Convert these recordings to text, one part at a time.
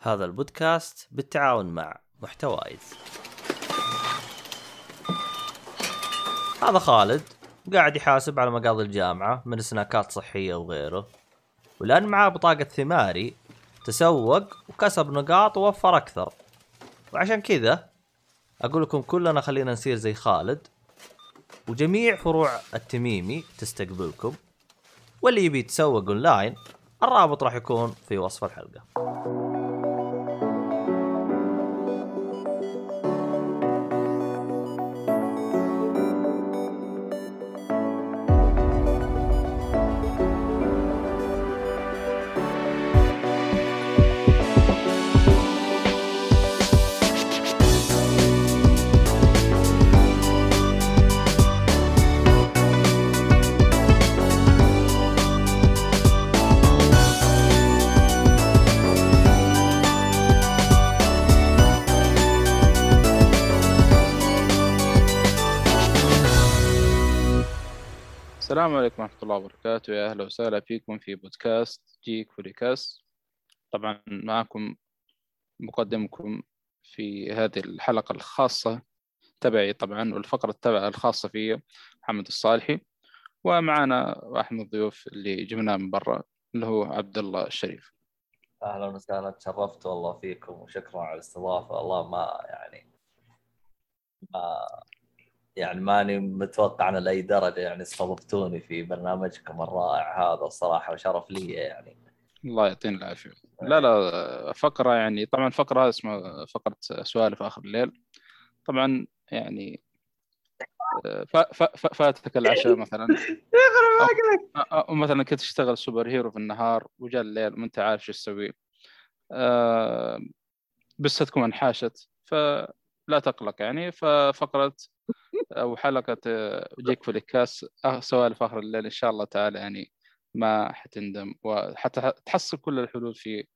هذا البودكاست بالتعاون مع محتوايز هذا خالد قاعد يحاسب على مقاضي الجامعة من سناكات صحية وغيره. ولأن معاه بطاقة ثماري تسوق وكسب نقاط ووفر أكثر. وعشان كذا أقول لكم كلنا خلينا نصير زي خالد. وجميع فروع التميمي تستقبلكم. واللي يبي يتسوق أونلاين الرابط راح يكون في وصف الحلقة. السلام عليكم ورحمة الله وبركاته. يا أهلا وسهلا فيكم في بودكاست جيك فوليكاس طبعا معكم مقدمكم في هذه الحلقة الخاصة تبعي طبعا والفقرة تبع الخاصة في محمد الصالحي. ومعنا واحد من الضيوف اللي جبناه من برا اللي هو عبد الله الشريف. أهلا وسهلا تشرفت والله فيكم وشكرا على الاستضافة. والله ما يعني ما يعني ماني متوقع أنا لأي درجة يعني استضفتوني في برنامجكم الرائع هذا الصراحة وشرف لي يعني. الله يعطينا العافية. لا لا فقرة يعني طبعا فقرة هذه اسمها فقرة سوالف آخر الليل. طبعا يعني ف- ف- ف- فاتك العشاء مثلا. أو- أو مثلا كنت تشتغل super hero في النهار وجاء الليل وما انت عارف شو تسوي. آه، بستكم انحاشت فلا تقلق يعني. ففقرة أو حلقة آه، جيك في الكاس آه، سوالف آخر الليل إن شاء الله تعالى يعني ما حتندم وحتى تحصل كل الحلول في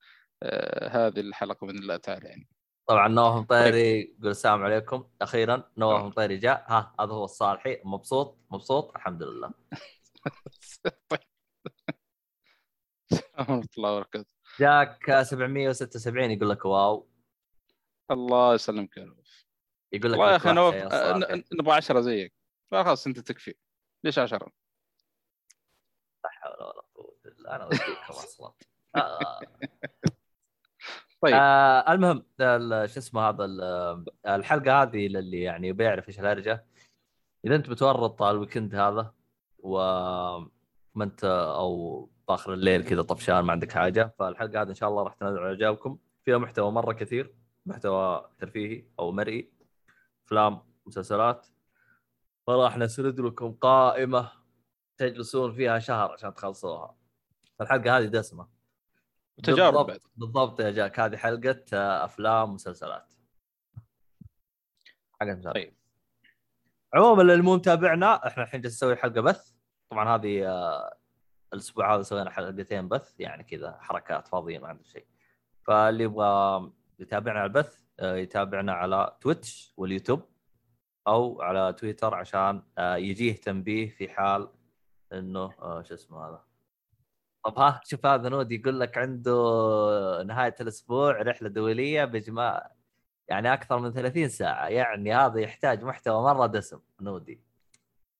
آه، هذه الحلقة بإذن الله تعالى يعني. طبعا نواف مطيري يقول السلام عليكم. أخيرا نواف آه. مطيري جاء. ها هذا هو الصالحي. مبسوط؟ مبسوط؟ الحمد لله. طيب. ورحمة الله وبركاته. جاك 776 يقول لك wow. الله يسلمك يا نواف يقول لك والله يا أخي نواف نبغى عشرة زيك. خلاص أنت تكفي. ليش عشرة؟ لا حول ولا قوة إلا أنا وديكم أصلا. آه. طيب. آه المهم ال- شو اسمه هذا ال- الحلقة هذه للي يعني بيعرف إيش الهرجة. إذا أنت بتورط ال weekend هذا وما أنت أو باخر الليل كذا طفشان ما عندك حاجة فالحلقة هذه إن شاء الله راح تنزل على إعجابكم. فيها محتوى مرة كثير محتوى ترفيهي أو مرئي. أفلام مسلسلات فراح نسرد لكم قائمة تجلسون فيها شهر عشان تخلصوها. الحلقة هذه دسمة. وتجارب بالضبط بعد. بالضبط يا جاك هذه حلقة آه، أفلام مسلسلات. حلقه مسلسلات طيب. عموما اللي مو متابعنا إحنا الحين جالس نسوي حلقة بث. طبعا هذه آه، الأسبوع هذا سوينا حلقتين بث يعني كذا حركات فاضيين ما عندنا شيء. فاللي يبغى يتابعنا على البث يتابعنا على Twitch وال YouTube أو على تويتر عشان آه، يجيه تنبيه في حال إنه آه، شو اسمه هذا طب ها شوف هذا نود يقول لك عنده نهاية الأسبوع رحلة دولية بإجماع يعني أكثر من 30 ساعة يعني هذا يحتاج محتوى مرة دسم نودي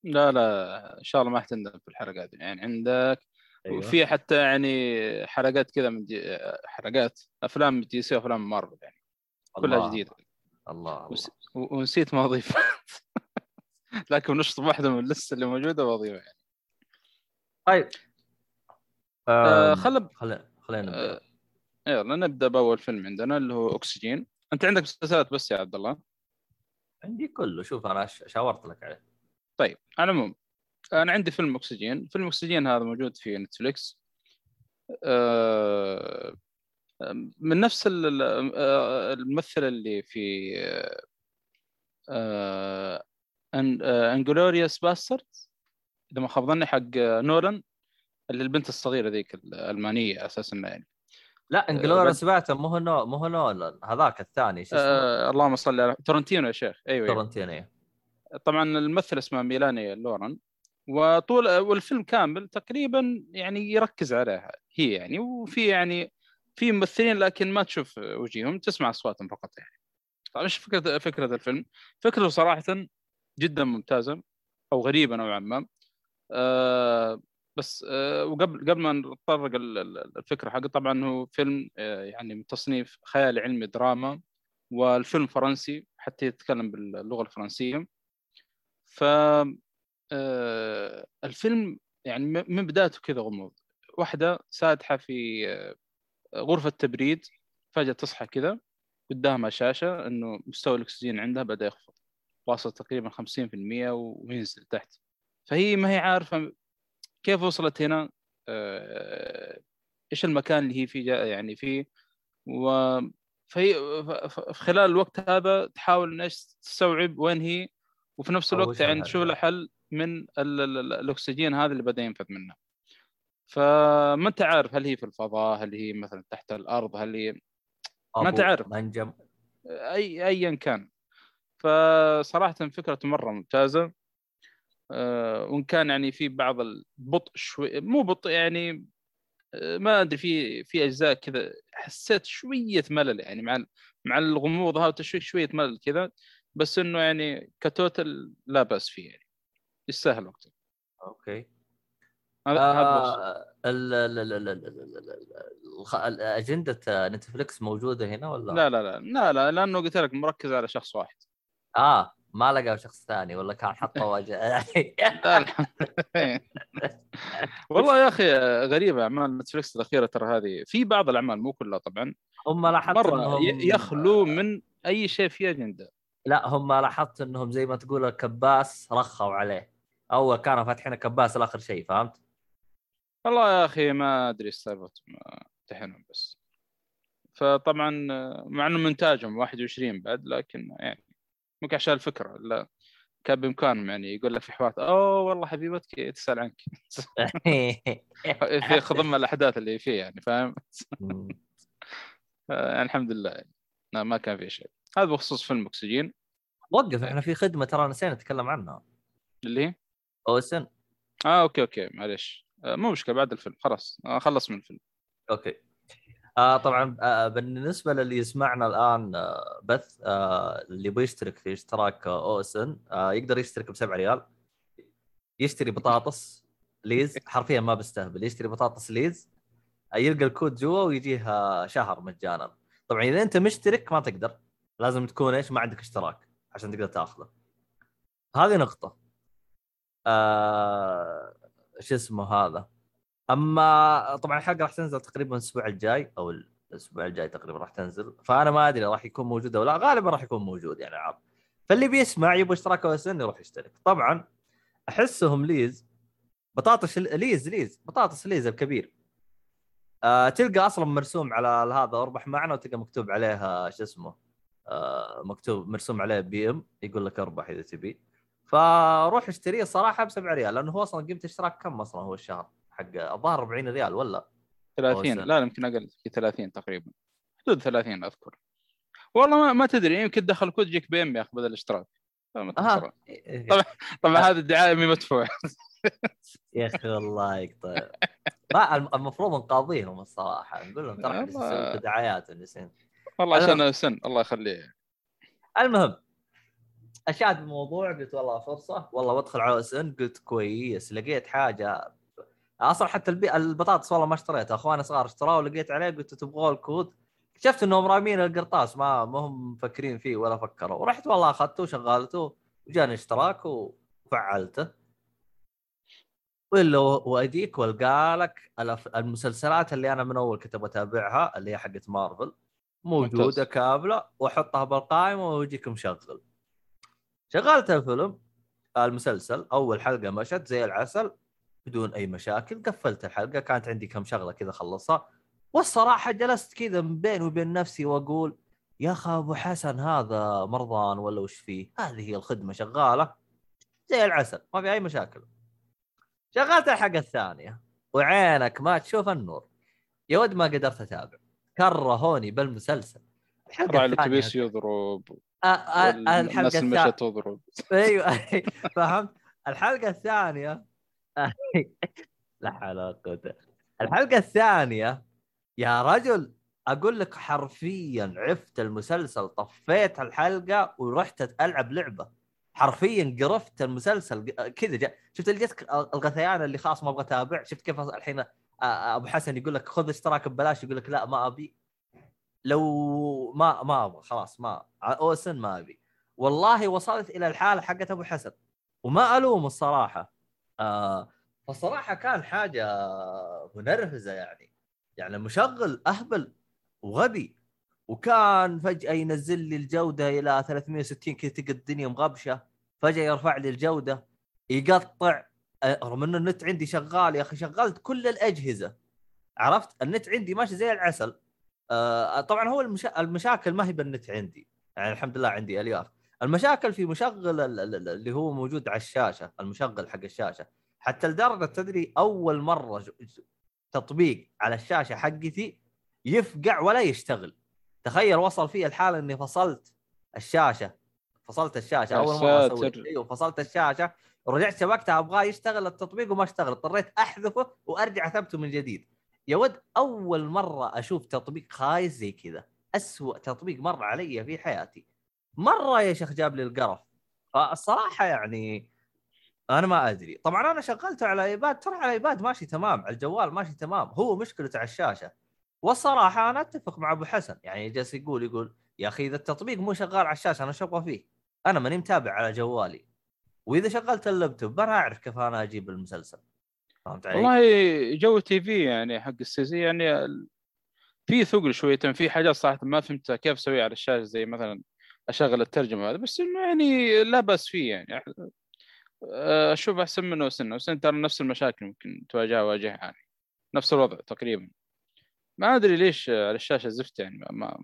لا لا إن شاء الله ما حتندم في الحلقات. يعني عندك أيوة. وفي حتى يعني حلقات كذا من دي حلقات أفلام دي سي وافلام مارفل يعني كلها. جديدة. الله الله. ونسيت ما اضيف لكن نشطب واحدة من اللسته اللي موجودة واضيفها يعني. طيب. آه خل خلينا نبدأ. آه يلا نبدأ بأول فيلم عندنا اللي هو أكسجين. أنت عندك مسلسلات بس يا عبد الله؟ عندي كله. شوف أنا ش- شاورت لك عليه. طيب على العموم أنا عندي فيلم أكسجين. فيلم أكسجين هذا موجود في Netflix. آه، من نفس آه، الممثل اللي في Inglourious Basterds إذا ما خاب ظني حق نولان اللي البنت الصغيرة ذيك الألمانية أساسا يعني. لا Inglourious باتم مو هو مو هو نولان هذاك الثاني شو اسمه؟ آه اللهم صل على تارانتينو يا شيخ. أيوه, أيوة. تارانتينو طبعا الممثل اسمه ميلاني لوران وطول والفيلم كامل تقريبا يعني يركز عليها هي يعني وفي يعني في ممثلين لكن ما تشوف وجيههم تسمع أصواتهم فقط يعني. طيب إيش فكره فكرة الفيلم؟ فكرته صراحة جدا ممتازة أو غريبة نوعا ما. آه بس آه وقبل قبل ما نتطرق الفكرة حقه طبعا هو فيلم آه يعني من تصنيف خيال علمي دراما والفيلم فرنسي حتى يتكلم باللغة الفرنسية. ف الفيلم يعني من بدايته كذا غموض. واحدة سادحة في غرفة تبريد فجأة تصحى كذا قدامها شاشة إنه مستوى الأكسجين عندها بدأ يخفض. واصل تقريبا 50% وينزل تحت. فهي ما هي عارفة كيف وصلت هنا آه، إيش المكان اللي هي فيه يعني فيه. و فهي في خلال الوقت هذا تحاول إيش تستوعب وين هي. وفي نفس الوقت يعني تشوف له حل من الأكسجين هذا اللي بدأ ينفذ منه فما أنت عارف هل هي في الفضاء هل هي مثلا تحت الأرض هل هي ما أنت عارف. منجم. أي ايا كان. فصراحة فكرته مرة ممتازة. أه وإن كان يعني في بعض البطء شوي مو بطء يعني أه ما أدري في في أجزاء كذا حسيت شوية ملل يعني مع مع الغموض هذا وتشويق شوية ملل كذا. بس إنه يعني كتوتل لا بأس فيه يعني. يستاهل وقته أوكي. هذا آه أجندة Netflix موجودة هنا ولا؟ لا لا لا لا لا لأنه قلت لك مركز على شخص واحد. آه ما لقى شخص ثاني ولا كان حطه وجه والله يا أخي غريبة أعمال Netflix الأخيرة ترى هذه. في بعض الأعمال مو كلها طبعا. هم لاحظت مرة يخلو من أي شيء في أجندة. لا هم لاحظت إنهم زي ما تقول الكباس رخوا عليه. أول كانوا فاتحين كباس لآخر شيء فهمت؟ والله يا أخي ما أدري سالفة امتحنهم بس. فطبعا مع إنه منتاجهم 21 بعد لكن يعني ممكن عشان الفكرة لا كان بإمكانهم يعني يقول لك في حوار أوه والله حبيبتك تسال عنك. في خضم الأحداث اللي فيه يعني فاهم؟ يعني الحمد لله. يعني ما كان في شيء. هذا بخصوص فيلم أكسجين. وقف إحنا في خدمة ترى نسينا نتكلم عنها. اللي هي؟ OSN. آه أوكي أوكي معليش. آه مو مشكلة بعد الفيلم. خلاص آه خلص من الفيلم. أوكي. آه طبعا آه بالنسبة للي يسمعنا الآن آه بث آه اللي بيشترك في اشتراك آه OSN آه يقدر يشترك ب 7 ريال. يشتري بطاطس Lay's حرفيا ما بستهبل يشتري بطاطس Lay's آه يلقى الكود جوا ويجيه آه شهر مجانا. طبعا إذا أنت مشترك ما تقدر. لازم تكون إيش؟ ما عندك اشتراك عشان تقدر تأخذه. هذه نقطة. آه شو اسمه هذا. أما طبعا الحلقة راح تنزل تقريبا الأسبوع الجاي أو الأسبوع الجاي تقريبا راح تنزل. فأنا ما أدري راح يكون موجود أو لا غالبا راح يكون موجود يعني عرض فاللي بيسمع يبغى اشتراك أو سن يروح يشترك. طبعا أحسهم ليز بطاطس Lay's Lay's بطاطس Lay's الكبير. آه تلقى أصلا مرسوم على هذا اربح معنا وتلقى مكتوب عليها شو اسمه آه مكتوب مرسوم عليه بي إم يقول لك اربح إذا تبي. فروح اشتريه صراحة ب 7 ريال لأنه هو أصلا قيمه اشتراك كم أصلا هو الشهر؟ حق الظاهر 40 ريال ولا؟ 30 لا يمكن أقل في 30 تقريبا. حدود 30 أذكر. والله ما, ما تدري يمكن دخل كود يجيك بي إم ياخذ بدل الاشتراك. طبعا طبعا هذا الدعاية مي مدفوع. يا أخي والله يقطع. ما المفروض نقاضيهم الصراحة نقول لهم ترى دعايات والله عشان OSN الله يخليه. المهم الشاهد الموضوع قلت والله فرصة. والله بدخل على OSN قلت كويس. لقيت حاجة أصلا حتى البي... البطاطس والله ما اشتريتها. أخواني صغار اشتروه ولقيت عليه قلت تبغوا الكود اكتشفت انهم رامين القرطاس ما ما هم مفكرين فيه ولا فكروا. ورحت والله أخذته وشغلته وجاني اشتراك وفعلته. وإلا وأديك والقى لك المسلسلات اللي أنا من أول كنت أتابعها اللي هي حقت مارفل. موجودة كاملة وأحطها بالقائمة ويجيك مشغل. شغلت الفيلم. المسلسل أول حلقة مشت زي العسل بدون أي مشاكل قفلت الحلقة كانت عندي كم شغلة كذا خلصها. والصراحة جلست كذا بيني وبين نفسي وأقول يا أخي أبو حسن هذا مرضان ولا وش فيه؟ هذه هي الخدمة شغالة. زي العسل ما في أي مشاكل. شغلت الحلقة الثانية. وعينك ما تشوف النور. يا ود ما قدرت أتابع. كرهوني بالمسلسل. الحلقة الثانية يضرب. الحلقة الثانية تضرب. أيوه. فهمت؟ الحلقة الثانية لا حول ولا قوة. الحلقة الثانية يا رجل أقول لك حرفيا عفت المسلسل طفيت الحلقة ورحت ألعب لعبة. حرفيا قرفت المسلسل كذا جا شفت جتك الغثيان اللي خلاص ما أبغى أتابع؟ شفت كيف الحين أبو حسن يقول لك خذ اشتراك ببلاش يقول لك لا ما أبي. لو ما ما أبغى خلاص ما أوسن ما أبي. والله وصلت إلى الحالة حقت أبو حسن وما الوم الصراحة. آه فالصراحه كان حاجة منرفزه يعني. يعني مشغل أهبل وغبي وكان فجأة ينزل لي الجودة إلى 360 كذا تلقى الدنيا مغبشة. فجأة يرفع لي الجودة يقطع. رغم إنه النت عندي شغال يا أخي شغلت كل الأجهزة. عرفت؟ النت عندي ماشي زي العسل. آه طبعا هو المشا... المشاكل ما هي بالنت عندي. يعني الحمد لله عندي الياف المشاكل في مشغل اللي هو موجود على الشاشة المشغل حق الشاشة. حتى لدرجة تدري أول مرة تطبيق على الشاشة حقتي يفقع ولا يشتغل. تخيل وصل فيه الحالة إني فصلت الشاشة. فصلت الشاشة. أول مرة أسوي. أيوه فصلت الشاشة. ورجعت شبكتها ابغاه يشتغل التطبيق وما اشتغل. اضطريت أحذفه وأرجع اثبته من جديد. يا ود أول مرة أشوف تطبيق خايس زي كذا أسوأ تطبيق مر علي في حياتي. مرة يا شيخ جاب لي القرف. فالصراحة يعني أنا ما أدري. طبعا أنا شغلته على iPad ترى على iPad ماشي تمام على الجوال ماشي تمام هو مشكلته على الشاشة. والصراحة أنا أتفق مع أبو حسن يعني جالس يقول يقول يا أخي إذا التطبيق مو شغال على الشاشة أنا شو فيه؟ أنا ماني متابع على جوالي. وإذا شغلت اللابتوب أنا أعرف كيف أنا أجيب المسلسل. فهمت علي؟ والله Jawwy TV يعني حق ال STC يعني في ثقل شوية في حاجات صراحة ما فهمتها كيف اسويها على الشاشة زي مثلا أشغل الترجمة هذا بس إنه يعني لا بأس فيه يعني. أشوف أحسن منه وسنة. وسنة ترى نفس المشاكل ممكن تواجهها واجهها يعني. نفس الوضع تقريبا. ما أدري ليش على الشاشة زفت يعني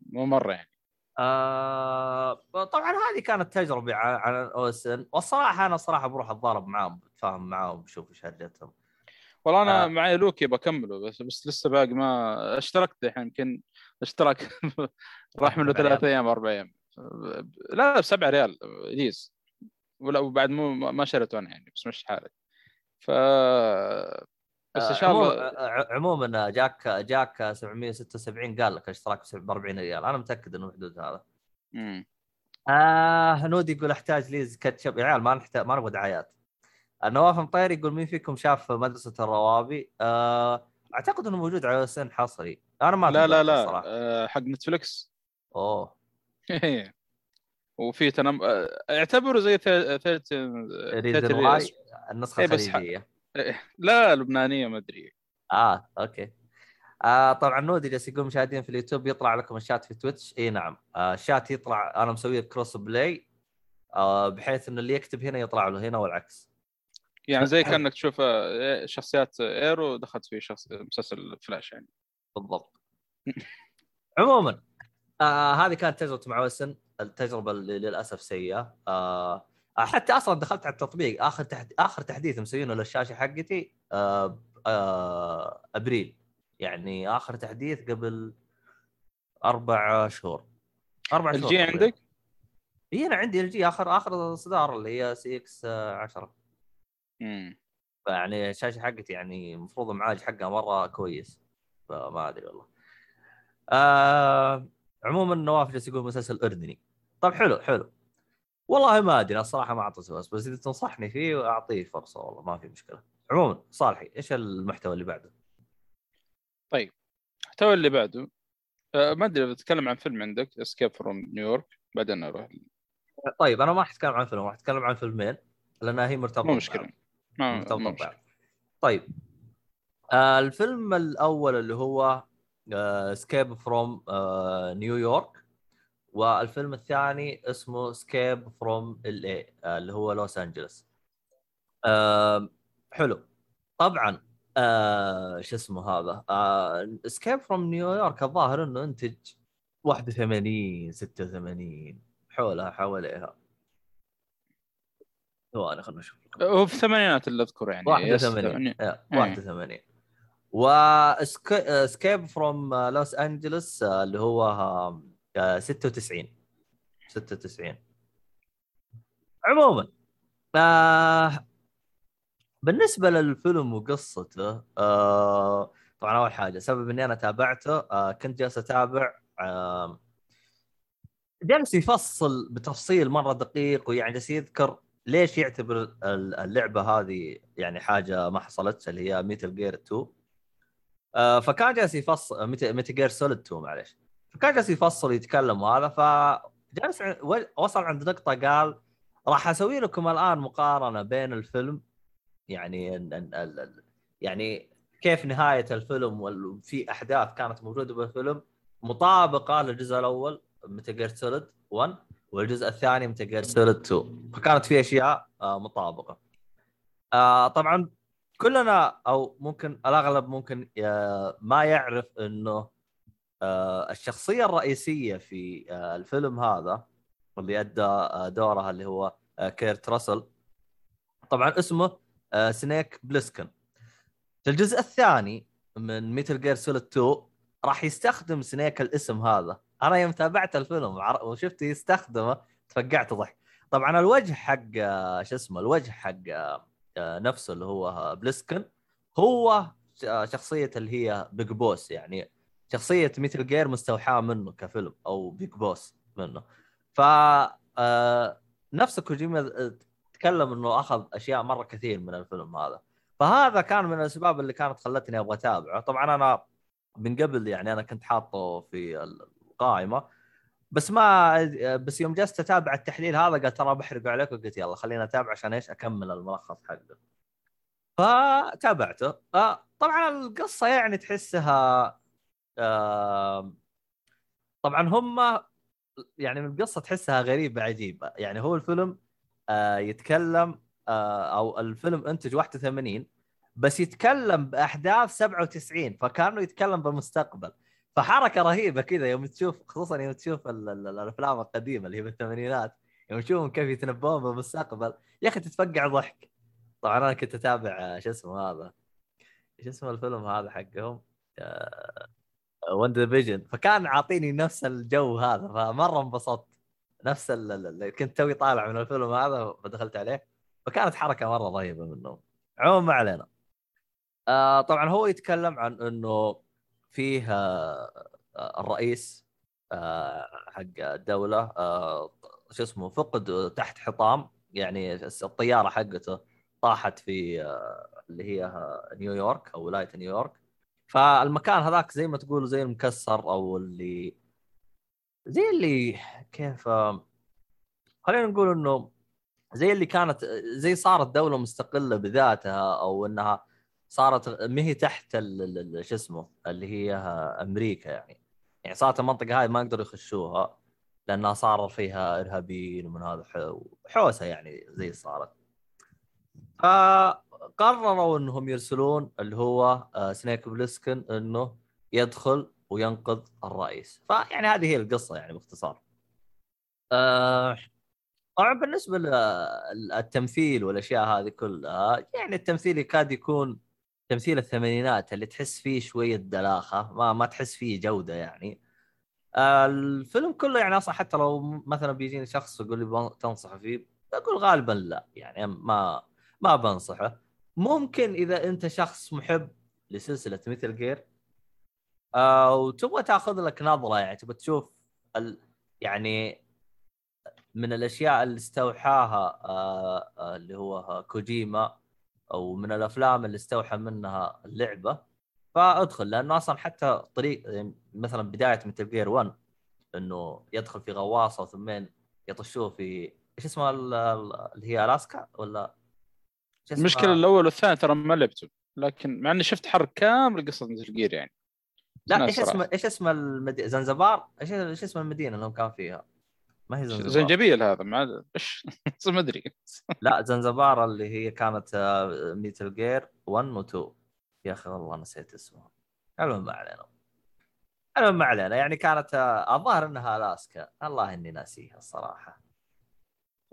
مو مرة يعني. آه طبعا هذه كانت تجربة على أوسن. والصراحة أنا صراحة بروح اتضارب معاهم بتفاهم معاهم بشوف إيش هرجتهم والله أنا آه. معي لوكي بكمله بس بس لسه باقي ما اشتركت الحين يمكن اشتراك راح منه ثلاث أيام. أربع أيام. لا ب 7 ريال ليز ولا وبعد مو ما شريته أنا يعني بس مش حالك ف بس إن شاء الله عموما جاك جاك 776 قال لك اشتراك ب 40 ريال. أنا متأكد إنه حدود هذا. امم آه نودي يقول أحتاج ليز كاتشب. يا عيال ما نحتاج ما نبغى دعايات. نواف مطير يقول مين فيكم شاف مدرسة الروابي؟ آه أعتقد إنه موجود على OSN حصري. أنا ما لا لا لا آه حق Netflix أوه. وفي تنم آه، اعتبره زي Third النسخة إيه، الخليجية. لا لبنانية ما أدري. آه أوكي. آه طبعا نودي جالس يقول مشاهدين في اليوتيوب يطلع لكم الشات في Twitch. إي نعم. آه الشات يطلع أنا مسويه crossplay آه بحيث إنه اللي يكتب هنا يطلع له هنا والعكس. يعني زي كأنك تشوف آه، شخصيات إيرو دخلت في شخص مسلسل فلاش يعني. بالضبط. عموما آه هذه كانت تجربة مع وسن التجربة اللي للأسف سيئة. آه حتى أصلا دخلت على التطبيق. آخر تحد... آخر تحديث مسوينه للشاشة حقتي آه آه أبريل. يعني آخر تحديث قبل أربع شهور. أربع شهور ال LG عندك؟ اي أنا عندي ال LG آخر آخر إصدار اللي هي CX 10 امم فيعني الشاشة حقتي يعني المفروض المعالج حقها مرة كويس. فما أدري والله. آه عموما نواف جالس يقول مسلسل أردني. طيب حلو حلو. والله ما أدري الصراحة ما اعطيته بس بس إذا تنصحني فيه أعطيه فرصة والله ما في مشكلة. عموما صالحي إيش المحتوى اللي بعده؟ طيب المحتوى اللي بعده أه ما أدري بتكلم عن فيلم عندك Escape from New York بعدين أروح طيب أنا ما راح أتكلم عن فيلم راح أتكلم عن فيلمين لانها هي مرتبطة مو مشكلة. مرتبطه ببعض طيب. آه الفيلم الأول اللي هو Escape from New York والفيلم الثاني اسمه Escape from L.A. اللي هو لوس انجلس آه حلو. طبعا آه شو اسمه هذا؟ Escape from New York الظاهر إنه إنتج 81 86 حولها حواليها. ثواني خلنا نشوف. هو في الثمانينات اللي اذكر يعني 81 81 و Escape from Los Angeles اللي هو 96 96 عموما آه بالنسبة للفيلم وقصته آه طبعا أول حاجة سبب إني أنا تابعته آه كنت جالس أتابع آه جالس يفصل بتفصيل مرة دقيق ويعني جالس يذكر ليش يعتبر ال- اللعبة هذه يعني حاجة ما حصلت اللي هي Metal Gear 2 آه فكان جالس يفصل Metal Gear Solid 2 معلش فكان جالس يفصل يتكلم وهذا فجالس وصل عند نقطة قال راح أسوي لكم الآن مقارنة بين الفيلم يعني يعني كيف نهاية الفيلم وفي أحداث كانت موجودة بالفيلم مطابقة للجزء الأول Metal Gear Solid 1 والجزء الثاني Gear Solid 2 فكانت في أشياء آه، مطابقة. آه، طبعا كلنا أو ممكن الأغلب ممكن آه، ما يعرف إنه الشخصية الرئيسية في الفيلم هذا اللي أدى دورها اللي هو Kurt Russell طبعا اسمه Snake Plissken في الجزء الثاني من Metal Gear Solid 2 راح يستخدم Snake الاسم هذا أنا يوم تابعت الفيلم وشفته يستخدمه تفقعت ضحك. طبعا الوجه حق آه، شو اسمه الوجه حق آه، آه، نفسه اللي هو Plissken هو شخصية اللي هي Big Boss. يعني شخصية Metal Gear مستوحاة منه كفيلم أو Big Boss منه. ف نفس كوجيما تكلم إنه أخذ أشياء مرة كثير من الفيلم هذا. فهذا كان من الأسباب اللي كانت خلتني أبغى أتابعه. طبعا أنا من قبل يعني أنا كنت حاطه في القائمه بس ما بس يوم جلست أتابع التحليل هذا قلت ترى بحرق عليك وقلت يلا خلينا أتابع عشان إيش؟ أكمل الملخص حقه. فتابعته. آه، طبعا القصة يعني تحسها طبعا هم يعني من القصة تحسها غريبة عجيبة. يعني هو الفيلم آه، يتكلم آه، أو الفيلم إنتج 81 بس يتكلم بأحداث 97 فكأنه يتكلم بالمستقبل فحركة رهيبة كذا يوم تشوف خصوصا يوم تشوف ال- ال- الأفلام القديمة اللي هي بالثمانينات يوم تشوفهم كيف يتنبؤون بالمستقبل يا أخي تتفقع ضحك. طبعا أنا كنت أتابع آه، شو اسمه هذا؟ شو اسمه الفيلم هذا حقهم؟ وند فيجن فكان عاطيني نفس الجو هذا فمرة انبسطت. نفس ال- ال- اللي كنت توي طالع من الفيلم هذا فدخلت عليه فكانت حركة مرة رهيبة منهم. عموما ما علينا. آه طبعا هو يتكلم عن إنه فيه آه الرئيس آه حق الدولة آه شو اسمه فقد تحت حطام. يعني الطيارة حقته طاحت في اللي هي نيويورك أو ولاية نيويورك. فالمكان هذاك زي ما تقول زي المكسر أو اللي زي اللي كيف خلينا نقول إنه زي اللي كانت زي صارت دولة مستقلة بذاتها أو إنها صارت ما هي تحت شو اسمه اللي هي أمريكا يعني. يعني صارت المنطقة هاي ما يقدروا يخشوها لأنها صار فيها إرهابيين ومن هذا حوسه يعني زي صارت. فقرروا إنهم يرسلون اللي هو آه، سنيك بلسكن إنه يدخل وينقذ الرئيس. فيعني هذه هي القصة يعني باختصار. آه، طبعا بالنسبة للتمثيل والأشياء هذه كلها يعني التمثيل يكاد يكون تمثيل الثمانينات اللي تحس فيه شوية دلاخة ما ما تحس فيه جودة يعني. آه، الفيلم كله يعني أصلا حتى لو مثلا بيجيني شخص يقول لي تنصح فيه أقول غالبا لا يعني ما ما بنصحه. ممكن إذا أنت شخص محب لسلسلة مثل جير آه وتبغى تأخذ لك نظرة يعني تبغى تشوف ال... يعني من الأشياء اللي استوحاها آه اللي هو كوجيما. أو من الأفلام اللي استوحى منها اللعبة. فأدخل لأنه أصلا حتى طريق يعني مثلا بداية مثل جير 1 إنه يدخل في غواصة ثم يطشوه في إيش اسمها ال- ال- اللي هي ألاسكا ولا؟ المشكلة الأول والثاني ترى ما لعبته لكن مع إني شفت حرق كامل قصة مثل جير يعني. لا إيش. اسمه إيش اسم المدينة زنزبار؟ إيش إيش اسم المدينة اللي هم كان فيها؟ ما هي زنزبار. زنجبيل هذا ما إيش؟ ما أدري. لا زنزبار اللي هي كانت آه، ميتل جير 1 و 2 يا أخي والله نسيت اسمها المهم ما علينا. المهم ما علينا. يعني كانت آه، الظاهر إنها ألاسكا. الله إني ناسيها الصراحة.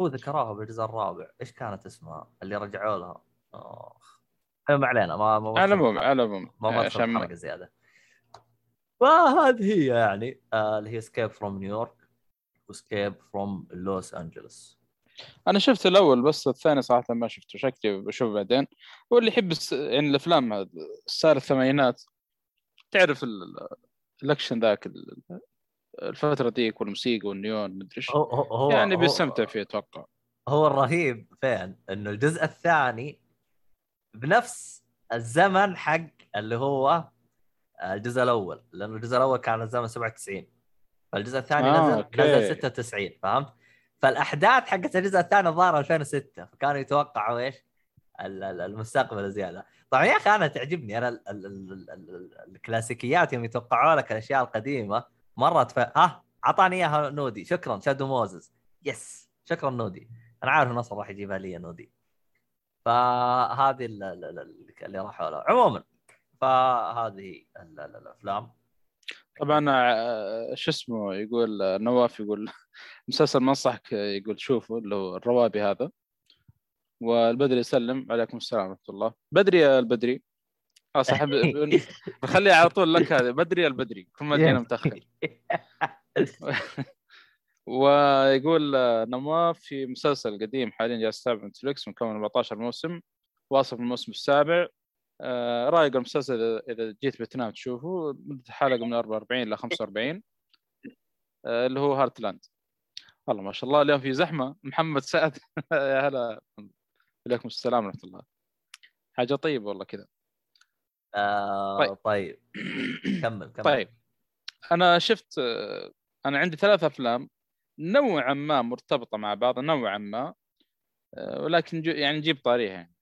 هو ذكروها بالجزء الرابع. إيش كانت اسمها؟ اللي رجعوا لها. اخ المهم ما علينا. ما ما على العموم على العموم ما بدخل عشان ما- زيادة. فهذه هي يعني آه اللي هي Escape from New York و Escape from Los Angeles أنا شفت الأول بس الثاني صراحة ما شفته. شكلي بشوفه بعدين. هو اللي يحب. يعني الأفلام style الثمانينات. تعرف ال- الأكشن ذاك ال- الفترة ذيك والموسيقى والنيون مدري إيش. يعني بيستمتع فيه أتوقع. هو الرهيب فين إنه الجزء الثاني بنفس الزمن حق اللي هو الجزء الأول. لأنه الجزء الأول كان الزمن 97 فالجزء الثاني آه، نزل أوكي. نزل 96 فهمت؟ فالأحداث حقت الجزء الثاني الظاهر 2006 فكانوا يتوقعوا إيش؟ ال- ال- المستقبل زياده طبعا يا أخي أنا تعجبني أنا ال ال ال ال ال الكلاسيكيات يوم يتوقعوا لك الأشياء القديمة مرة تف... ها أعطاني إياها نودي شكرا Shadow Moses يس شكرا نودي أنا عارف نصر راح يجيبها لي نودي فهذه ال- ال- ال- اللي راحوا له عموما فهذه ال- ال- الأفلام طبعا آه، شو اسمه يقول آه، نواف يقول مسلسل ما انصحك آه، يقول شوفه اللي هو الروابي هذا. والبدري يسلم. عليكم السلام ورحمة الله. بدري يا البدري. آه صاحب بخليها على طول لك هذا. بدري يا البدري. كل ما جينا متأخر. ويقول نواف في مسلسل قديم حاليا جالس يتابع نتفلكس مكون 14 موسم. واصل في الموسم السابع. آه، رايق المسلسل اذا جيت بتنام تشوفه؟ مدة حلقه من 44 إلى 45 آه، اللي هو Heartland. والله ما شاء الله اليوم في زحمة. محمد سعد يا هلا. عليكم السلام ورحمة الله. حاجة طيبة والله كذا. آه طيب. طيب. كمل كمل. طيب. أنا شفت آه، أنا عندي ثلاث أفلام نوعا ما مرتبطة مع بعض نوعا ما. آه، ولكن يعني نجيب طاريها يعني.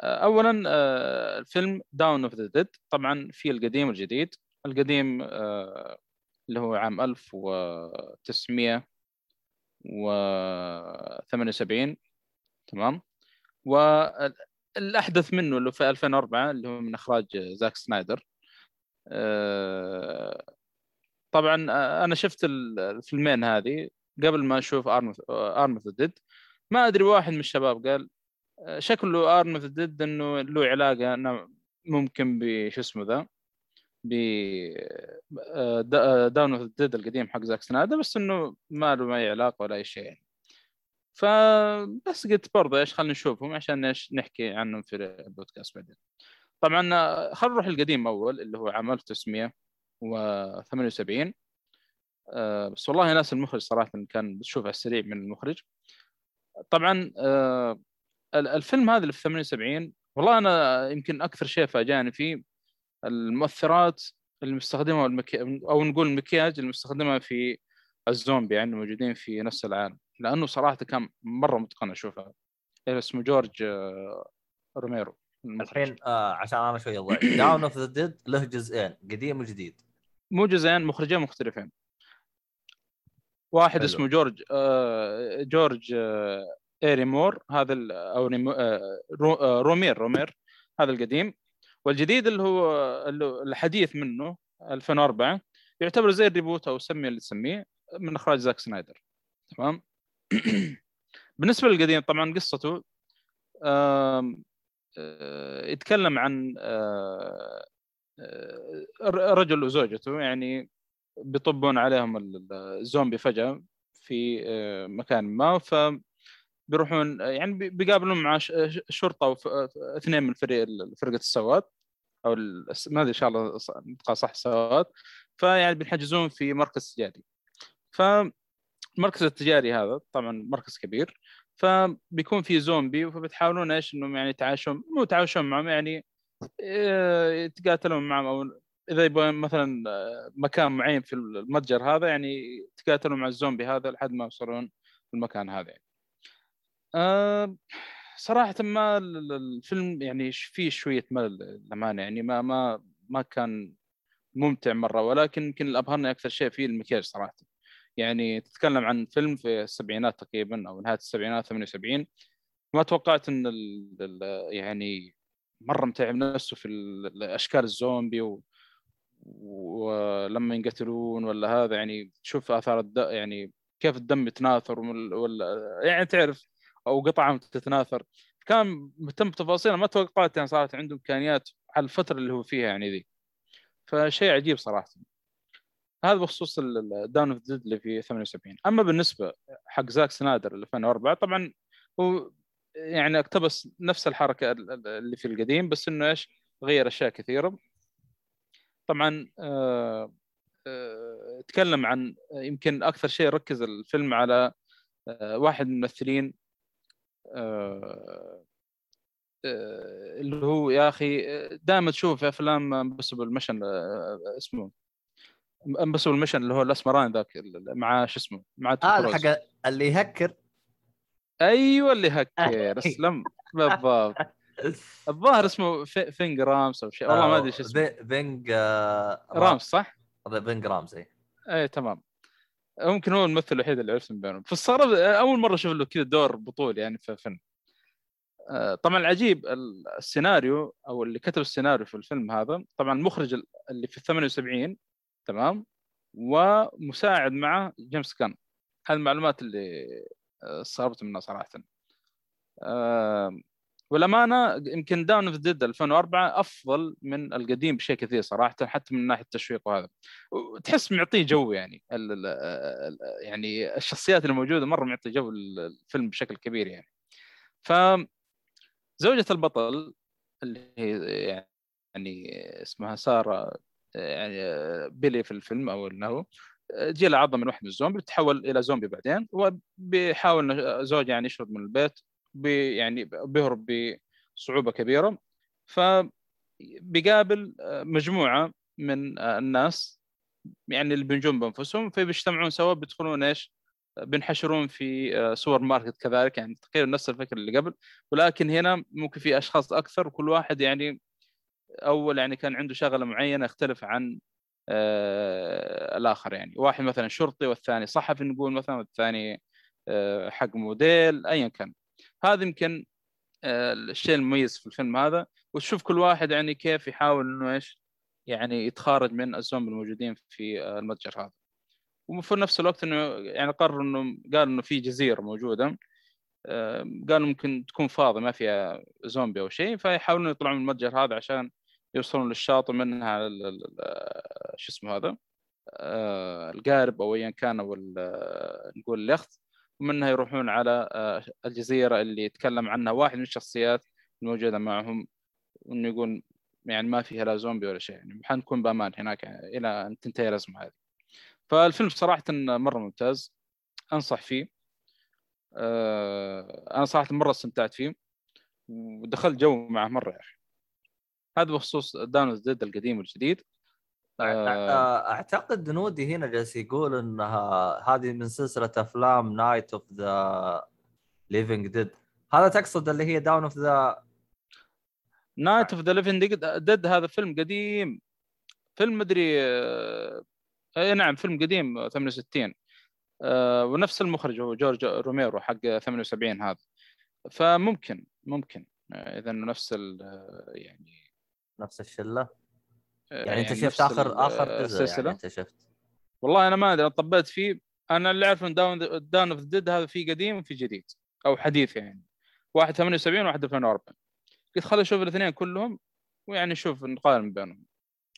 اولا آه، الفيلم Dawn of the Dead طبعا في القديم والجديد. القديم آه، اللي هو عام 1978 تمام؟ والأحدث منه اللي في 2004 اللي هو من إخراج زاك سنايدر. آه، طبعا أنا شفت ال- الفيلمين هذه قبل ما أشوف Army of the Dead ما أدري واحد من الشباب قال شكله Army of Dead إنه له علاقة أنا ممكن بشو اسمه ذا؟ ب Dawn of Dead القديم حق زاك سنايدر بس إنه ما له اي علاقة ولا أي شيء يعني. فبس قلت برضه إيش خلينا نشوفهم عشان إيش نحكي عنهم في البودكاست بعدين. طبعا آه، خلينا نروح القديم أول اللي هو عام 1978 آه، بس والله ناس المخرج صراحة كان بتشوف على السريع من المخرج. طبعا آه، الفيلم هذا اللي في 78 والله أنا يمكن أكثر شيء فاجأني فيه المؤثرات المستخدمه والمكي... أو نقول المكياج المستخدمه في الزومبي يعني الموجودين في نفس العالم. لأنه صراحة كان مرة متقن أشوفها. اسمه جورج آه، روميرو. الحين آه عشان أنا شوي ضعيف. داون of the Dead له جزئين قديم وجديد. مو جزئين مخرجين مختلفين. واحد حلو. اسمه جورج آه جورج آه إيري مور هذا أو آه آه رومير رومير هذا القديم. والجديد اللي هو الحديث منه 2004 يعتبر زي ال reboot أو سمي اللي تسميه من إخراج زاك سنايدر. تمام؟ بالنسبة للقديم طبعا قصته آه، يتكلم عن رجل وزوجته يعني بيطبون عليهم ال- الزومبي فجأة في مكان ما. ف بيروحون يعني بي- بيقابلون مع ش- ش- شرطة أو ف- اثنين من فريق فرقة السواد ال- ما أدري إن شاء الله نطقها صح السواد فيعني بينحجزون في مركز تجاري. فالمركز التجاري هذا طبعا مركز كبير. فبيكون في زومبي فبتحاولون إيش إنهم يعني يتعايشون مو يتعايشون معهم يعني آه، يتقاتلون معهم أو إذا يبغون مثلا آه، مكان معين في المتجر هذا يعني يتقاتلون مع الزومبي هذا لحد ما يوصلون المكان هذا يعني. آه، صراحة ما ال- ال- الفيلم يعني فيه شوية ملل للأمانة يعني ما ما ما كان ممتع مرة ولكن يمكن اللي أبهرني أكثر شيء فيه المكياج صراحة يعني تتكلم عن فيلم في السبعينات تقريبا أو نهاية السبعينات 78 ما توقعت إن يعني مرة متعب نفسه في ال- اشكال الزومبي و... ولما ينقتلون ولا هذا يعني تشوف آثار الد... يعني كيف الدم يتناثر. ولا يعني تعرف أو قطعة تتناثر. كان مهتم بتفاصيل ما توقعت يعني صارت عنده إمكانيات على الفترة اللي هو فيها يعني ذي. فشيء عجيب صراحة. هذا بخصوص Dawn of Dead اللي في 78 أما بالنسبة حق زاك سنايدر اللي في 2004 طبعا هو يعني اقتبس نفس الحركة ال- ال- اللي في القديم بس إنه إيش؟ غير أشياء كثيرة. طبعا آه، آه، تكلم عن يمكن أكثر شيء ركز الفيلم على آه، واحد من الممثلين اللي هو يا أخي دائما تشوف في أفلام Impossible Mission اسمه Impossible Mission اللي هو الأسمراني ذاك مع شو اسمه مع آه. الحق اللي يهكر. أيوه اللي هكر اسلم بالضبط. الظاهر اسمه في- فينج رامس أو شيء والله ما أدري شو اسمه. في- فينج آه، رامس صح؟ فينج رامز اي إيه تمام. ممكن هو الممثل الوحيد اللي عرفت من بينهم. فاستغرب أول مرة أشوف له كذا دور بطولي يعني في فيلم. آه، طبعا العجيب ال- السيناريو أو اللي كتب السيناريو في الفيلم هذا طبعا المخرج ال- اللي في 78 تمام؟ ومساعد معه جيمس غان. هذه المعلومات اللي آه، استغربت منها صراحة. آه، والامانه يمكن Dawn of Dead 2004 أفضل من القديم بشيء كثير صراحة حتى من ناحية التشويق وهذا. وتحس معطيه جو يعني ال ال ال يعني الشخصيات اللي موجوده مرة معطي جو الفيلم بشكل كبير يعني. ف زوجة البطل اللي هي يعني اسمها سارة يعني بيلي في الفيلم أو إنه جي لها عضه من واحد من الزومبي بتتحول إلى زومبي بعدين وبيحاول زوجها يعني يشرد من البيت. بي يعني بيهرب بصعوبة كبيرة. فبيقابل مجموعة من الناس يعني اللي بينجون بأنفسهم فبيجتمعون سوا بيدخلون إيش؟ بينحشرون في سوبر ماركت كذلك يعني تقريبا نفس الفكرة اللي قبل. ولكن هنا ممكن في أشخاص أكثر وكل واحد يعني أول يعني كان عنده شغلة معينة يختلف عن آه الآخر يعني. واحد مثلا شرطي والثاني صحفي نقول مثلا والثاني آه حق موديل ايا كان. هذا يمكن آه الشيء المميز في الفيلم هذا. وتشوف كل واحد يعني كيف يحاول إنه إيش يعني يتخارج من الزومبي الموجودين في آه، المتجر هذا. وفي نفس الوقت إنه يعني قرر إنه قال إنه في جزيرة موجودة. آه، قالوا ممكن تكون فاضية ما فيها زومبي أو شيء. فيحاولون يطلعون من المتجر هذا عشان يوصلون للشاطئ منها شو اسمه هذا؟ القارب أو ايا كان أو نقول اليخت. ومنها يروحون على آه، الجزيرة اللي يتكلم عنها واحد من الشخصيات الموجودة معهم وإنه يقول يعني ما فيها لا زومبي ولا شيء. يعني حنكون بأمان هناك إلى أن تنتهي الأزمة هذه. فالفيلم صراحة مرة ممتاز. أنصح فيه. آه، أنا صراحة مرة استمتعت فيه. ودخلت جو معه مرة يا أخي. هذا بخصوص Dawn Dead القديم والجديد. أعتقد نودي هنا جالس يقول إنها هذه من سلسلة أفلام Night of the Living Dead هذا تقصد اللي هي Dawn of the Night of the Living Dead هذا فيلم قديم. فيلم مدري آه، أي نعم فيلم قديم 68 آه، ونفس المخرج هو جورج روميرو حق 78 هذا. فممكن ممكن اذا نفس ال يعني نفس الشلة. آه، يعني, أنت نفس شفت اخر آخر جزء يعني أنت شفت. والله أنا ما أدري طبيت فيه. أنا اللي اعرف إن Dawn Dawn of Dead هذا فيه قديم وفي جديد أو حديث يعني. واحد 78 وواحد 2004 قلت خليني أشوف الاثنين كلهم ويعني شوف نقارن بينهم.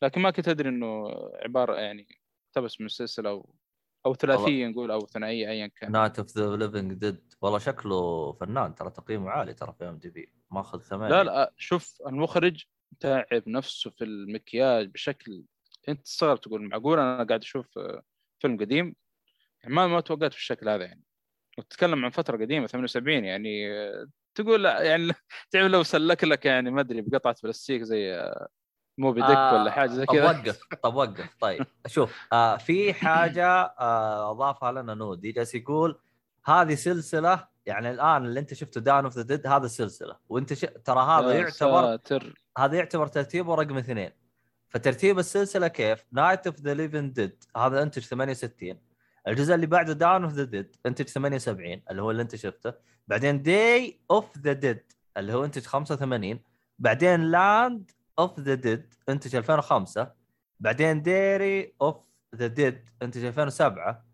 لكن ما كنت أدري إنه عبارة يعني اقتبس من سلسلة أو أو ثلاثية نقول أو ثنائية ايا كان. Night of the Living Dead والله شكله فنان ترى تقييمه عالي ترى في IMDb ماخذ ثمانية. لا لا شوف المخرج تعب نفسه في المكياج بشكل انت تستغرب تقول معقول أنا قاعد أشوف آه، فيلم قديم يعني ما ما توقعت بالشكل هذا يعني. وتتكلم عن فترة قديمة 78 يعني آه، تقول يعني تعرف لو سلك لك يعني ما أدري بقطعة بلاستيك زي آه، موبي ديك ولا حاجة زي طب كذا. وقف طب وقف. طيب شوف آه في حاجة آه أضافها لنا نودي جالس يقول هذه سلسلة يعني الآن اللي أنت شفته Dawn of the Dead هذا السلسله وأنت ش... ترى هذا يعتبر ساتر. هذا يعتبر ترتيبه رقم اثنين. فترتيب السلسلة كيف؟ Night of the Living Dead هذا انتج 68 الجزء اللي بعده Dawn of the Dead انتج 78 اللي هو اللي أنت شفته. بعدين Day of the Dead اللي هو انتج 85 بعدين Land of the Dead انتج 2005 بعدين Diary of the Dead انتج 2007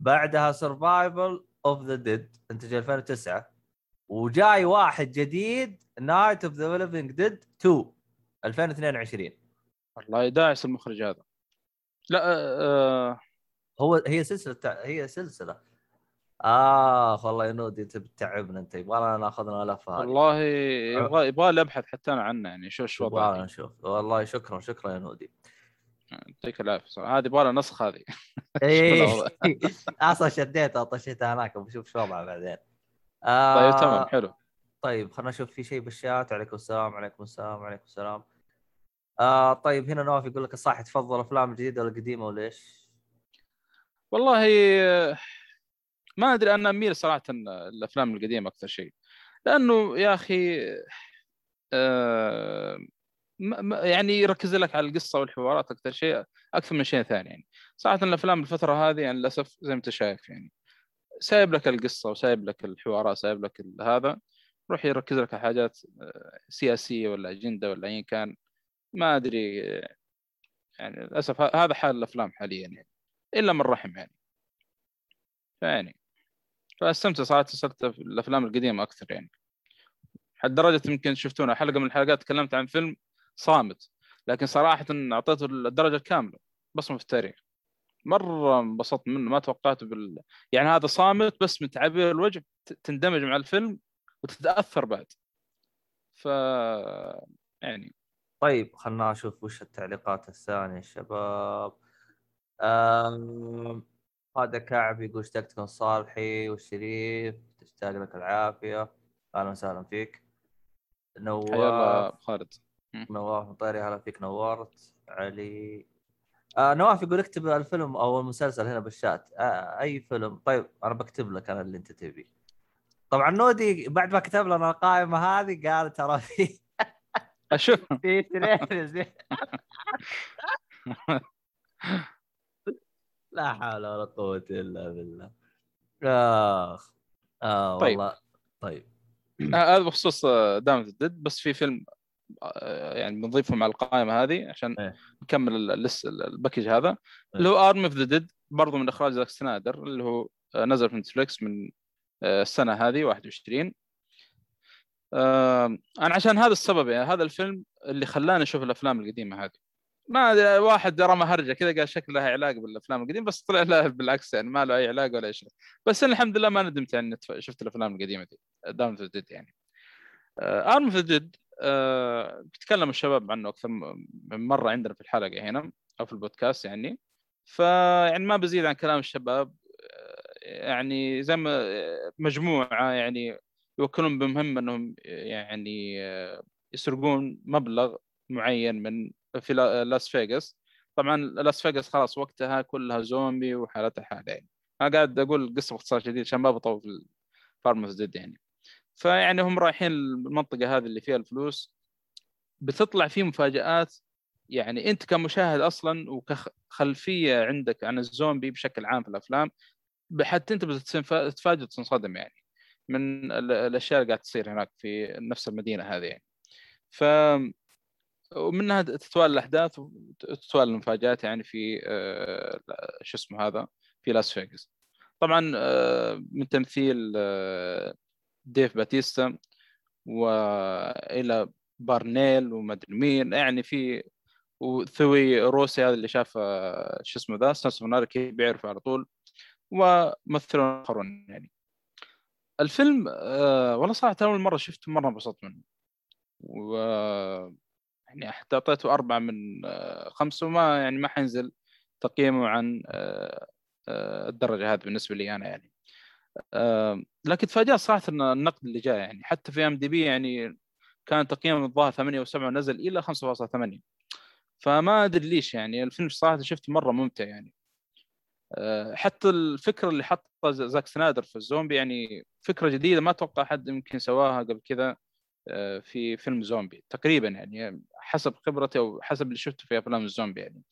بعدها Survival of the Dead انتج 2009 وجاي واحد جديد Night of the Living Dead 2 2022 والله داعس المخرج هذا. لا آه هو هي سلسلة. هي سلسلة. آخ والله يا نودي انت بتتعبنا أنت. يبغى ناخذنا لفه هذه. والله يبغى يبغى أبحث حتى أنا عنه يعني شو شو وضعه. نشوف والله شكرا شكرا يا نودي. يعطيك العافية صراحة. هذه يبغى نسخ هذه. الوضع؟ أصلا شديتها طشيتها هناك بشوف شو وضعها بعدين. طيب آه تمام حلو. طيب خلينا نشوف في شيء بالشات. عليكم السلام عليكم السلام عليكم السلام. آه طيب هنا نواف يقول لك الصح تفضل أفلام جديده ولا قديمه وليش؟ والله ما أدري أنا أميل صراحة الافلام القديمة أكثر شيء. لأنه يا أخي آه، يعني يركز لك على القصة والحوارات أكثر شيء أكثر من شيء ثاني يعني. صراحة الأفلام الفترة هذه يعني للأسف زي ما أنت شايف يعني. سايب لك القصة وسايب لك الحوارات سايب لك هذا روح يركز لك على حاجات آه، سياسية ولا أجندة ولا ايا كان. ما أدري يعني للأسف هذا حال الأفلام حاليا يعني. إلا من رحم يعني. فيعني فاستمتع صراحة سلسله الأفلام القديمة أكثر يعني. حد درجة يمكن شفتونا حلقة من الحلقات تكلمت عن فيلم صامت. لكن صراحة أعطيته الدرجة الكاملة بصمه في التاريخ مرة انبسطت منه ما توقعته بال. يعني هذا صامت بس من تعابير الوجه تندمج مع الفيلم وتتأثر بعد. ف يعني. طيب خلنا نشوف وش التعليقات الثانية يا شباب. هذا كعب يقول اشتقتكم صالحي؟ والشريف تشتاق لك العافية. أهلا وسهلا فيك. نواف. خالد. نواف مطيري هلا فيك نورت علي. آه نواف يقول اكتب الفيلم أو المسلسل هنا بالشات. آه أي فيلم؟ طيب أنا بكتب لك أنا اللي أنت تبي. طبعا نودي بعد ما كتب لنا القائمة هذه قال ترى في أشوف. في اثنين زين. لا حول ولا قوة إلا بالله. أخ. آه طيب. والله. طيب. هذا بخصوص Dawn of the Dead بس في فيلم آه، يعني بنضيفه مع القائمة هذه عشان إيه. نكمل ال- اللس ال package هذا. اللي هو Army of the Dead برضه من إخراج زاك سنايدر اللي هو آه، نزل في نتفلكس من آه، السنة هذه 21 آه، أنا عشان هذا السبب يعني هذا الفيلم اللي خلاني أشوف الأفلام القديمة هذه. ما واحد رمى هرجة كذا قال شكل لها علاقه بالأفلام القديمة بس طلع لا بالعكس يعني ما له أي علاقه ولا أي شيء. بس أنا الحمد لله ما ندمت يعني شفت الأفلام القديمة دي Dawn of Dead يعني. Army of Dead بيتكلم الشباب عنه أكثر من مرة عندنا في الحلقة هنا أو في البودكاست يعني. فيعني ما بزيد عن كلام الشباب يعني زي ما مجموعة يعني يوكلون بمهمة إنهم يعني يسرقون مبلغ معين من في لا- لاس فيغاس. طبعا لاس فيغاس خلاص وقتها كلها زومبي وحالتها حالة يعني. أنا قاعد أقول القصة باختصار شديد عشان ما بطول في Army of the Dead يعني. فيعني هم رايحين المنطقة هذه اللي فيها الفلوس. بتطلع فيه مفاجآت. يعني أنت كمشاهد أصلا وكخلفية عندك عن الزومبي بشكل عام في الأفلام حتى أنت بتتفاجئ وتنصدم يعني من ال- الأشياء اللي قاعد تصير هناك في نفس المدينة هذه يعني. ف ومنها تتوالى الأحداث وتتوالى المفاجآت يعني في آه، شو اسمه هذا؟ في لاس فيغاس. طبعا آه، من تمثيل آه، ديف باتيستا وإيلا بورنيل ومدري مين. يعني في وثيو روسي هذا اللي شاف شو اسمه The Sons of Anarchy بيعرف على طول. وممثلون آخرون يعني. الفيلم آه والله صراحة أول مرة شفته مرة انبسطت منه. و يعني حتى أعطيته أربعة من آه، خمسة وما يعني ما حينزل تقييمه عن آه، آه، الدرجة هذه بالنسبة لي أنا يعني. لكن تفاجأت صراحة إن النقد اللي جاء يعني حتى في إم دي بي يعني كان تقييم الظاهر 8 و7 نزل إلى 5.8 فما أدري ليش يعني الفيلم صراحة شفته مرة ممتع يعني. آه، حتى الفكرة اللي حطها زاك سنايدر في الزومبي يعني فكرة جديدة ما أتوقع حد يمكن سواها قبل كذا آه، في فيلم زومبي تقريبا يعني حسب خبرتي أو حسب اللي شفته في أفلام الزومبي يعني.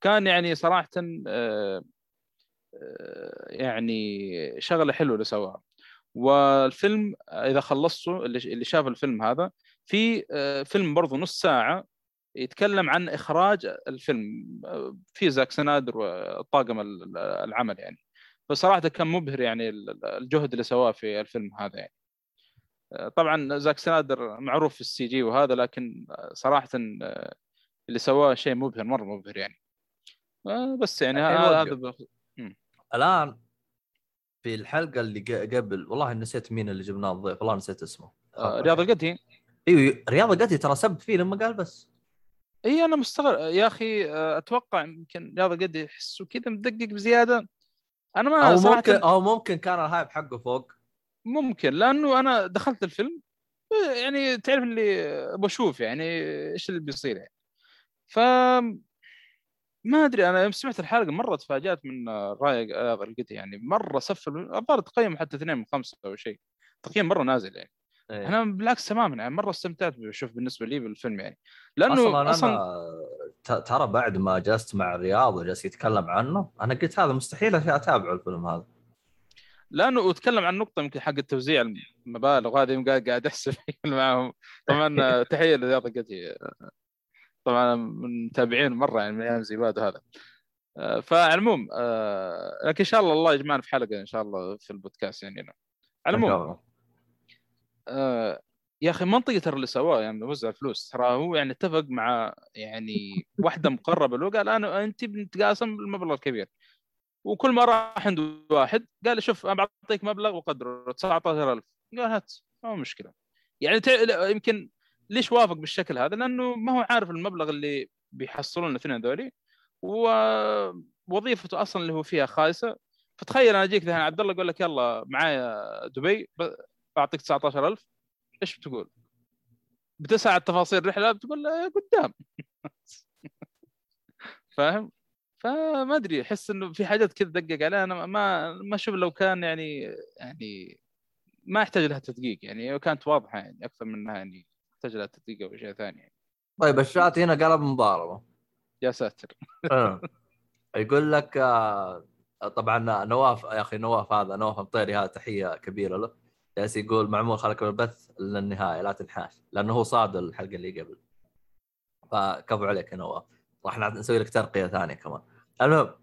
كان يعني صراحة آه، آه، يعني شغلة حلوة اللي سواها. والفيلم إذا خلصته اللي شاف الفيلم هذا في آه، فيلم برضه نص ساعة يتكلم عن إخراج الفيلم آه، في زاك سنايدر وطاقم ال- العمل يعني. فصراحة كان مبهر يعني ال- الجهد اللي سواه في الفيلم هذا يعني. آه، طبعا زاك سنايدر معروف في ال CG وهذا لكن آه، صراحة آه، اللي سواه شيء مبهر مرة مبهر يعني. آه، بس يعني وقف. هذا الآن في الحلقة اللي قبل والله نسيت مين اللي جبناه الضيف والله نسيت اسمه. آه، رياض القدي. إيوه رياض القتي ترى سب فيه لما قال بس. إي أنا مستغرب. يا أخي آه، أتوقع يمكن رياض القدي أحسه كذا مدقق بزيادة. أنا ما أو صراحة ممكن أو ممكن كان الهايب حقه فوق. ممكن لأنه أنا دخلت الفيلم يعني تعرف اللي بشوف يعني إيش اللي بيصير يعني. ف ما أدري أنا يوم سمعت الحلقة مرة تفاجأت من رأي القدي يعني مرة سفل الظاهر تقيم حتى اثنين من خمسة أو شيء تقييم مرة نازل يعني. إيه. أنا بالعكس تماما يعني مرة استمتعت بشوف بالنسبة لي بالفيلم يعني. لأنه أصلا ت- ترى بعد ما جلست مع رياض وجلس يتكلم عنه أنا قلت هذا مستحيل اتابعه الفيلم هذا. لأنه وتكلم عن نقطة يمكن حق توزيع المبالغ يوم قاعد أحسب معهم. طبعا تحية لرياض القدي طبعا من متابعين مرة يعني من أيام زيباد وهذا آه، فعلى العموم آه، لكن إن شاء الله الله يجمعنا في حلقة إن شاء الله في البودكاست يعني. على العموم آه، يا أخي منطقه ترى اللي سواه يعني وزع الفلوس. ترى هو يعني اتفق مع يعني واحدة مقربة له قال أنا أنت بنتقاسم المبلغ الكبير. وكل ما راح عند واحد قال شوف أنا بعطيك مبلغ وقدره 19000 قال هات ما مشكلة. يعني يمكن ليش وافق بالشكل هذا؟ لأنه ما هو عارف المبلغ اللي بيحصلون الاثنين هذولي ووظيفته أصلا اللي هو فيها خايسه فتخيل أنا أجيك ذهن عبد الله أقول لك يلا معايا دبي بعطيك 19000 إيش بتقول؟ بتسعى تفاصيل الرحله بتقول قدام فاهم؟ فما أدري أحس إنه في حاجات كذا دقق عليها أنا ما ما أشوف لو كان يعني يعني ما يحتاج لها تدقيق يعني كانت واضحة يعني أكثر من انها يعني أو شيء ثاني. يعني. طيب الشات هنا قلب مضاربه يا ساتر. آه. يقول لك آه، طبعا نواف يا أخي نواف هذا نواف المطيري هذا تحية كبيرة له. جالس يقول معمول خلك من البث للنهاية لا تنحاش. لأنه هو صاد الحلقة اللي قبل. فكفو عليك يا نواف. راح نسوي لك ترقية ثانية كمان. المهم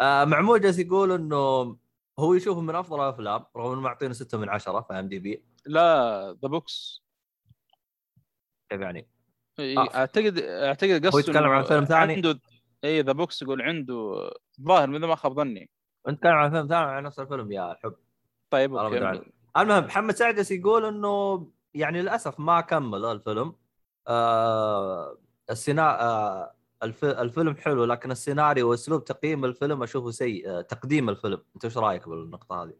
آه معمول جالس يقول إنه هو يشوفه من أفضل الأفلام رغم إنه معطينه 6 من 10 في IMDb ل The Box كيف يعني؟ آه. أعتقد أعتقد قصده هو يتكلم عن فيلم ثاني؟ عنده إي The Box يقول عنده ظاهر مثل ما خاب ظني. انت تتكلم عن فيلم ثاني عن نفس الفيلم يا الحب طيب okay. المهم محمد سعدس يقول إنه يعني للأسف ما كمل الفيلم. آه السينا آه الف... الفيلم حلو لكن السيناريو وأسلوب تقييم الفيلم أشوفه سيء. آه تقديم الفيلم. أنت إيش رأيك بالنقطة هذه؟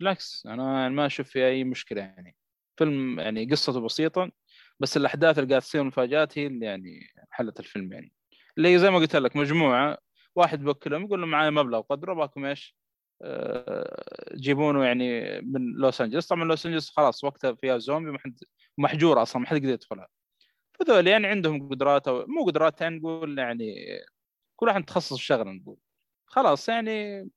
بالعكس أنا ما أشوف في أي مشكلة يعني. فيلم يعني قصته بسيطة بس الأحداث اللي قاعد تصير المفاجات هي اللي يعني حلت الفيلم يعني. اللي زي ما قلت لك مجموعة واحد يوكلهم يقول له معايا مبلغ قدره باكم إيش؟ أه جيبونه يعني من لوس انجلس طبعا لوس انجلس خلاص وقتها فيها زومبي محجوره أصلا ما حد يقدر يدخلها. فذول يعني عندهم قدرات أو مو قدرات يعني نقول يعني كل واحد تخصص شغلة نقول. خلاص يعني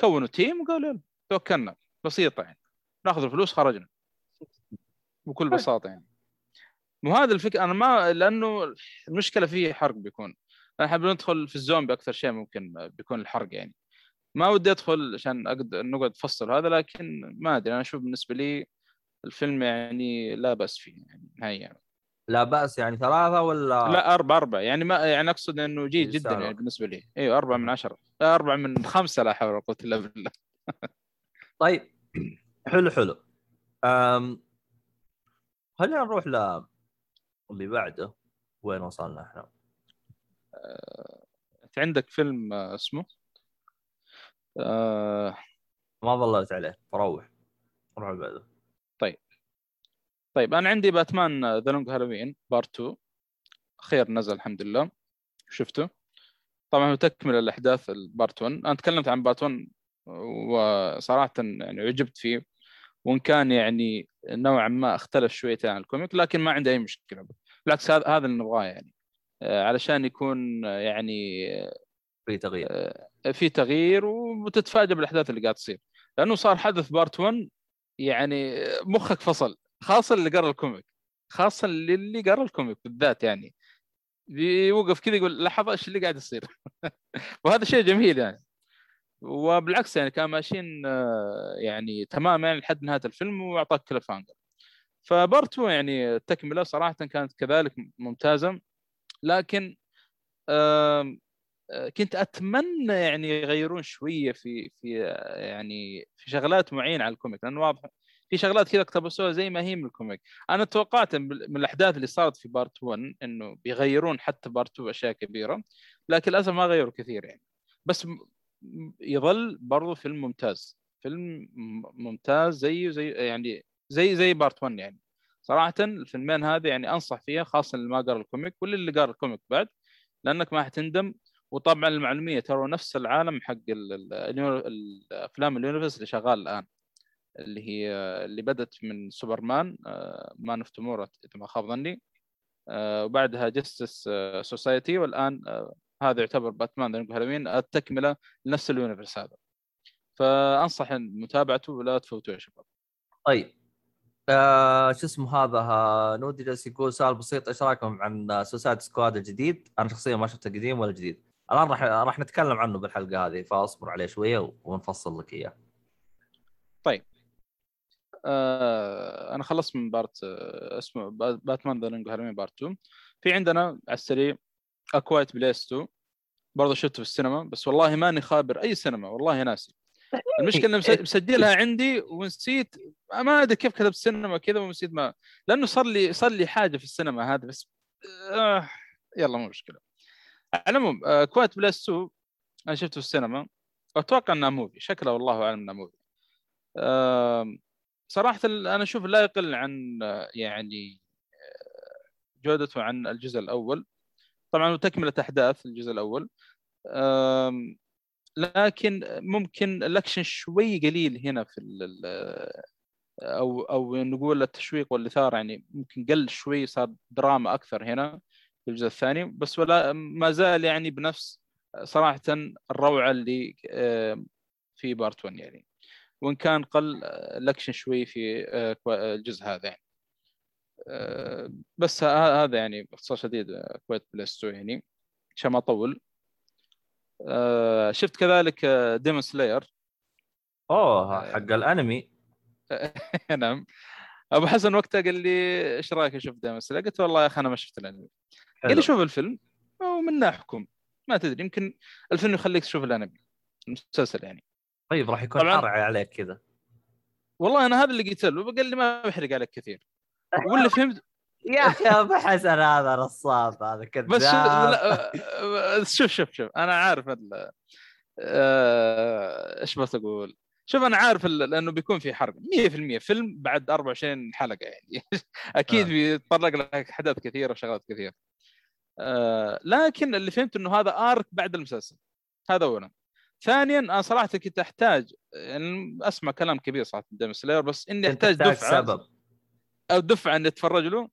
كونوا team وقالوا يلا توكلنا. بسيطة يعني. ناخذ الفلوس خرجنا. بكل. بساطة يعني. مو هذا الفكرة أنا ما لأنه المشكلة فيه حرق بيكون. أنا حاب ندخل في الزومبي أكثر شيء ممكن بيكون الحرق يعني. ما ودي أدخل عشان أقدر نقعد نفصل هذا لكن ما أدري أنا أشوف بالنسبة لي الفيلم يعني لا بأس فيه يعني نهائيا. يعني. لا بأس يعني ثلاثة ولا؟ لا أربعة أربعة. يعني ما يعني أقصد إنه جيد جدا يعني بالنسبة لي. أيوه أربعة من عشرة. أربعة من خمسة لا حول ولا قوة إلا بالله. طيب حلو حلو. أم... خلينا نروح ل اللي بعده وين وصلنا إحنا؟ انت عندك فيلم اسمه؟ آه... ما ظلت عليه فروح. روح بعده. طيب. طيب أنا عندي Batman The Long Halloween Part 2 أخيرا نزل الحمد لله. شفته؟ طبعا هو تكمل الاحداث ال part 1 أنا تكلمت عن part 1 وصراحه يعني عجبت فيه. وإن كان يعني نوعا ما اختلف شويتين عن ال comic لكن ما عندي أي مشكلة. بالعكس هذا هذا اللي نبغاه يعني. آه، علشان يكون يعني في تغيير. آه، في تغيير وتتفاجئ بالأحداث اللي قاعد تصير. لأنه صار حدث part 1 يعني مخك فصل خاصة اللي قرأ ال comic خاصة اللي قرأ ال comic بالذات يعني. بيوقف كذا يقول لحظة إيش اللي قاعد يصير؟ وهذا شيء جميل يعني. وبالعكس يعني كانوا ماشيين آه، يعني تماما يعني لحد نهاية الفيلم وأعطاك cliffhanger ف part يعني التكملة صراحة كانت كذلك ممتازة. لكن آه، كنت أتمنى يعني يغيرون شوية في في آه، يعني في شغلات معينة على ال comic لأنه واضح في شغلات كذا اقتبسوها زي ما هي من ال comic. أنا توقعت من الأحداث اللي صارت في part 1 إنه بيغيرون حتى part 2 أشياء كبيرة لكن للأسف ما غيروا كثير يعني. بس يظل برضو فيلم ممتاز. فيلم ممتاز زيه زي يعني زي زي part 1 يعني. صراحة الفيلمين هذه يعني أنصح فيها خاصة اللي ما قرأ ال comic واللي اللي قرأ ال comic بعد لأنك ما حتندم. وطبعا للمعلومية ترى نفس العالم حق الأفلام ال universe اللي شغال الآن اللي هي اللي بدت من Superman Man of Tomorrow إذا ما خاب ظني. آه، وبعدها Justice Society والآن آه، هذا يعتبر Batman The Halloween التكملة لنفس ال universe هذا فأنصح متابعته ولا تفوتوه يا شباب طيب آه شو اسمه هذا نودي جالس يقول سؤال بسيط إيش رأيكم عن Suicide Squad الجديد؟ أنا شخصيا ما شفته قديم ولا جديد. الآن راح راح نتكلم عنه بالحلقة هذه فأصبر عليه شوية ونفصل لك إياه. طيب آه أنا خلصت من part آه اسمه Batman The Halloween part 2 في عندنا على السريع A Quiet Place 2 برضه شفته في السينما بس والله ماني خابر أي سينما والله ناسي المشكلة مسجلها عندي ونسيت ما أدري كيف كتبت سينما كذا ونسيت ما لأنه صار لي صار لي حاجة في السينما هذا بس آه يلا مو مشكلة. على العموم آه Place 2 أنا شفته في السينما. أتوقع إنها موفي شكله والله أعلم إنها موفي آه صراحة أنا أشوف لا يقل عن يعني جودته عن الجزء الأول. طبعا تكمله أحداث الجزء الأول. لكن ممكن الأكشن شوي قليل هنا في أو أو نقول التشويق والإثارة يعني ممكن قل شوي صار دراما أكثر هنا في الجزء الثاني. بس ولا ما زال يعني بنفس صراحة الروعة اللي في part 1 يعني. وإن كان قل الأكشن شوي في آه، الجزء هذا يعني. آه، بس هذا يعني باختصار شديد Quiet Place 2 يعني عشان ما أطول. آه، شفت كذلك Demon Slayer أوه حق الأنمي. نعم. أبو حسن وقتها قال لي إيش رأيك أشوف ديمون سلاير قلت والله يا أخي أنا ما شفت الأنمي. قال لي شوف الفيلم. ومن احكم ما تدري يمكن الفيلم يخليك تشوف الأنمي. المسلسل يعني. طيب راح يكون حرعي عليك كذا. والله أنا هذا اللي قلت له قال لي ما بحرق عليك كثير. واللي فهمت يا أخي أبو حسن هذا نصاب هذا كذاب. بس شوف شوف شوف أنا عارف آه، إيش بس أقول؟ شوف أنا عارف لأنه بيكون في حرق 100% فيلم بعد 24 حلقة يعني. أكيد آه. بيتطرق لك أحداث كثيرة وشغلات كثيرة. آه لكن اللي فهمت إنه هذا آرك بعد المسلسل. هذا اولا. ثانيا أنا صراحة كنت أحتاج يعني أسمع كلام كبير صراحة ديم سلاير بس إني أحتاج دفعة. سبب. أو دفعة إني أتفرج له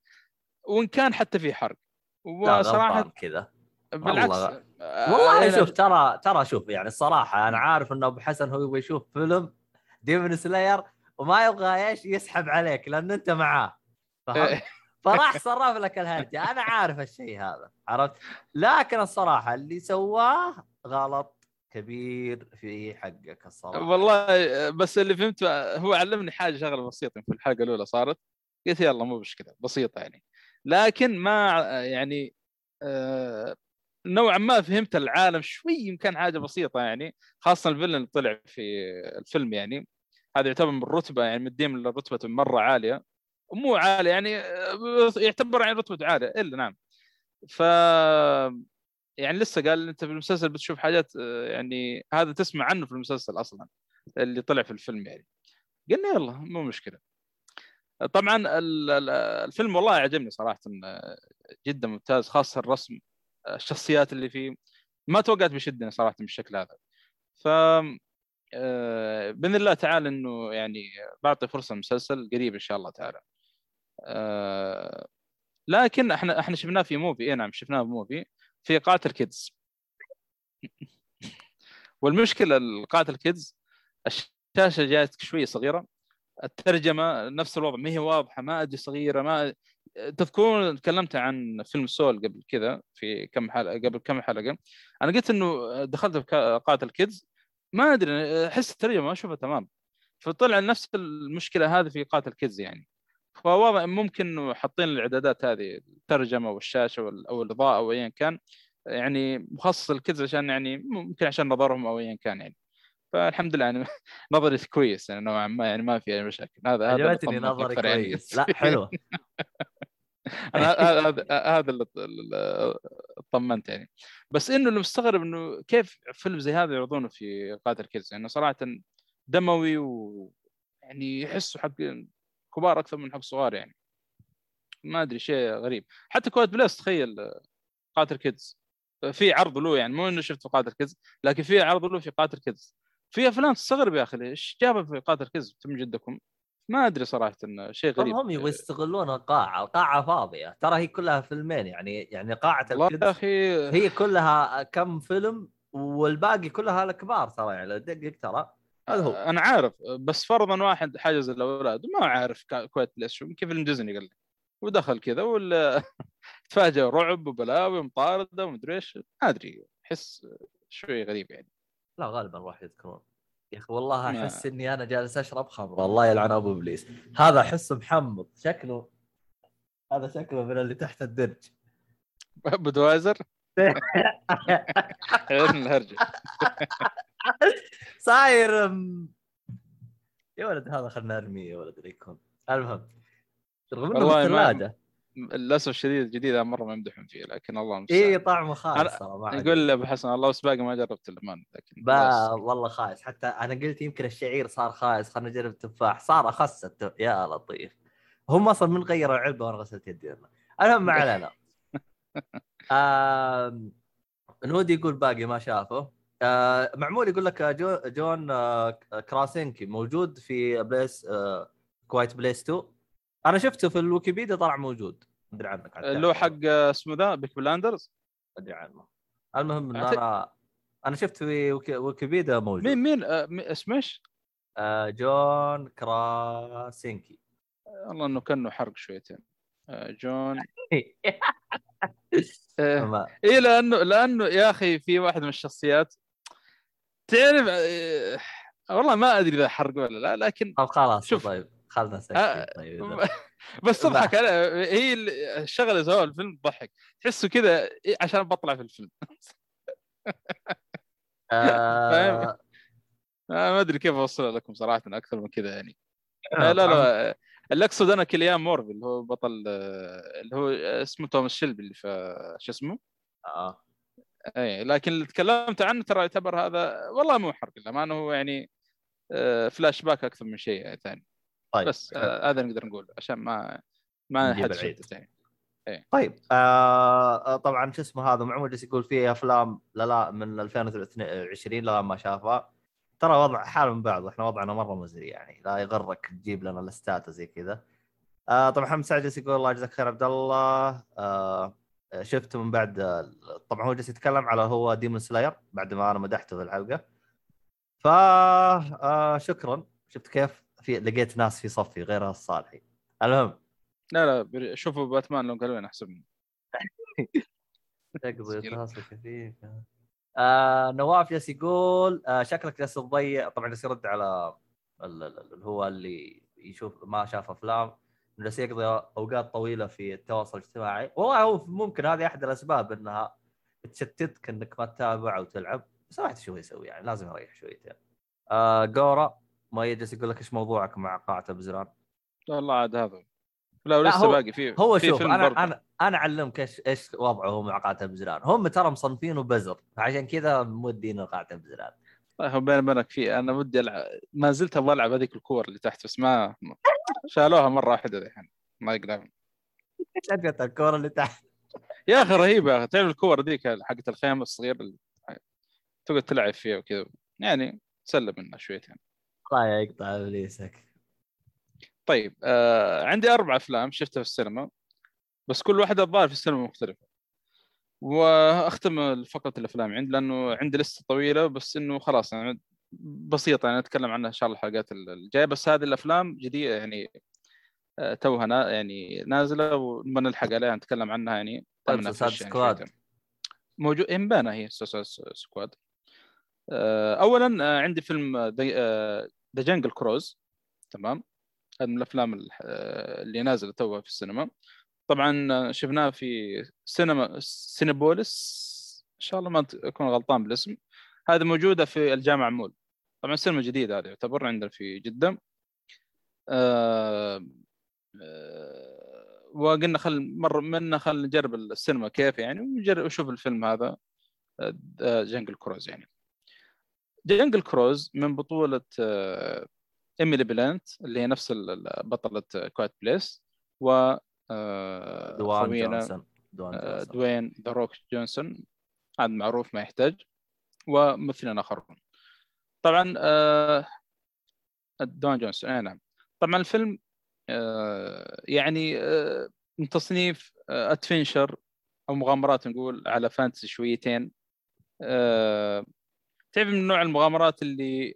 وإن كان حتى في حرق. وصراحة كذا. بالعكس والله, آه، والله شوف ترى ترى شوف يعني الصراحة أنا عارف انه أبو حسن هو يبغى يشوف فيلم ديمون سلاير وما يبغى إيش يسحب عليك لأن أنت معاه. فهمت؟ فراح صرف لك الهرجة. أنا عارف الشيء هذا عرفت؟ لكن الصراحة اللي سواه غلط كبير في حقك الصراحة. والله بس اللي فهمته هو علمني حاجة شغلة بسيطة في الحلقة الأولى صارت. قلت يلا مو مشكله بسيطة يعني. لكن ما يعني آه نوعا ما فهمت العالم شوي يمكن حاجة بسيطة يعني. خاصة الفيلن اللي طلع في الفيلم يعني. هذا يعتبر من رتبه يعني مدين لرتبه مرة عالية. مو عالية يعني آه، يعتبر يعني رتبة عالية. إلا نعم. ف يعني لسه قال أنت في المسلسل بتشوف حاجات آه، يعني هذا تسمع عنه في المسلسل أصلا اللي طلع في الفيلم يعني. قلنا يلا مو مشكلة. طبعا الفيلم والله عجبني صراحة جدا ممتاز خاصة الرسم الشخصيات اللي فيه. ما توقعت بيشدني صراحة بالشكل هذا. ف آه، بإذن الله تعالى إنه يعني بعطي فرصة المسلسل قريب إن شاء الله تعالى. آه، لكن إحنا إحنا شفناه في موفي اي نعم شفناه في موفي في قاتل كيدز والمشكلة القاتل كيدز الشاشة جاتك شوي صغيرة. الترجمة نفس الوضع ما هي واضحة ما أدري صغيرة ما تذكرون تكلمت عن فيلم سول قبل كذا في كم حلقة قبل كم حلقة. أنا قلت إنه دخلت في قاتل كيدز ما أدري أحس الترجمة ما أشوفها تمام. فطلع نفس المشكلة هذه في قاتل كيدز يعني. فواضح ممكن حاطين الإعدادات هذه الترجمة والشاشة أو الإضاءة أو ايا كان يعني مخصص للكيدز عشان يعني ممكن عشان نظرهم أو ايا كان يعني. فالحمد لله يعني نظري كويس يعني نوعا ما يعني ما في أي مشاكل. هذا عجبتني نظري. كويس. لا حلو. أنا هذا اللي اللي طمنت يعني. بس إنه اللي مستغرب إنه كيف فيلم زي هذا يعرضونه في قاتل كيدز يعني صراحة دموي و يعني يحسوا حق كبار أكثر من حق صغار يعني. ما أدري شيء غريب. حتى كويت بليس تخيل قاتل كيدز في عرض له يعني مو إنه شفت في قاتل كيدز لكن في عرض له في قاتل كيدز في أفلام تستغرب يا أخي إيش جابها في قاتل كيدز تم جدكم؟ ما أدري صراحة إنه شيء غريب. هم يبغوا يستغلون القاعة، القاعة فاضية، ترى هي كلها فيلمين يعني يعني قاعة الكيدز أخي هي كلها كم فيلم والباقي كلها الكبار ترى يعني لو تدقق ترى. هذا هو. أنا عارف بس فرضا واحد حجز الأولاد ما عارف كويت بليس شو يمكن فيلم ديزني قال لي ودخل كذا ولا تفاجئ رعب وبلاوي ومطاردة ومدري إيش. ما أدري احس شوي غريب يعني. لا غالبا راح يذكرون. يا أخي والله أحس إني أنا جالس أشرب خمر. الله يلعن أبو إبليس. هذا أحسه محمض شكله هذا شكله من اللي تحت الدرج. بودوايزر الهرجة. صاير أم، يا ولد هذا خلنا نرميه يا ولد اللي يكون. المهم رغم إنه والله في ما- الثلاجه للأسف الشديد الجديد مرة ما يمدحون فيه لكن الله اي المستعان طعمه خايس ترى يقول ابو حسن الله بس باقي ما جربت الأمان لكن با. والله خايس. حتى أنا قلت يمكن الشعير صار خايس خلينا نجرب التفاح. صار أخس التف... يا لطيف. هم أصلا من غيروا العلبة وأنا غسلت يدي. المهم ما علينا. نودي يقول باقي ما شافه. آه، معمول يقول لك جو جون آه، كراسينكي موجود في بليس آه، كوايت بليس 2 أنا شفته في الويكيبيديا طلع موجود أدري عنك اللي هو. حق اسمه ذا بيك بلاندرز أدري عنه المهم إن أنا أنا شفت في ويكي- ويكيبيديا موجود مين مين آه، اسمه إيش؟ آه، جون كراسينكي والله إنه كأنه حرق شويتين آه، جون آه، اي لأنه لأنه يا أخي في واحد من الشخصيات تعرف آه، والله ما أدري إذا حرق ولا لا لكن طب خلاص شوف. طيب خلنا آه، نسكت طيب بس تضحك على هي ال- الشغلة سووها الفيلم تضحك تحسه كذا إيه، عشان بطلع في الفيلم. آه، آه، ما أدري كيف اوصلها لكم صراحة أكثر من كذا يعني. لا. لا اللي أقصد أنا كليان مورفي اللي هو بطل اللي هو اسمه توماس شيلبي اللي في شو اسمه؟ آه. اي لكن اللي تكلمت عنه ترى يعتبر هذا والله مو حرق للامانه هو يعني فلاش باك أكثر من شيء يعني ثاني. طيب بس آه، هذا نقدر نقول عشان ما ما نجيب حد العيد. شدت يعني طيب آه آه، طبعا شو اسمه هذا معمول جالس يقول في أفلام لا لا من 2022 لا ما شافها. ترى وضع حال من بعض إحنا وضعنا مرة مزري يعني لا يغرك تجيب لنا الاستات زي كذا. آه طبعا محمد سعد جالس يقول الله يجزاك خير عبد الله. آه شفته من بعد طبعا هو جالس يتكلم على هو ديمون سلاير بعد ما أنا مدحته في الحلقة. ف آه شكرا. شفت كيف؟ في لقيت ناس في صفي غير الصالحي. المهم. لا لا شوفوا باتمان لون قالوا أحسن تقضي. تواصل خفيف آه نواف جالس يقول آه شكلك جالس تضيع طبعا جالس يرد على ال- ال- اللي هو اللي يشوف ما شاف أفلام. جالس يقضي أوقات طويلة في التواصل الاجتماعي. والله هو ممكن هذه أحد الأسباب إنها تشتتك إنك ما تتابع أو تلعب. بس الواحد شو يسوي يعني لازم يريح شويتين. آه جورا. ما يجلس يقول لك إيش موضوعك مع قاعة البزران والله عاد هذا. لا ولسه هو- باقي في هو في شوف أنا برضه. أنا أنا أعلمك إيش إيش وضعه هو مع قاعة البزران هم ترى مصنفينه بزر عشان كذا مودينه قاعه والله هو بيني وبينك في أنا ودي العب ما زلت أبغى ألعب هذيك الكور اللي تحت بس ما شالوها مرة واحدة الحين. ما يقدر. شقت الكوره اللي تحت؟ يا أخي رهيبه يا أخي. تعرف الكور ذيك حقت الخيم الصغير اللي تقعد تلعب فيها وكذا؟ يعني تسلم منها شويتين. الله يقطع ابليسك. طيب آه عندي أربع افلام شفتها في السينما بس كل واحدة الظاهر في السينما مختلفة. واختم فقرة الافلام عندي لأنه عندي لستة طويلة بس إنه خلاص يعني بسيطة يعني نتكلم عنها إن شاء الله الحلقات الجاية. بس هذه الأفلام جديدة يعني آه، توها يعني نازلة ونبغى نلحق عليها نتكلم عنها يعني. طيب، fresh يعني Squad. موجود امبانا هي Suicide Squad. آه، اولا آه، عندي فيلم The Jungle Cruise تمام؟ هذا من الأفلام ال- آه، اللي نازلة توها في السينما. طبعا آه، شفناه في سينما سينابوليس شاء الله ما أكون غلطان بالاسم. هذه موجودة في الجامع مول. طبعا سينما جديدة هذه يعتبر عندنا في جدة. آه آه وقلنا خل مره منا خل نجرب السينما كيف يعني ونجرب وشوف الفيلم هذا. آه، جنجل كروز يعني. جنجل كروز من بطولة آه، إيميلي بلانت اللي هي نفس ال- بطلة Quiet Place و آه، دوان جونسون. آه، دوين The Rock جونسون هذا معروف ما يحتاج. وممثلين آخرون. طبعا آه، دوان جونسون. أي نعم. طبعا الفيلم آه، يعني آه، من تصنيف adventure أو مغامرات نقول على fantasy شويتين آه، تعرف من نوع المغامرات اللي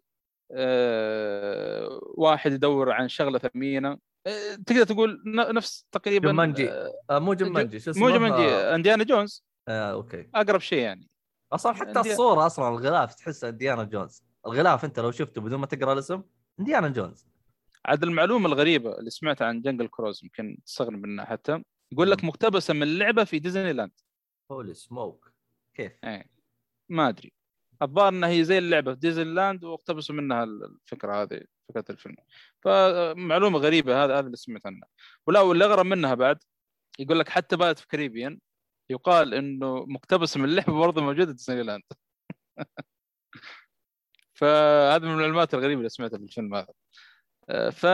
آه، واحد يدور عن شغلة ثمينة؟ آه، تقدر تقول نفس تقريبا جومانجي. آه، مو جمانجي شو اسمه مو جومانجي آه انديانا جونز. آه، أوكي. أقرب شيء يعني. أصلا حتى إنديانا- الصورة أصلا الغلاف تحسه انديانا جونز. الغلاف أنت لو شفته بدون ما تقرأ الاسم انديانا جونز. عاد المعلومة الغريبة اللي سمعتها عن Jungle Cruise يمكن تستغرب منها حتى يقول لك. مقتبسة من لعبة في ديزني لاند. holy smoke كيف؟ ما أدري. الظاهر إنها هي زي اللعبة في ديزني لاند واقتبسوا منها الفكرة هذه فكرة الفيلم. فمعلومة غريبة هذا هذا اللي سمعت عنها ولا واللي أغرب منها بعد يقول لك حتى Pirates of Caribbean يقال إنه مقتبس من اللعبه برضه موجودة ديزني لاند فهذا من المعلومات الغريبة اللي سمعتها في الفيلم هذا. آه، ف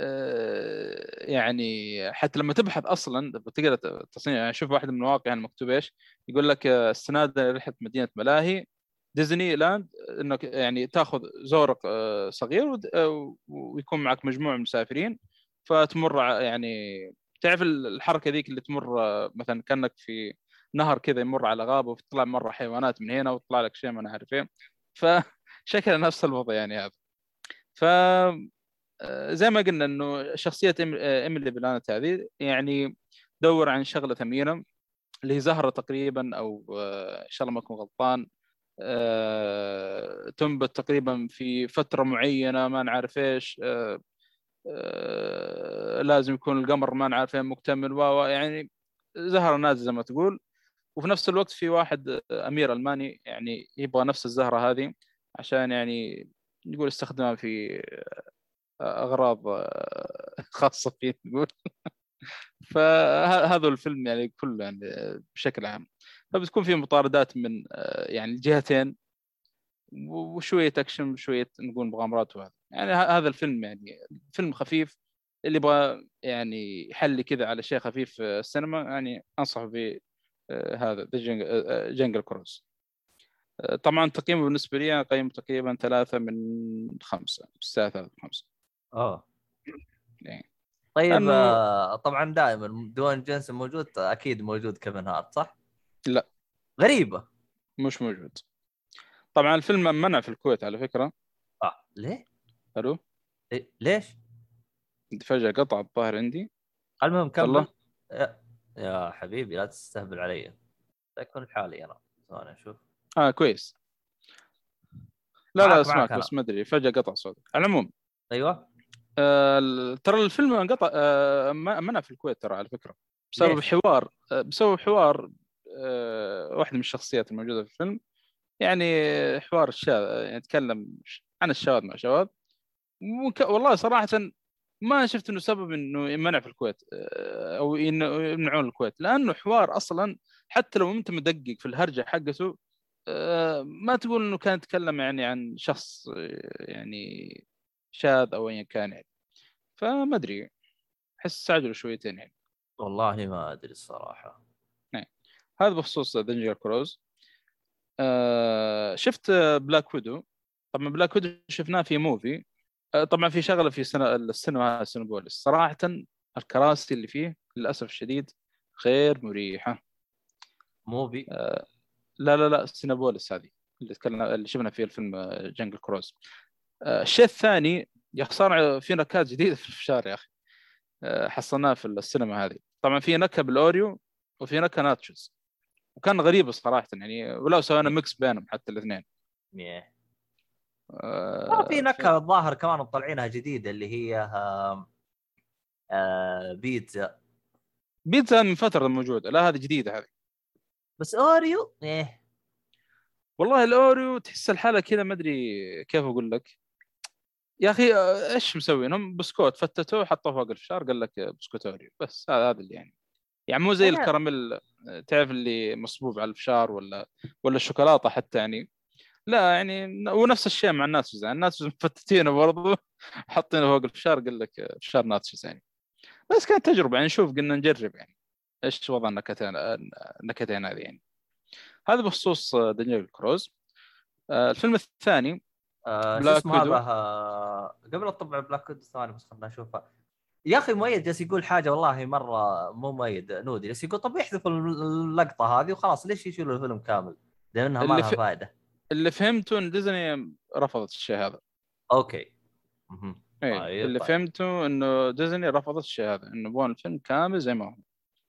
آه، يعني حتى لما تبحث أصلا بتقرا تصنيع يعني شوف واحد من المواقع يعني مكتوب إيش يقول لك آه، السناده رحله مدينة ملاهي ديزني لاند إنك يعني تاخذ زورق آه، صغير آه، ويكون معك مجموعة من المسافرين فتمر يعني تعرف الحركة ذيك اللي تمر آه، مثلا كأنك في نهر كذا يمر على غابة وتطلع مرة حيوانات من هنا وتطلع لك شيء ما أنا عارف إيه. فشكل نفس الوضع يعني هذا. ف زي ما قلنا إنه شخصية إيميلي بلانت هذه يعني دور عن شغلة ثمينه اللي هي زهرة تقريبا أو إن شاء الله ما أكون غلطان تنبت تقريبا في فترة معينة ما نعرف إيش. آه، آه، لازم يكون القمر ما نعرف إيه مكتمل. و يعني زهرة نازله زي ما تقول. وفي نفس الوقت في واحد آه، أمير ألماني يعني يبغى نفس الزهرة هذه عشان يعني نقول استخدمها في آه، أغراض آه، خاصة فيه نقول. فهذا الفيلم يعني كله يعني بشكل عام. فبتكون في مطاردات من آه، يعني الجهتين وشوية أكشن وشوية نقول مغامرات وهذا. يعني هذا الفيلم يعني فيلم خفيف اللي يبغى يعني يحلي كذا على شيء خفيف في السينما يعني انصح ب آه، هذا The Jungle Cruise آه، طبعا تقييمه بالنسبة لي أنا قيمه تقريبا ثلاثة من خمسة الساعة ثلاثة من خمسة. آه. يعني طيب آه طبعا دائما دوان جونسون موجود أكيد موجود كيفن هارت صح؟ لا. غريبة مش موجود طبعا الفيلم منع في الكويت على فكرة آه ليه؟ ألو إيه؟ ليش؟ فجأة قطع الظاهر عندي المهم كمل والله. يا, يا حبيبي لا تستهبل علي يكون لحالي أنا ثواني أشوف آه كويس لا لا معك اسمعك. بس ما أدري فجأة قطع صوتك على العموم أيوه آه ترى الفيلم انقطع آه منع في الكويت ترى على فكرة بسبب؟ حوار آه بسبب حوار آه واحدة من الشخصيات الموجودة في الفيلم. يعني حوار الشاذ يعني يتكلم عن الشواذ مع وك... والله صراحة ما شفت إنه سبب إنه يمنع في الكويت آه، أو إنه يمنعون الكويت. لأنه حوار أصلا حتى لو أنت مدقق في الهرجة حقته آه، ما تقول إنه كان يتكلم يعني عن شخص يعني شاذ أو ايا كان يعني. فما أدري أحس استعجلوا شويتين يعني. والله ما أدري الصراحة. هذا بخصوص دنجر كروز. آه شفت Black Widow؟ طبعا Black Widow شفناه في موفي. آه طبعا في شغلة في سنة السينما سينيبوليس صراحة الكراسي اللي فيه للأسف الشديد غير مريحة. موفي؟ لا لا لا سينيبوليس هذه اللي تكلمنا اللي شفنا فيه الفيلم آه، Jungle Cruise. آه، الشيء الثاني يا خساره في نكهات جديدة في الفشار يا أخي. آه، حصلناها في السينما هذه. طبعا في نكهة بالأوريو وفي نكهة nachos. وكان غريب صراحة يعني ولو سوينا mix بينهم حتى الاثنين. ميه. آه، في نكهة الظاهر كمان مطلعينها جديدة اللي هي آه آه بيتزا. بيتزا من فترة موجودة. لا هذه جديدة هذه. بس اوريو إيه. والله الاوريو تحس الحالة كذا ما أدري كيف أقول لك. يا أخي آه، إيش مسوينهم؟ بسكوت فتتوه حطوه فوق الفشار قال لك بسكوت اوريو بس هذا هذا اللي يعني. يعني مو زي الكراميل تعرف اللي مصبوب على الفشار ولا ولا الشوكولاتة حتى يعني. لا يعني ونفس الشيء مع ال nachos يعني ال nachos مفتتينه برضو حاطينه فوق الفشار قال لك فشار nachos يعني. بس كانت تجربة يعني نشوف قلنا نجرب يعني. إيش وضع النكهتين النكهتين هذه يعني. هذا بخصوص Jungle Cruise. آه، الفيلم الثاني آه Black اسمه هذا. آه قبل الطبع Black Widow ثاني بس خلنا نشوفها يا أخي مؤيد جالس يقول حاجة والله مرة مو مؤيد نودي جالس يقول طب يحذفوا اللقطة هذه وخلاص ليش يشيلوا الفيلم كامل؟ لأنها ما لها في- فائده اللي فهمته ان ديزني رفضت الشيء هذا أوكي مهم. إيه طيب، اللي طيب. فهمته إنه ديزني رفضت الشيء هذا إنه يبغون الفيلم كامل زي ما هو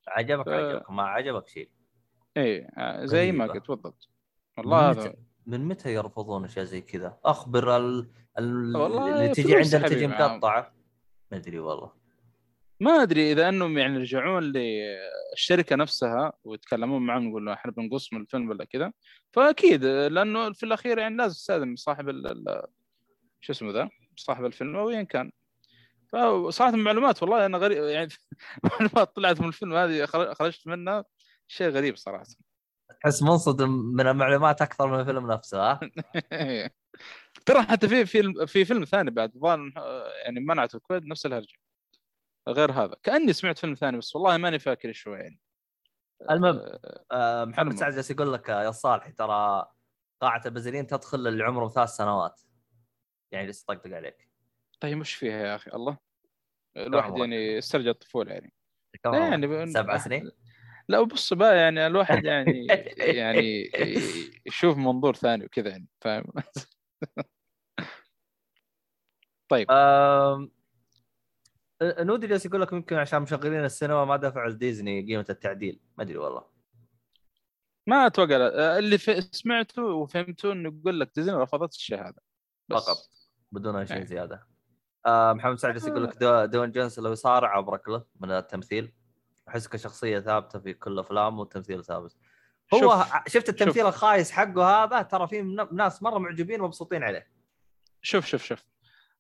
عجبك ف- عجبك ما عجبك شيء إيه آه، زي ما غريبة. قلت بالضبط والله من هذا متى من متى يرفضون أشياء زي كذا؟ أخبر ال... ال... اللي تجي عندنا تجي. مقطعة ما أدري والله ما أدري إذا إنهم يعني يرجعون للشركه نفسها ويتكلمون معهم يقولوا إحنا بنقص من الفيلم ولا كذا. فأكيد لأنه في الأخير يعني لازم تستاذن صاحب ال... شو اسمه ذا؟ صاحب الفيلم أو ايا كان. فصراحه المعلومات والله أنا غريب يعني معلومات طلعت من الفيلم هذه خر- خرجت منها شيء غريب صراحة. تحس منصدم من المعلومات أكثر من الفيلم نفسه ها؟ ترى حتى في فيلم في فيلم ثاني بعد يعني منعته الكويت نفس الهرجة. غير هذا. كأني سمعت فيلم ثاني بس والله ماني فاكر هو يعني. المهم آه، آه، محمد. سعد جالس يقول لك آه، يا صالحي ترى قاعة البازلين تدخل اللي عمره ثلاث سنوات. يعني جالس يطقطق عليك. طيب وش فيها يا أخي؟ الله. الواحد؟ يعني يسترجع الطفولة يعني. لا؟ يعني سبع سنين؟ لا بص بقى يعني الواحد يعني يعني يشوف منظور ثاني وكذا يعني فاهم؟ طيب. نودي جالس يقول لك يمكن عشان مشغلين السينما ما دفعوا لديزني قيمة التعديل. ما أدري والله. ما أتوقع. اللي سمعته وفهمته إنه يقول لك ديزني رفضت الشيء هذا بس فقط. بدون أي شيء إيه. زيادة. آه، محمد سعد يقول لك دو- دون جونس لو يصارع أبرك له من التمثيل. أحس كشخصية ثابتة في كل افلامه والتمثيل ثابت. هو شوف شفت التمثيل شوف. الخايس حقه هذا؟ ترى في ناس مرة معجبين ومبسوطين عليه. شوف شوف شوف.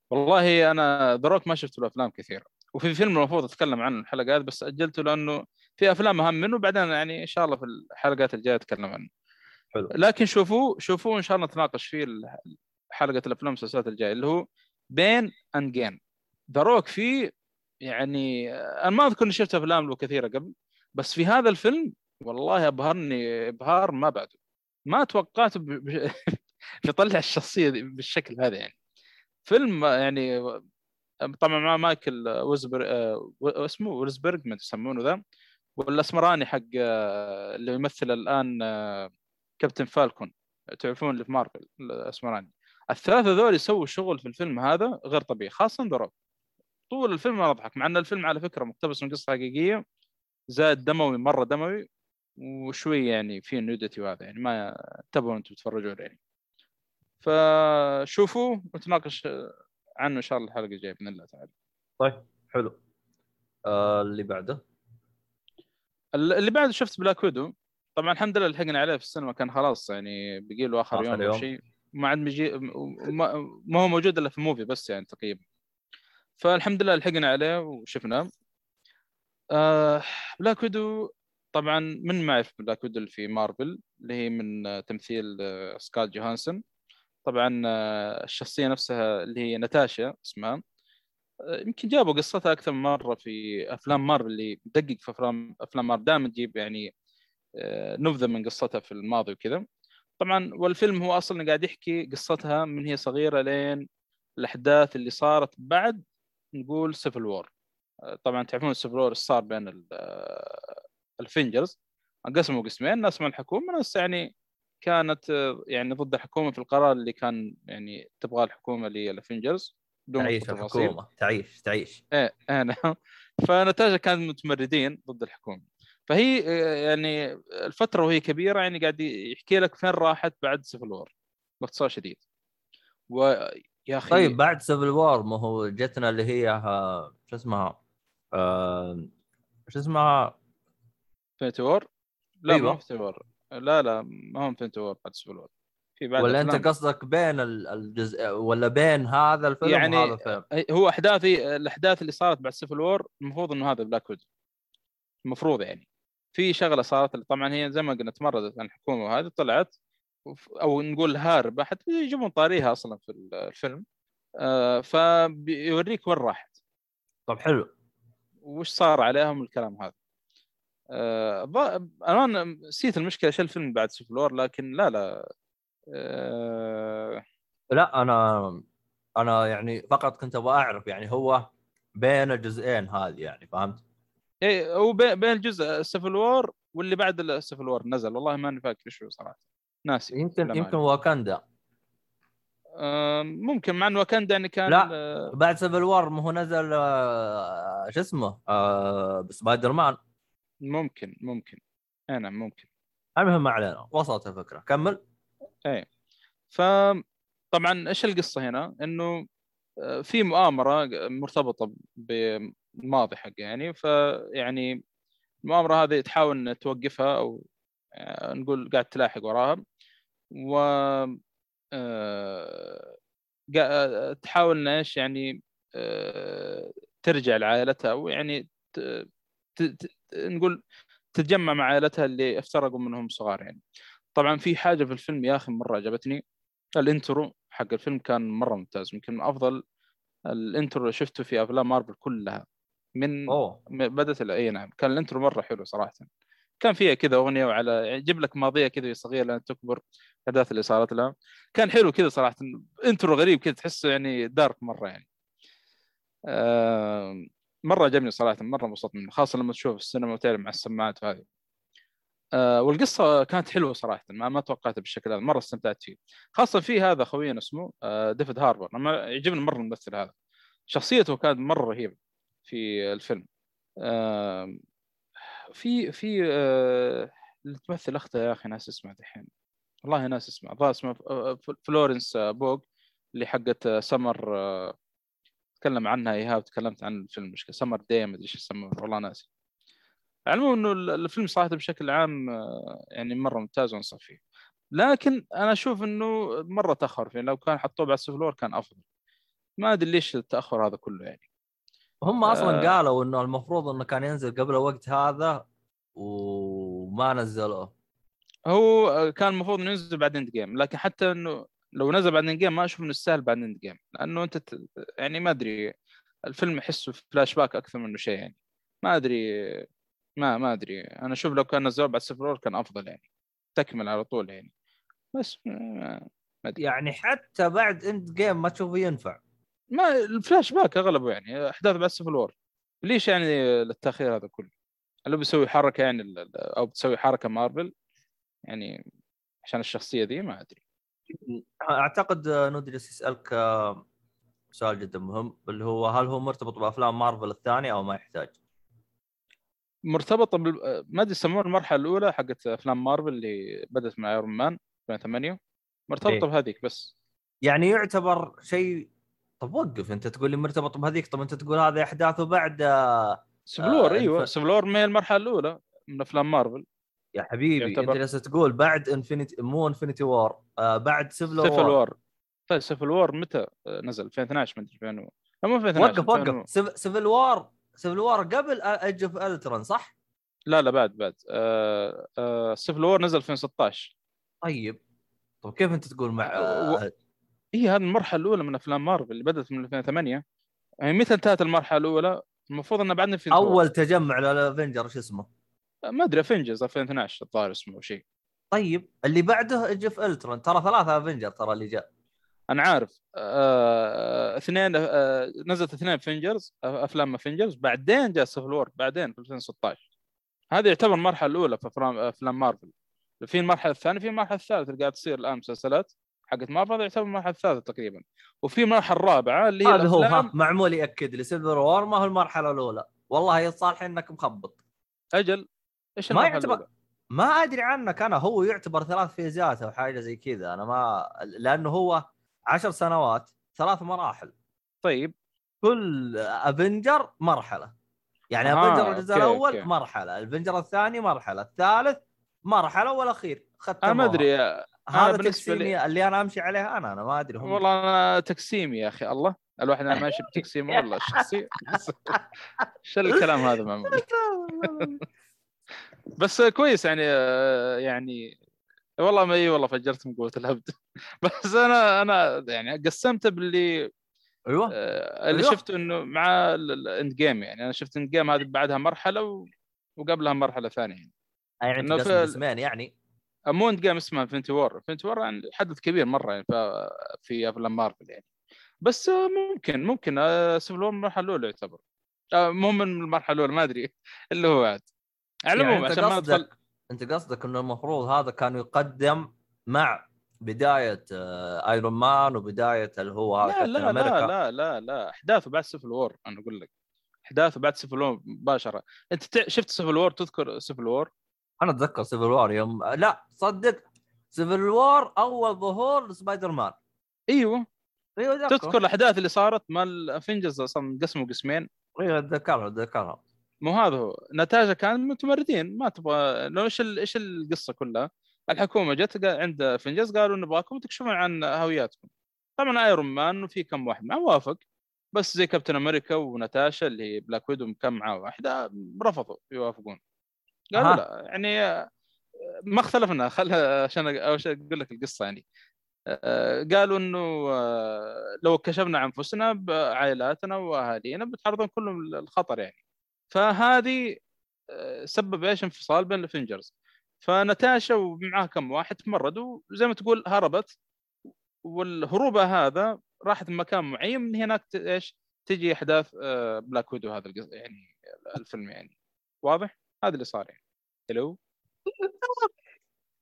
والله أنا The Rock ما شفت له أفلام كثيرة. وفي فيلم المفروض أتكلم عنه الحلقات بس أجلته لأنه في أفلام أهم منه بعدين يعني إن شاء الله في الحلقات الجاية أتكلم عنه. حلو. لكن شوفوه شوفوه إن شاء الله نتناقش فيه حلقة الأفلام والمسلسلات الجاية اللي هو Pain and Gain دروك فيه يعني أنا ما أذكر إني شفت أفلام له كثيرة قبل بس في هذا الفيلم والله أبهرني ابهار ما بعده. ما توقعت ب- ب- بيطلع الشخصية بالشكل هذا يعني. فيلم يعني طبعا مع مايكل وزبر آه، اسمه ويلزبرغ ما يسمونه ذا والأسمراني حق آه، اللي يمثل الآن آه، كابتن فالكون. تعرفون اللي في مارفل الأسمراني. الثلاثة ذول يسووا شغل في الفيلم هذا غير طبيعي خاصه دروك طول الفيلم أنا أضحك مع إن الفيلم على فكرة مقتبس من قصة حقيقية زائد دموي مرة دموي وشوي يعني في نودتي وهذا يعني ما انتبهوا أنتم تتفرجون يعني. فشوفوا ونتناقش عنه إن شاء الله الحلقة الجاية بإذن الله تعالى. طيب حلو. آه اللي بعده؟ اللي بعد شفت بلاك ويدو. طبعا الحمد لله لحقنا عليه في السينما كان خلاص يعني بقي له آخر آخر يوم أو يوم. شيء. ما عاد مجي ما, ما هو موجود إلا في موفي بس يعني تقريبا. فالحمد لله لحقنا عليه وشفناه. آه Black Widow طبعا من ما يعرف Black Widow اللي في مارفل اللي هي من تمثيل آه، سكارليت جوهانسون طبعا آه، الشخصية نفسها اللي هي ناتاشا اسمها. آه، يمكن جابوا قصتها أكثر من مرة في أفلام مارفل اللي بدقق في أفلام أفلام مارفل. دائما تجيب يعني آه، نبذة من قصتها في الماضي وكذا. طبعا والفيلم هو أصلا قاعد يحكي قصتها من هي صغيرة لين الأحداث اللي صارت بعد نقول Civil War طبعا تعرفون ال Civil War صار بين ال- ال Avengers انقسموا قسمين ناس مع الحكومة ناس يعني كانت آه، يعني ضد الحكومة في القرار اللي كان يعني تبغاه الحكومة لل Avengers بدون تعيش. الحكومة. تعيش تعيش. إيه إيه نعم. فناتاشا كانت متمردين ضد الحكومة. فهي آه، يعني الفترة وهي كبيرة يعني قاعد يحكي لك فين راحت بعد Civil War باختصار شديد. ويا أخي طيب بعد Civil War ما هو جتنا اللي هي آه، شو اسمها شو اسمها؟ Infinity War لا أيوة. Infinity War لا لا ما Infinity War بعد Civil War في بعد ولا أنت. قصدك بين ال- الجزء ولا بين هذا الفيلم يعني وهذا الفيلم؟ هو احداثي الأحداث اللي صارت بعد Civil War المفروض إنه هذا Black Widow المفروض يعني. في شغلة صارت طبعا هي زي ما قلنا تمردت عن الحكومة وهذه طلعت أو نقول هاربه حتى يجيبون طاريها أصلا في الفيلم. آه فبيوريك وين راحت. طب حلو. وش صار عليهم الكلام هذا؟ آه أنا نسيت المشكلة إيش الفيلم بعد Civil War لكن لا لا. آه لا أنا أنا يعني فقط كنت أبغى أعرف يعني هو بين الجزئين هذه يعني فهمت؟ إيه هو بي- بين الجزء Civil War واللي بعد ال Civil War نزل. والله ماني فاكر هو صراحة. ناسي يمكن يمكن واكندا آه، ممكن مع انه واكندا يعني كان لا. آه، بعد Civil War ما هو نزل آه، شو اسمه؟ سبايدر مان ممكن ممكن. اي نعم ممكن. المهم ما علينا. وصلت الفكرة. كمل. فطبعا إيش القصة هنا؟ إنه آه، في مؤامرة مرتبطة بالماضي حقه يعني. فيعني المؤامرة هذه تحاول توقفها أو آه، نقول قاعد تلاحق وراها. و آه، تحاول إن إيش يعني ترجع لعائلتها. أو يعني نقول تتجمع مع عائلتها اللي افترقوا منهم صغار يعني. طبعا في حاجة في الفيلم يا أخي مرة عجبتني. ال intro حق الفيلم كان مرة ممتاز. يمكن من أفضل ال intro اللي شفته في أفلام مارفل كلها. من بدأت ال- أي نعم. كان ال intro مرة حلو صراحة. كان فيها كذا أغنية وعلى يجيب لك ماضية كذا صغيرة لين تكبر. الاحداث اللي صارت لها. كان حلو كذا صراحة. intro غريب كذا تحسه يعني dark مرة يعني. آه مرة عجبني صراحة مرة انبسطت منه خاصة لما تشوف السينما وتعرف مع السماعات وهذه. آه والقصة كانت حلوة صراحة ما ما توقعتها بالشكل هذا مرة استمتعت فيه. خاصة في هذا خوينا اسمه آه ديفيد هاربر أنا يعجبني مرة الممثل هذا. شخصيته كانت مرة رهيبة في الفيلم. في في آه اللي تمثل أخته يا أخي ناس اسمها دحين. والله ناس اسمها الظاهر اسمها فلورنس بوغ اللي حقت سمر تكلم عنها إيهاب تكلمت عن الفيلم Midsommar day ما أدري إيش يسمونه والله ناسي. العموم إنه ال- الفيلم صراحة بشكل عام آه، يعني مرة ممتاز وانصح فيه. لكن أنا أشوف إنه مرة تأخر فيه لو كان حطوه بعد Civil War كان أفضل. ما أدري ليش التأخر هذا كله يعني. هم أصلا آه. قالوا إنه المفروض إنه كان ينزل قبل الوقت هذا وما نزلوه. هو آه، كان المفروض إنه ينزل بعد Endgame لكن حتى إنه لو نزل بعد Endgame ما أشوف إنه يستاهل بعد Endgame لأنه أنت ت... يعني ما أدري الفيلم احسه فلاش باك أكثر منه شيء يعني. ما أدري ما ما أدري. أنا أشوف لو كان نزلوه بعد Civil War كان أفضل يعني. تكمل على طول يعني. بس ما أدري. يعني حتى بعد Endgame ما تشوفه ينفع. ما الفلاش باك أغلبه يعني. أحداث بعد Civil War ليش يعني التاخير هذا كله؟ هل بيسوي حركة يعني أو بتسوي حركة مارفل؟ يعني عشان الشخصية دي ما أدري. أعتقد آه، نودي جالس يسألك آه، سؤال جدا مهم اللي هو هل هو مرتبط بأفلام مارفل الثانية أو ما يحتاج؟ مرتبطه بال... ما أدري يسمون المرحلة الأولى حقت أفلام مارفل اللي بدأت مع ايرون مان 2008 مرتبطة إيه. بهذيك بس يعني يعتبر شيء طب وقف أنت تقول لي مرتبط بهذيك طب أنت تقول هذه أحداثه بعد آه، Civil War آه، إيوه الف- Civil War ما هي المرحلة الأولى من أفلام مارفل يا حبيبي يعتبر- انت جالس تقول بعد Infinity War مو انفنتي وور آه بعد Civil Civil War. War. طيب Civil War متى نزل؟ 2012 ما أدري 2000 و- لا مو 2012 وقف 2000 و- وقف سيف- Civil War Civil War قبل Age of Ultron صح؟ لا لا بعد بعد. آه آه Civil War نزل 2016 طيب. طب كيف أنت تقول مع و- آه هي هذه المرحلة الأولى من أفلام مارفل اللي بدأت من 2008 يعني متى انتهت المرحلة الأولى؟ المفروض إنه بعدنا في اول تجمع لل Avenger شو اسمه؟ ما أدري Avengers 2012 الظاهر اسمه أو شيء. طيب اللي بعده Age of Ultron ترى ثلاثة Avenger ترى اللي جاء. أنا عارف. آه، اثنين آه، نزلت اثنين Avengers أفلام Avengers بعدين جاء Civil War بعدين في 2016 هذه يعتبر المرحلة الأولى في أفلام أفلام مارفل في المرحلة الثانية في المرحلة الثالثة اللي قاعد تصير الآن مسلسلات حقت مارفل هذا يعتبر المرحلة الثالثة تقريبا. وفي المرحلة الرابعة اللي هي هذا هو ها معمول يأكد لي Civil War ما هو المرحلة الأولى. والله يا صالح إنك مخبط. أجل. إيش ما يعتبر؟ ما أدري عنك أنا هو يعتبر ثلاث phase ات أو حاجة زي كذا. أنا ما لأنه هو عشر سنوات ثلاث مراحل. طيب. كل Avenger مرحلة. يعني آه، Avenger الجزء okay، الأول okay. مرحلة. ال Avenger الثاني مرحلة. الثالث مرحلة والأخير. أنا ما أدري. هذا بالنسبة تقسيمي لي- اللي أنا أمشي عليها أنا. أنا ما أدري هم والله أنا تقسيمي يا أخي الله. الواحد أنا ماشي بتقسيمه والله. الشخصي شو الكلام هذا معمول بس كويس يعني آه، يعني والله ما إي والله فجرت من قوة الهبد. بس أنا أنا يعني قسمته باللي أيوه. آه، اللي أيوه. شفته إنه مع ال Endgame يعني. أنا شفت Endgame هذه بعدها مرحلة و... وقبلها مرحلة ثانية يعني. يعني إنه انت في قسمين يعني؟ مو Endgame اسمها Infinity War Infinity War يعني حدث كبير مرة يعني في, في أفلام مارفل يعني. بس آه، ممكن ممكن Civil War المرحلة الأولى يعتبر. آه، مو من المرحلة الأولى ما أدري. اللي هو بعد. على العموم يعني عشان ما ندخل أنت قصدك إنه المفروض هذا كان يقدم مع بداية آه، ايرون مان وبداية اللي هو هذا لا لا لا لا لا لا. أحداثه بعد Civil War أنا أقول لك. أحداثه بعد Civil War مباشرة. أنت شفت Civil War تذكر Civil War أنا أتذكر Civil War يوم لا صدق. Civil War أول ظهور لسبايدر مان أيوه أيوه تذكر الأحداث اللي صارت مال Avengers أصلا انقسموا قسمين. أيوه أتذكرها أتذكرها. مو هذا هو. نتاجه كان متمردين. ما تبغى لو إيش ال- إيش القصة كلها؟ الحكومة جت عند Avengers قالوا نبغاكم تكشفون عن هوياتكم. طبعا Iron Man وفي كم واحد معه وافق بس زي Captain America وناتاشا اللي هي Black Widow كم معه واحدة رفضوا يوافقون. قالوا. لا يعني آه، ما اختلفنا خلها عشان اول شيء أقول لك القصة يعني. آه، قالوا إنه آه، لو كشفنا عن انفسنا بعائلاتنا وأهالينا بتعرضون كلهم للخطر يعني. فهذه آه، سبب إيش؟ انفصال بين ال Avengers فناتاشا ومعها كم واحد تمردوا زي ما تقول هربت والهروبه هذا راحت مكان معين من هناك إيش؟ تجي أحداث آه، Black Widow هذا القص- يعني الفيلم يعني. واضح؟ هذا اللي صار يعني. حلو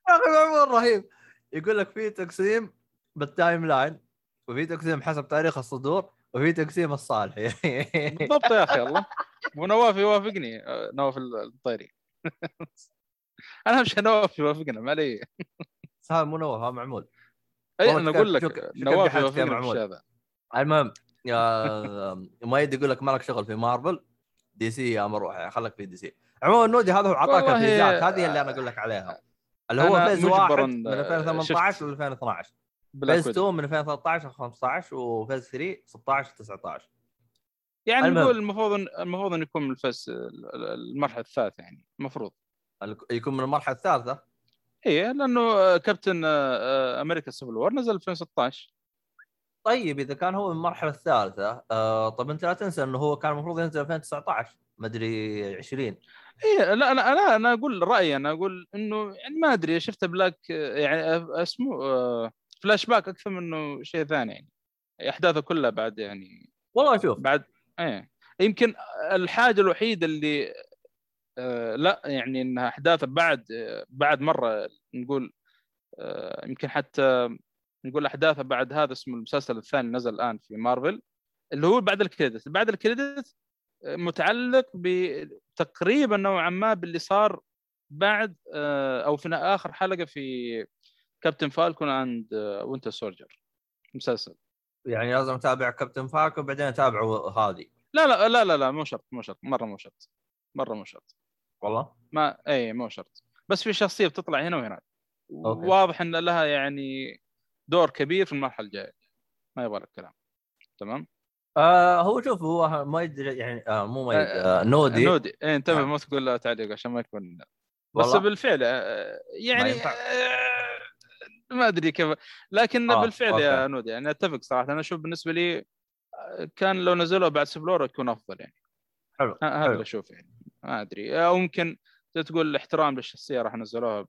يا أخي معمول رهيب. يقول لك في تقسيم بالتايم لاين وفي تقسيم حسب تاريخ الصدور وفي تقسيم الصالح. بالضبط يا أخي الله ونواف يوافقني. آه، نواف الطيري. أنا مش نواف يوافقنا ما علي. هذا مو نوف هذا معمول. أي أنا أقول لك نواف يوافقني معمول. هذا المهم يا مؤيد يقول لك مالك شغل في مارفل؟ دي سي يا مروح خليك في دي سي. عموما نودي هذا هو والله- الفيزات هذه اللي أنا أقول لك عليها. اللي هو فيز واحد من 2018 شفت. ل 2012 بلاك فيز ويدو. 2 من 2013 ل 15 وفيز 3 16 19 يعني المهم. نقول المفروض المفروض انه يكون من الفس المرحلة الثالثة يعني المفروض. ال- يكون من المرحلة الثالثة؟ اي لأنه كابتن آه، آه، أمريكا سيفل وور نزل 2016 طيب إذا كان هو من المرحلة الثالثة آه طب أنت لا تنسى إنه هو كان المفروض ينزل 2019 ما أدري 20 اي لا لا أنا أنا أقول رأيي أنا أقول إنه يعني ما أدري شفت Black يعني اسمه فلاش باك أكثر منه شيء ثاني يعني. أحداثه كلها بعد يعني والله شوف بعد إيه. يمكن الحاجة الوحيدة اللي آه لا يعني إنها احداثه بعد آه بعد مرة نقول آه يمكن حتى نقول احداثه بعد هذا اسمه المسلسل الثاني نزل الآن في مارفل اللي هو بعد ال credit بعد ال credit متعلق بتقريبا نوعا ما باللي صار بعد أو في آخر حلقة في كابتن Falcon and Winter Soldier مسلسل. يعني لازم اتابع كابتن Falcon بعدين اتابع هذه لا لا لا لا لا مو شرط مو شرط مرة مو شرط مرة مو شرط. والله؟ ما اي مو شرط. بس في شخصية بتطلع هنا وهناك. واضح إن لها يعني دور كبير في المرحلة الجاية. ما يبغى لك كلام. تمام؟ آه هو شوف هو ما يدري يعني آه مو ما يدري آه، آه نودي. نودي. إيه انتبه نعم. ما تقول تعليق عشان ما يكون. بس والله؟ بالفعل آه، يعني. آه، ما أدري كيف. لكن آه، بالفعل يا okay. نودي يعني أتفق صراحة. أنا أشوف بالنسبة لي آه، كان لو نزلوا بعد Civil War يكون أفضل يعني. حلو هذا. اللي أشوف يعني. ما أدري. أو ممكن تقول احترام للشخصية راح نزلوها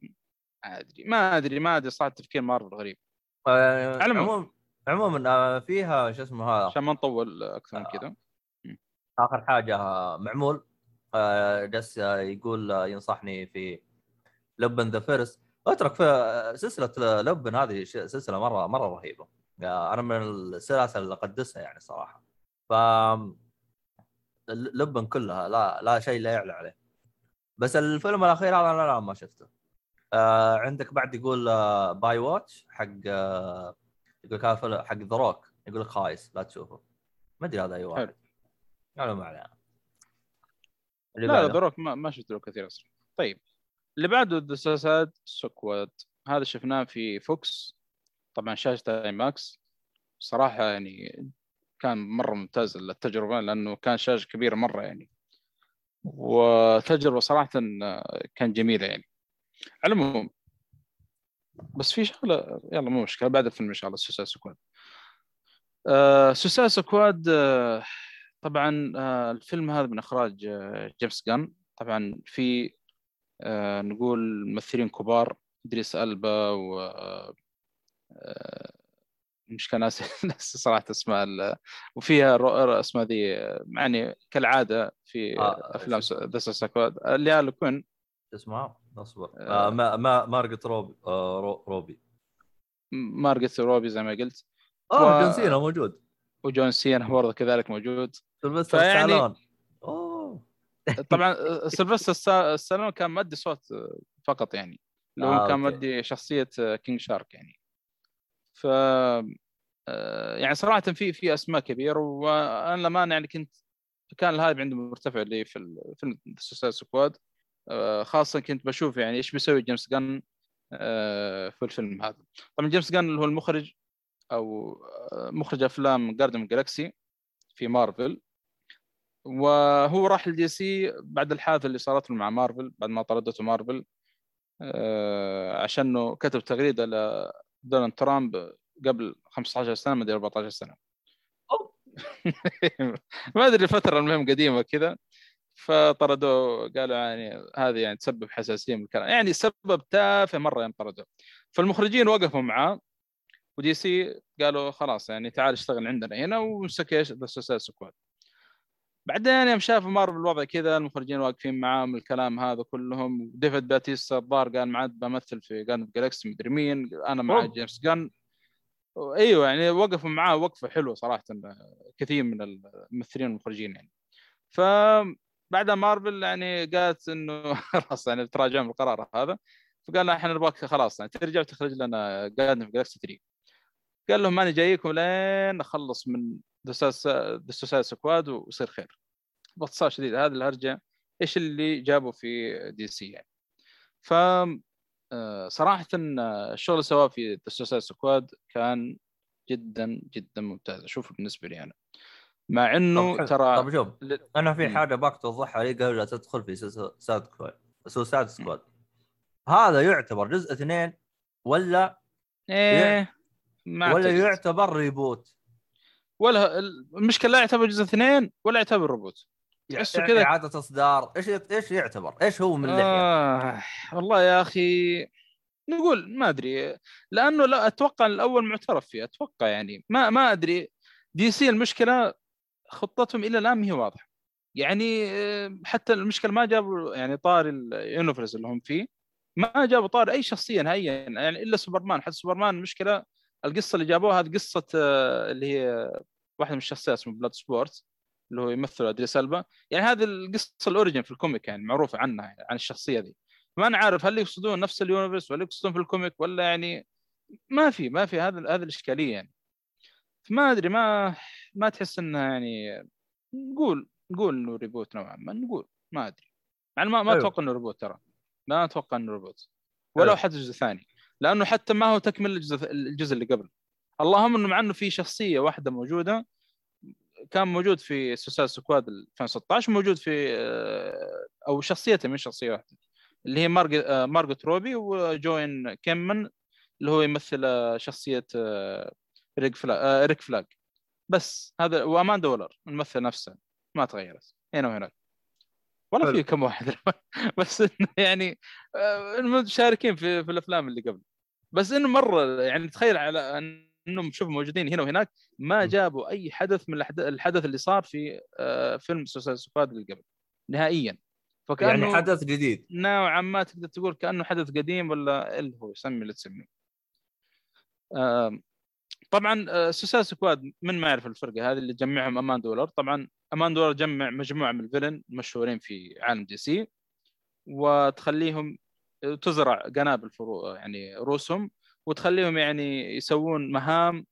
ما أدري. ما أدري ما أدري صراحة تفكير مارفل غريب. آه. عموما عموما آه فيها شو اسمه هذا؟ عشان ما نطول أكثر من كذا. آخر حاجة آه، معمول. آه جالس آه، يقول آه، ينصحني في لبن ذا فيرست أترك في سلسلة لبن هذه سلسلة مره مرة رهيبة. أنا من السلاسل اللي أقدسها يعني صراحة. ف لبن كلها لا لا شيء لا يعلى عليه. بس الفيلم الأخير هذا لا, لا ما شفته. آه عندك بعد يقول آه Baywatch حق آه يقول فيلم حق ذا يقول لك خايس لا تشوفه. ما أدري هذا أي واحد. حلو. ما علينا. لا لا. دروك ما, ما شفت له كثير أصلا. طيب. اللي بعده The Suicide Squad هذا شفناه في VOX طبعا شاشة IMAX صراحة يعني كان مرة ممتاز التجربة لأنه كان شاشة كبيرة مرة يعني. وتجربة صراحة كان جميلة يعني. على العموم بس في شغلة يلا مو مشكلة بعد الفيلم إن شاء الله Suicide Squad آه Squad آه طبعا آه الفيلم هذا من إخراج آه جيمس جن طبعا في آه نقول ممثلين كبار إدريس ألبا و آه مش كان ناسي صراحة اسماء وفيها اسماء ذي يعني كالعادة في آه أفلام ذا سكواد اللي كوين. اسمها أصبر. آه, آه ما ما مارجت روبي آه رو روبي. مارجت روبي زي ما قلت. آه و... جون سينا موجود. وجون سينا برضه كذلك موجود. سلفستر فيعني... طبعا آه، سلفستر ستالون كان مدي صوت آه، فقط يعني. لو آه كان مدي شخصية كينج شارك يعني. ف يعني صراحة في في أسماء كبيرة وأنا لما يعني كنت كان ال hype عنده مرتفع اللي في الفيلم Suicide Squad. آه، خاصة كنت بشوف يعني إيش بيسوي جيمس جن آه، في الفيلم هذا. طبعا جيمس جن اللي هو المخرج أو آه، مخرج أفلام Guardians Galaxy في مارفل. وهو راح ل DC بعد الحادثة اللي صارت له مع مارفل بعد ما طردته مارفل. عشانه كتب تغريدة لدونالد ترامب قبل 15 سنة ما أدري 14 سنة. ما أدري فتره المهم قديمة كذا فطردوه قالوا يعني هذه يعني تسبب حساسية من الكلام. يعني سبب تافه مرة يوم طردوه. فالمخرجين وقفوا معاه ودي سي قالوا خلاص يعني تعال اشتغل عندنا هنا ومسك إيش ذا Suicide Squad. بعدين يوم شافوا مارفل الوضع كذا المخرجين واقفين معاهم الكلام هذا كلهم. ديفيد باتيستا الظاهر قال معاد بمثل في Guardians Galaxy مدري مين. أنا مع جيمس غان أيوه يعني وقفوا معاه وقفة حلوة صراحة كثير من الممثلين والمخرجين يعني. ف بعدها مارفل يعني قالت إنه خلاص يعني تراجعوا من القرار هذا. فقال إحنا نبغاك خلاص يعني ترجع وتخرج لنا Guardians of the Galaxy 3 قال لهم ماني جايكم لين أخلص من The Suicide Squad ويصير خير. باختصار شديد هذه الهرجه إيش اللي جابوا في دي سي يعني؟ ف آه، صراحة الشغل اللي سواه في The Suicide Squad كان جدا جدا ممتاز. أشوفه بالنسبة لي أنا. مع إنه طب ترى طب شوف أنا في حاجة بغاك توضحها لي قبل لا تدخل في سوسايد سكواد. سوسايد سكواد. هذا يعتبر جزء اثنين ولا إيه ما ولا يعتبر reboot؟ ولا المشكلة لا يعتبر جزء اثنين ولا يعتبر ريبوت تحسه كذا إعادة إصدار. إيش إيش يعتبر؟ إيش هو من اللحية؟ آه والله يا أخي نقول ما أدري. لأنه لا أتوقع الأول معترف فيه. أتوقع يعني ما ما أدري. دي سي المشكلة خطتهم إلى الآن ما هي واضحة. يعني آه، حتى المشكلة ما جابوا يعني طاري ال universe اللي هم فيه. ما جابوا طاري أي شخصيه نهائيا يعني إلا سوبرمان. حتى سوبرمان المشكلة القصة اللي جابوها هذه قصة آه، اللي هي واحدة من الشخصيات اسمه Bloodsport اللي هو يمثل أدريس ألبا. يعني هذه القصة ال origin في ال comic يعني معروفة عنها يعني عن الشخصية دي. ما أنا عارف هل يقصدون نفس ال universe ولا يقصدون في ال comic ولا يعني ما في ما في هذا هذه الإشكالية يعني. ما أدري ما ما تحس إنها يعني نقول نقول إنه reboot نوعا ما نقول ما أدري. يعني ما ما أيوه. أتوقع إنه reboot ترى. ما أتوقع إنه reboot ولو أيوه. حتى جزء ثاني. لأنه حتى ما هو تكمل الجزء الجزء اللي قبل. اللهم إنه مع إنه في شخصية واحدة موجودة كان موجود في سوسايد سكواد 2016 موجود في آه، أو شخصيته من شخصية واحدة اللي هي مارجت آه، روبي وجوين كيمن اللي هو يمثل آه، شخصية ريك فلاج ريك فلاج. بس هذا وامان دولار الممثل نفسه ما تغيرت هنا وهناك. والله في كم واحد. بس إنه يعني المشاركين في, في الأفلام اللي قبل. بس إنه مرة يعني تخيل على إنهم شوف موجودين هنا وهناك ما جابوا أي حدث من الحدث اللي صار في آه، فيلم Suicide اللي قبل نهائيا. فكأنه يعني حدث جديد. نوعا ما تقدر تقول كأنه حدث قديم ولا اللي هو سمي اللي تسميه طبعا Suicide Squad من ما يعرف الفرقة هذه اللي جمعهم أماندا والر. طبعا أماندا والر جمع مجموعة من ال villain مشهورين في عالم دي سي وتخليهم تزرع قنابل في يعني رؤوسهم وتخليهم يعني يسوون مهام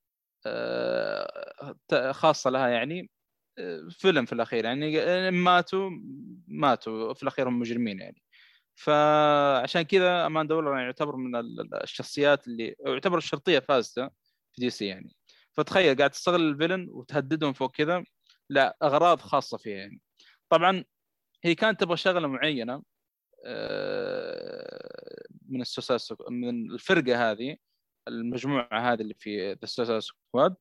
آه، خاصة لها يعني آه، فيلم في الأخير. يعني ماتوا ماتوا في الأخير هم مجرمين يعني. فعشان كذا أمان دولار يعني يعتبر من الشخصيات اللي يعتبر الشرطية فازته في دي سي يعني. فتخيل قاعد تستغل الفيلن وتهددهم فوق كذا. لأغراض خاصة فيها يعني. طبعا هي كانت تبغى شغلة معينة آه، من ال Suicide من الفرقة هذه المجموعة هذه اللي في The Suicide Squad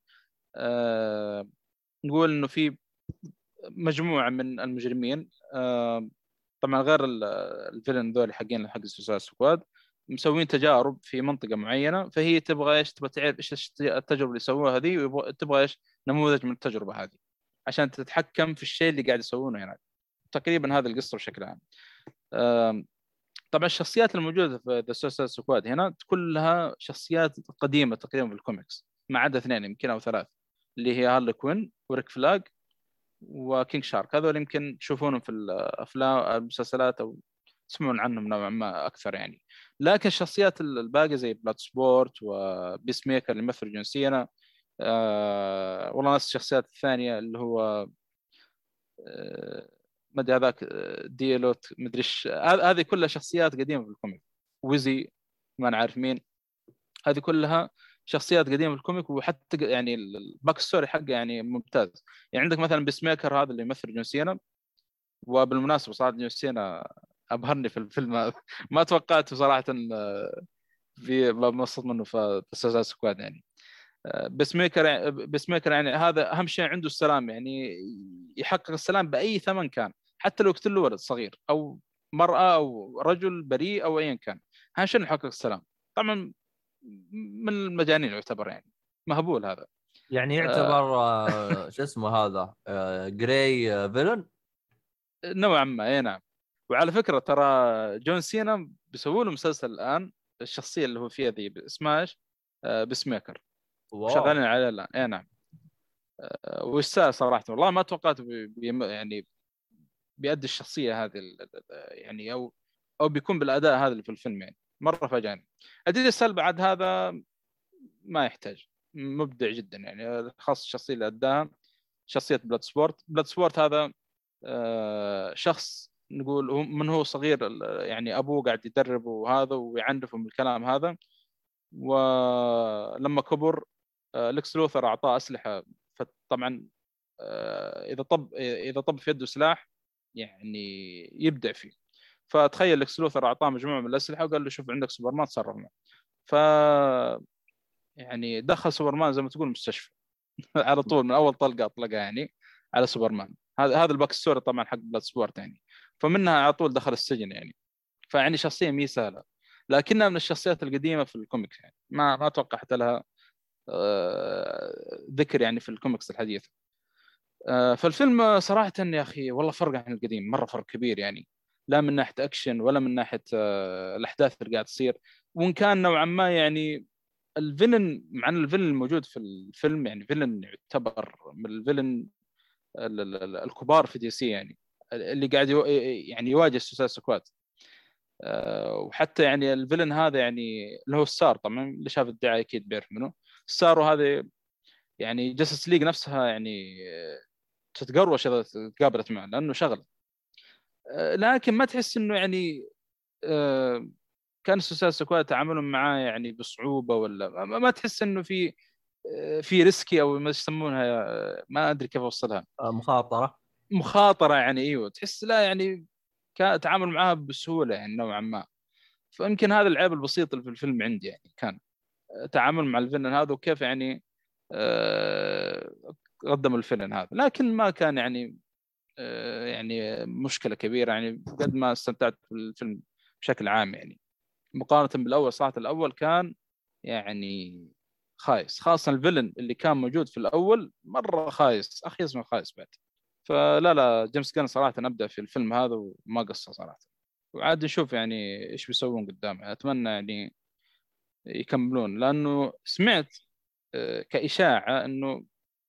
نقول إنه في مجموعة من المجرمين آه، طبعا غير ال villain ذول حقين حق Suicide Squad مسوين تجارب في منطقة معينة فهي تبغى إيش؟ تبغى تعرف إيش التجربة اللي سووها هذه وتبغى إيش؟ نموذج من التجربة هذه عشان تتحكم في الشيء اللي قاعد يسوونه هناك. تقريبا هذا القصة بشكل عام. طبعا الشخصيات الموجودة في The Suicide Squad هنا كلها شخصيات قديمة تقريبا في الكوميكس ما عدا اثنين يمكن أو ثلاث اللي هي هارلي كوين وريك فلاج وكينج شارك هذول يمكن تشوفونهم في الافلام المسلسلات أو تسمعون عنهم نوعا ما أكثر يعني. لكن الشخصيات الباقية زي Bloodsport و Peacemaker اللي يمثل جون سينا آه والله نفس الشخصيات الثانية اللي هو آه ما أدري هذاك آه، ديلوت ما أدري إيش هذه كلها شخصيات قديمة في ال comic. ويزي ما نعرف مين. هذه كلها شخصيات قديمة في ال comic وحتى يعني ال backstory حقه يعني ممتاز. يعني عندك مثلا Peacemaker هذا اللي يمثل جون سينا. وبالمناسبة صراحة جون سينا أبهرني في الفيلم هذا. ما توقعته صراحة آه، في مبسوط منه في Suicide Squad يعني. آه، Peacemaker Peacemaker يعني هذا أهم شيء عنده السلام يعني يحقق السلام بأي ثمن كان. حتى لو يقتل له ولد صغير أو مرأة أو رجل بريء أو ايا كان. عشان يحقق السلام؟ طبعا من المجانين يعتبر يعني. مهبول هذا. يعني يعتبر آه شو اسمه هذا؟ آه gray villain نوعا ما إي نعم. وعلى فكرة ترى جون سينا بيسووا له مسلسل الآن الشخصية اللي هو فيها ذي اسمها إيش؟ آه شغالين عليه الآن. اي نعم. آه ويستاهل صراحة. والله ما توقعت بي يعني بيأدي الشخصية هذه يعني أو أو بيكون بالأداء هذا اللي في الفيلم يعني. مرة فاجأني. اديد السل بعد هذا ما يحتاج. مبدع جدا يعني. خاصه الشخصية اللي أداها شخصية Bloodsport Bloodsport هذا آه، شخص نقول من هو صغير يعني أبوه قاعد يدربه وهذا ويعنفه من الكلام هذا. ولما كبر آه، لكس لوثر أعطاه أسلحة. فطبعا آه، إذا طب إذا طب في يده سلاح يعني يبدع فيه. فتخيل لكس لوثر أعطاه مجموعة من الأسلحة وقال له شوف عندك سوبرمان تصرف معه. ف يعني دخل سوبرمان زي ما تقول مستشفى. على طول من أول طلقة أطلقها يعني على سوبرمان. هذا هذا ال back story طبعا حق Bloodsport يعني. فمنها على طول دخل السجن يعني. فيعني شخصية مي سهلة. لكنها من الشخصيات القديمة في الكوميكس يعني. ما ما أتوقع حتى لها آه، ذكر يعني في الكوميكس الحديث آه، فالفيلم صراحة يا أخي والله فرق عن القديم مرة فرق كبير يعني. لا من ناحية أكشن ولا من ناحية آه، الأحداث اللي قاعد تصير. وإن كان نوعا ما يعني الفيلن مع إن ال villain الموجود في الفيلم يعني villain يعتبر من ال villain الكبار في DC يعني. اللي قاعد يعني يواجه ال Suicide Squad. آه، وحتى يعني ال villain هذا يعني اللي هو الستار طبعا اللي شاف الدعاية أكيد بيعرف منه الستار وهذا يعني Justice League نفسها يعني تتقروش إذا تقابلت معه لأنه شغله آه، لكن ما تحس إنه يعني آه، كان ال Suicide Squad تعاملهم معاه يعني بصعوبة ولا ما تحس إنه في في risky أو ما يسمونها ما أدري كيف أوصلها. مخاطرة. مخاطرة يعني إيوه تحس لا يعني كان التعامل معها بسهولة يعني نوعا ما. فيمكن هذا العيب البسيط اللي في الفيلم عندي يعني كان التعامل مع ال villain هذا وكيف يعني آه، قدم الفيلن هذا. لكن ما كان يعني آه، يعني مشكلة كبيرة يعني قد ما استمتعت بالفيلم بشكل عام يعني. مقارنة بالأول صراحة الأول كان يعني خايس خاصة الفيلن اللي كان موجود في الأول مرة خايس أخيس من خايس بعد. فلا لا جيمس جان صراحة نبدا في الفيلم هذا وما قصر صراحة. وعاد نشوف يعني إيش بيسوون قدام أتمنى يعني يكملون. لأنه سمعت آه، كإشاعة إنه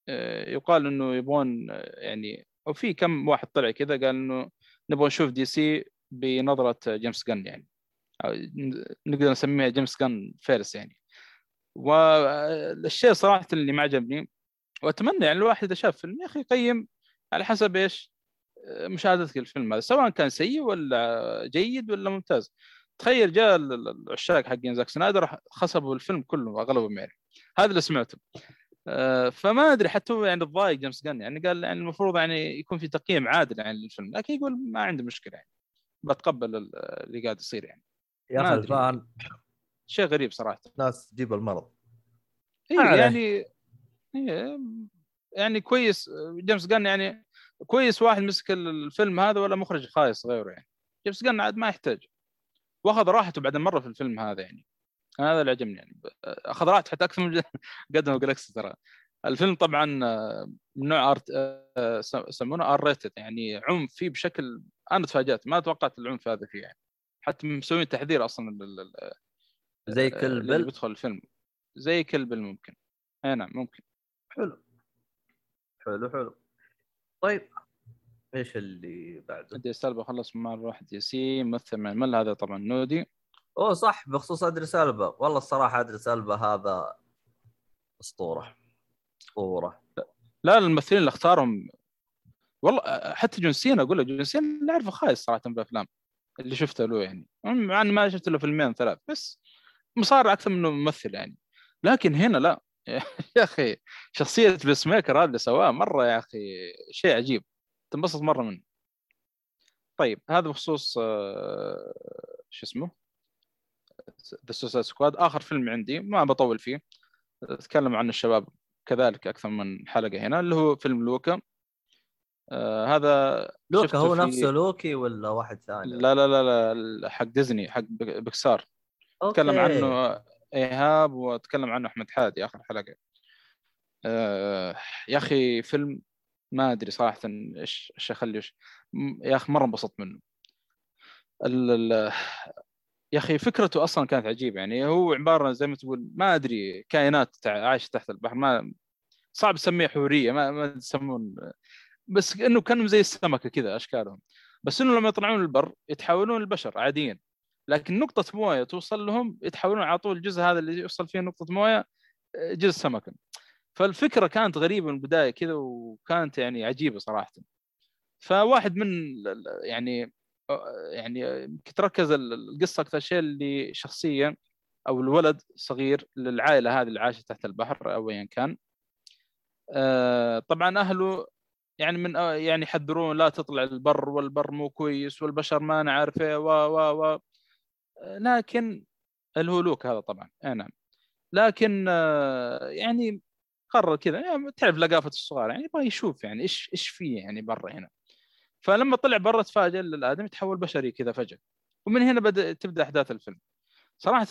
آه، يقال إنه يبغون آه، يعني أو في كم واحد طلع كذا قال إنه نبغى نشوف DC بنظرة جيمس جن يعني. نقدر نسميها جيمس جن verse يعني. والشيء صراحة اللي ما عجبني وأتمنى يعني الواحد إذا شاف فيلم يا أخي يقيم على حسب إيش مشاهدتك للفيلم هذا سواء كان سيء ولا جيد ولا ممتاز. تخيل جاء العشاق حقين زاك سنايدر خسفوا الفيلم كله أغلبهم يعني. هذا اللي سمعته. آه، فما أدري حتى هو يعني تضايق جيمس جن يعني قال يعني المفروض يعني يكون في تقييم عادل يعني للفيلم لكن يقول ما عندي مشكلة يعني. بتقبل اللي قاعد يصير يعني. يا أخي الفان. شيء غريب صراحة. ناس تجيب المرض. إيه يعني إيه يعني كويس جيمس جن يعني كويس واحد مسك الفيلم هذا ولا مخرج خايس غيره يعني. جيمس جن عاد ما يحتاج. واخذ راحته بعد مرة في الفيلم هذا يعني. هذا اللي عجبني يعني. أخذ راحته حتى أكثر من قدم Galaxy ترى. الفيلم طبعا من نوع R يسمونه R rated يعني عنف فيه بشكل أنا تفاجأت. ما توقعت العنف هذا فيه يعني. حتى مسوين تحذير أصلا زي Kill Bill؟ بيدخل الفيلم. زي Kill Bill ممكن. أي نعم ممكن. حلو. حلو حلو. طيب إيش اللي بعده؟ ادري سالبه خلص مع واحد دي سي ممثل من المل هذا طبعا نودي. أوه صح بخصوص ادري سالبه والله الصراحة ادري سالبه هذا أسطورة أسطورة. لا الممثلين اللي اختارهم والله حتى جون سينا أقول لك جون سينا اللي أعرفه خايس صراحة بالافلام اللي شفته له يعني. مع إني ما شفت له فيلمين ثلاث بس مصارع أكثر منه ممثل يعني. لكن هنا لا. يا أخي شخصية Peacemaker هذا اللي سواه مرة يا أخي شيء عجيب. تنبسط مرة منه. طيب هذا بخصوص آه، شو اسمه؟ The Suicide Squad آخر فيلم عندي ما بطول فيه. أتكلم عن الشباب كذلك أكثر من حلقة هنا اللي هو فيلم لوكا. آه هذا لوكا هو نفسه لوكي ولا واحد ثاني؟ لا لا لا, لا حق ديزني حق بيكسار تكلم عنه إيهاب وتكلم عنه أحمد حادي اخر حلقه آه يا أخي فيلم ما أدري صراحة إيش إيش اخلي يا أخي مرة انبسطت منه. يا أخي فكرته أصلا كانت عجيبة يعني هو عبارة زي ما تقول ما أدري كائنات عايشة تحت البحر ما صعب تسميها حورية ما ما يسمون بس إنه كانوا زي السمكة كذا أشكالهم. بس إنه لما يطلعون البر يتحولون البشر عاديين لكن نقطة موية توصل لهم يتحولون على طول الجزء هذا اللي يوصل فيه نقطة موية جزء سمكة. فالفكرة كانت غريبة من البداية كذا وكانت يعني عجيبة صراحة. فواحد من يعني يعني تركز القصة أكثر شيء اللي شخصيه أو الولد صغير للعائلة هذه اللي عايشة تحت البحر أو ايا كان. آه، طبعا أهله يعني من يعني يحذرون لا تطلع البر والبر مو كويس والبشر ما نعرف إيه و و و. لكن اللي هو لوك هذا طبعا. أي نعم. لكن آه، يعني قرر كذا. يعني تعرف لقافة الصغار يعني يبغى يشوف يعني إيش إيش فيه يعني برا هنا. فلما طلع برا تفاجئ الادمي يتحول بشري كذا فجأة. ومن هنا بدأ تبدأ أحداث الفيلم. صراحة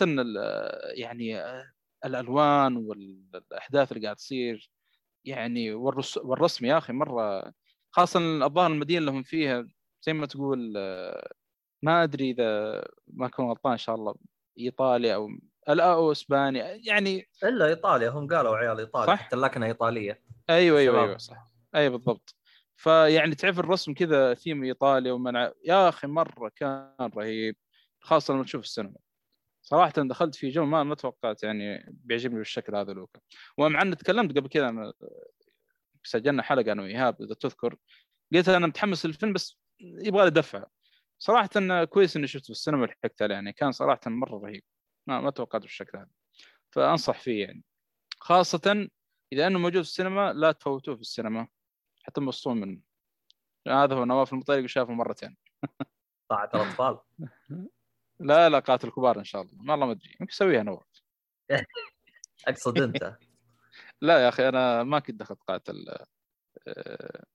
يعني الألوان والأحداث اللي قاعد تصير يعني والرسم يا أخي مرة خاصة الظاهر المدينة اللي هم فيها زي ما تقول ما أدري إذا ما أكون غلطان إن شاء الله. إيطاليا أو لا أو إسبانيا. يعني إلا إيطاليا هم قالوا عيال ايطاليا صح؟ حتى اللكنه إيطالية. أيوه أيوه أيوه صح. اي بالضبط. فيعني تعرف الرسم كذا ثيم إيطاليا ومنع يا أخي مرة كان رهيب خاصة لما تشوف السينما. صراحة دخلت في جو ما ما توقعت يعني بيعجبني بالشكل هذا لوكا ومع إني تكلمت قبل كذا سجلنا حلقة أنا وايهاب إذا تذكر. قلت أنا متحمس للفيلم بس يبغى لي دفعه صراحة إنه كويس إني شفته في السينما ولحقت عليه يعني كان صراحة مرة رهيب. ما ما توقعت بالشكل هذا. فأنصح فيه يعني. خاصة إذا إنه موجود في السينما لا تفوتوه في السينما. حتى مبسوطون منه. هذا هو نواف المطيري شافه مرتين. طاعة الأطفال. لا لا قاتل الكبار إن شاء الله. والله ما أدري. يمكن يسويها نواف. أقصد أنت. لا يا أخي أنا ما كنت دخلت قاتل آه،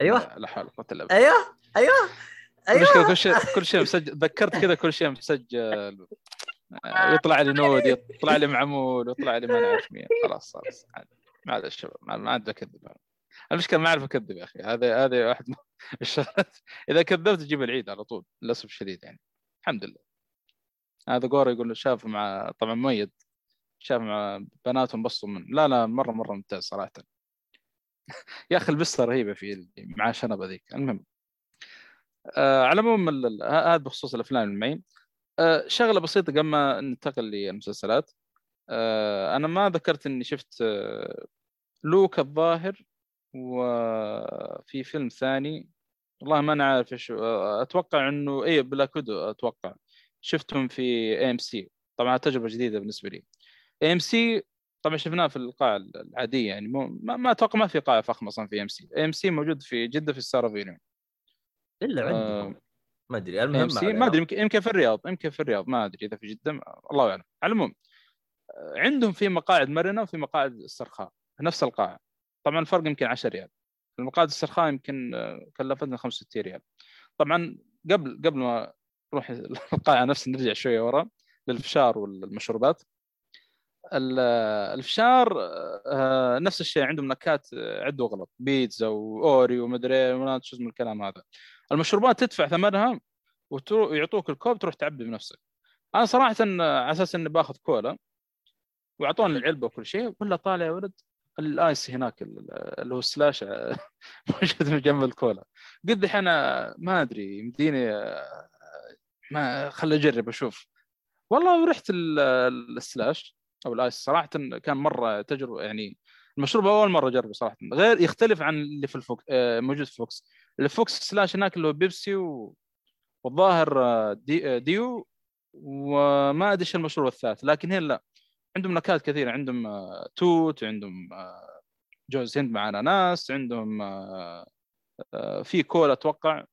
أيوه. لا حول قتل أيوه أيوه. أيوه. كل شيء كل شيء مسجل. ذكرت كذا كل شيء مسجل. يطلع لي نود يطلع لي معمول يطلع لي ما نعرف مين. خلاص خلاص. ما عاد الشباب ما عاد أكذب. المشكلة ما أعرف أكذب يا أخي. هذا هذا واحد الشغلات إذا كذبت تجيب العيد على طول للأسف الشديد يعني. الحمد لله. هذا قوري يقول شاف مع طبعا مؤيد شاف مع بناتهم بسطوا من لا لا مره مرة ممتاز صراحة. يا أخي البسه رهيبة في مع شنبه ذيك المهم. آه على العموم هذا بخصوص الأفلام المعين آه شغلة بسيطة قبل ما ننتقل للمسلسلات. آه أنا ما ذكرت إني شفت آه لوكا الظاهر وفي فيلم ثاني. والله ما أنا عارف إيش أتوقع إنه اي Black Widow أتوقع. شفتهم في AMC طبعا تجربة جديدة بالنسبة لي. AMC طبعا شفناه في القاعة العادية يعني ما, أتوقع ما في قاعة فخمة أصلا في AMC AMC موجود في جده في Star Avenue. إلا عندكم آه، ما أدري المهم ما أدري يمكن يمكن في الرياض يمكن في الرياض ما أدري إذا في جدة الله أعلم. على العموم آه، عندهم في مقاعد مرنة وفي مقاعد استرخاء نفس القاعه طبعا الفرق يمكن 10 ريال. المقاعد الاسترخاء يمكن آه، كلفتنا 65 ريال. طبعا قبل قبل ما نروح القاعة نفسها نرجع شوية ورا للفشار والمشروبات. الفشار آه، نفس الشيء عندهم نكات عد وغلط بيتزا واوري ومدري ما شو اسمه الكلام هذا. المشروبات تدفع ثمنها ويعطوك الكوب تروح تعبي بنفسك. أنا صراحة على أساس إني باخذ كولا واعطوني العلبة وكل شيء ولا طالع يا ولد ال ICEE هناك اللي هو ال slush موجود جنب الكولا. قلت الحين ما أدري يمديني ما خلي أجرب أشوف. والله رحت ال slush أو ال ICEE. صراحة كان مرة تجربة يعني المشروب أول مرة أجربه صراحة. غير يختلف عن اللي في ال Vox موجود في Vox. ال Vox slush هناك اللي هو بيبسي و... والظاهر آه، دي... آه، ديو وما أدري إيش المشروب الثالث لكن هنا لا. عندهم نكهات كثيرة عندهم توت عندهم جوز هند مع أناناس عندهم في كولا أتوقع.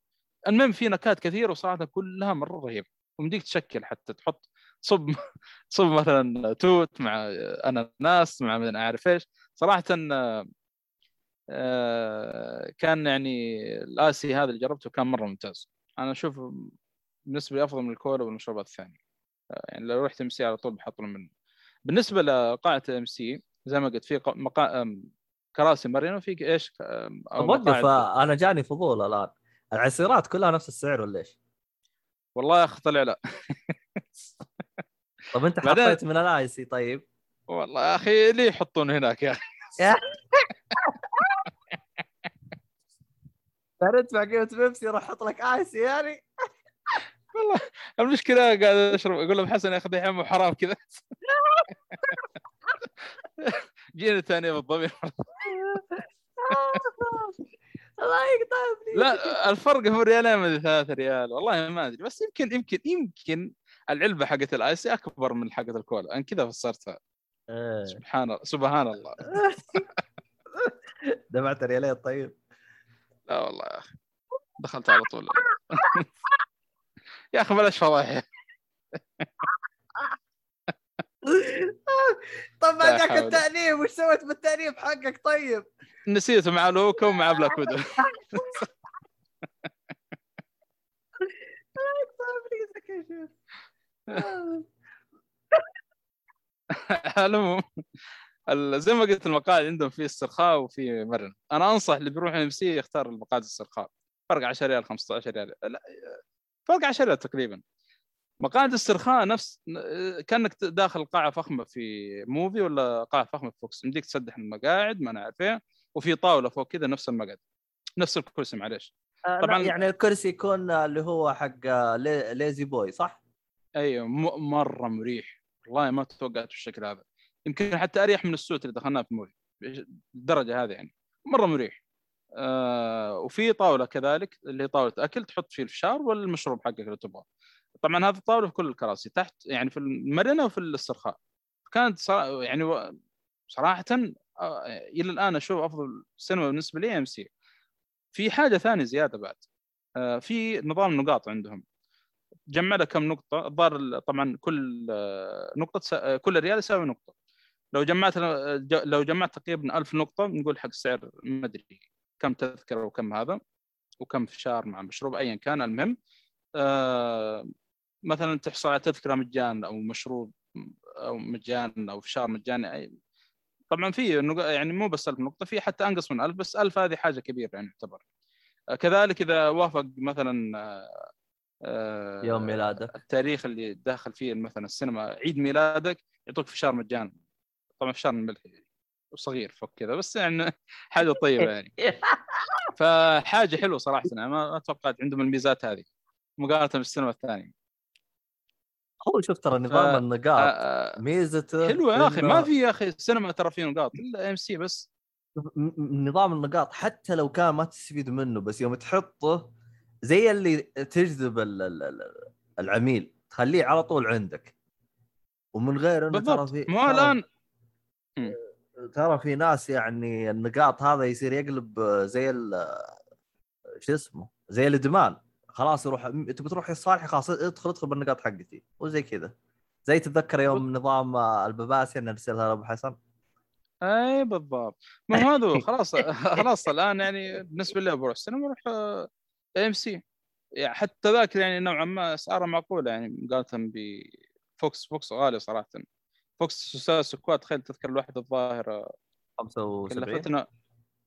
المهم في نكهات كثيرة وصراحة كلها مرة رهيبة. ويمديك تشكل حتى تحط تصب تصب مثلا توت مع أناناس مع ما أعرف إيش. صراحة آه، كان يعني الآسي هذا اللي جربته كان مرة ممتاز. أنا أشوف بالنسبة لي أفضل من الكولا والمشروبات الثانية. آه، يعني لو رحت إم سي على طول بحط له من بالنسبة لقاعة إم سي زي ما قلت في مقا... كراسي مرينا وفي إيش؟ وقف أنا جاني فضول الآن. العصيرات كلها نفس السعر ولا إيش؟ والله يا أخي طلع لا. طب أنت حطيت من الايسي طيب؟ والله يا أخي ليه يحطون هناك يا أخي؟ تدفع قيمه بيبسي راح أحط لك ايسي يعني. والله المشكلة قاعد أشرب أقول له حسن يا أخي دحين حرام كذا. جينا ثانية بالضبط الله يقطع لا الفرق هو ريالين من ثلاثة ريال. والله ما أدري بس يمكن يمكن يمكن العلبة حقت الايسي أكبر من حقت الكولا. أنا كذا فسرتها. إيه. سبحان الله سبحان الله. دفعت ريالين طيب. لا والله يا أخي. دخلت على طول. يا أخي بلاش فضايح. طب ما جاك التأنيب وش سويت بالتأنيب حقك طيب؟ نسيته مع لوكا ومع بلاك ويدو. المهم زي ما قلت المقاعد عندهم في استرخاء وفي مرن. أنا أنصح اللي بيروح AMC يختار المقاعد الاسترخاء فرق 10 ريال 15 ريال. لا فرق 10 ريال تقريبا. مقاعد الاسترخاء نفس كأنك داخل قاعة فخمة في موفي ولا قاعة فخمة في VOX. يمديك تسدح المقاعد ما نعرف إيه وفي طاولة فوق كذا نفس المقعد. نفس الكرسي معليش. آه طبعا يعني الكرسي يكون اللي هو حق La-Z-Boy صح؟ أيوه مرة مريح. والله ما توقعت بالشكل هذا. يمكن حتى أريح من ال suite اللي دخلناه في موفي. الدرجة هذه يعني. مرة مريح. آه وفي طاولة كذلك اللي هي طاولة أكل تحط فيه الفشار والمشروب حقك اللي تبغاه. طبعا هذه الطاولة في كل الكراسي تحت يعني في المرنة وفي الاسترخاء. كانت. يعني صراحة آه إلى الآن أشوف أفضل سينما بالنسبة لي AMC. في حاجة ثانية زيادة بعد. آه في نظام نقاط عندهم. جمع لك كم نقطة الظاهر طبعا كل آه، نقطة آه، كل ريال يساوي نقطة. لو جمعت لو جمعت تقريبا 1000 نقطة نقول حق سعر ما أدري كم تذكره وكم هذا وكم فشار مع مشروب ايا كان. المهم آه مثلا تحصل على تذكرة مجان أو مشروب أو مجان أو فشار مجاني طبعا في يعني مو بس 1000 نقطة في حتى أنقص من 1000 بس 1000 هذه حاجة كبيرة يعني تعتبر آه، كذلك إذا وافق مثلا آه، يوم ميلادك. التاريخ اللي داخل فيه مثلا السينما عيد ميلادك يعطوك فشار مجان طبعا فشار من الملح وصغير فوق كذا بس يعني حاجة طيبة يعني. فحاجة حلوة صراحة أنا ما توقعت عندهم الميزات هذه مقارنة بالسينما الثانية. هو شوف ترى نظام النقاط ميزته حلوة يا أخي ما في يا أخي السينما ترى فيه نقاط إلا إم سي بس. نظام النقاط حتى لو كان ما تستفيد منه بس يوم تحطه زي اللي تجذب ال- ال- ال- العميل تخليه على طول عندك. ومن غير إنه ترى في مو الآن ترى في ناس يعني النقاط هذا يصير يقلب زي ال شو اسمه؟ زي الإدمان. خلاص يروح تبي تروح الصالح خلاص ادخل ادخل بالنقاط حقتي. وزي كذا. زي تتذكر يوم نظام البباسي ان نرسلها لأبو حسن؟ أي بالضبط. ما هذا هو، خلاص خلاص الآن يعني بالنسبة لي بروح السينما أروح AMC يعني حتى تذاكر يعني نوعا ما اسعارها معقولة يعني مقارنه ب VOX VOX غالي صراحة. VOX سكوات تخيل تذكر الواحد الظاهر 75 كلفتنا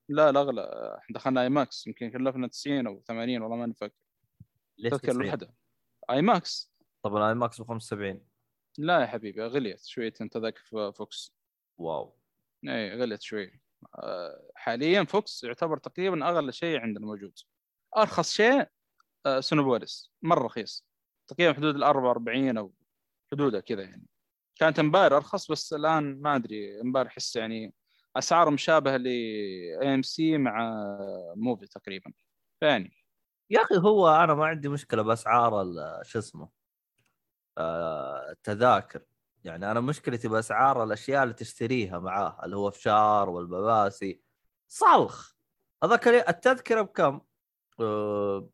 لا لا اغلى إحنا دخلنا IMAX يمكن كلفنا 90 أو 80 والله ماني فاكر ليش تذكر 90 الوحدة. IMAX. طب ال IMAX ب 75 لا يا حبيبي غليت شويتين تذاكر في VOX. واو. اي غليت شوي. آه، حاليا VOX يعتبر تقريبا أغلى شيء عندنا موجود أرخص شيء آه، سينيبوليس مرة رخيص. تقريبا حدود ال 44 أو حدودها كذا يعني. كانت امبارح ارخص بس الان ما أدري امبارح احس يعني اسعار مشابهة ل AMC مع موفي تقريبا. يعني يا أخي هو أنا ما عندي مشكلة بأسعار شو اسمه آه، التذاكر. يعني أنا مشكلتي بأسعار الأشياء اللي تشتريها معاه اللي هو فشار والبباسي. صلخ هذاك التذكرة بكم؟ آه،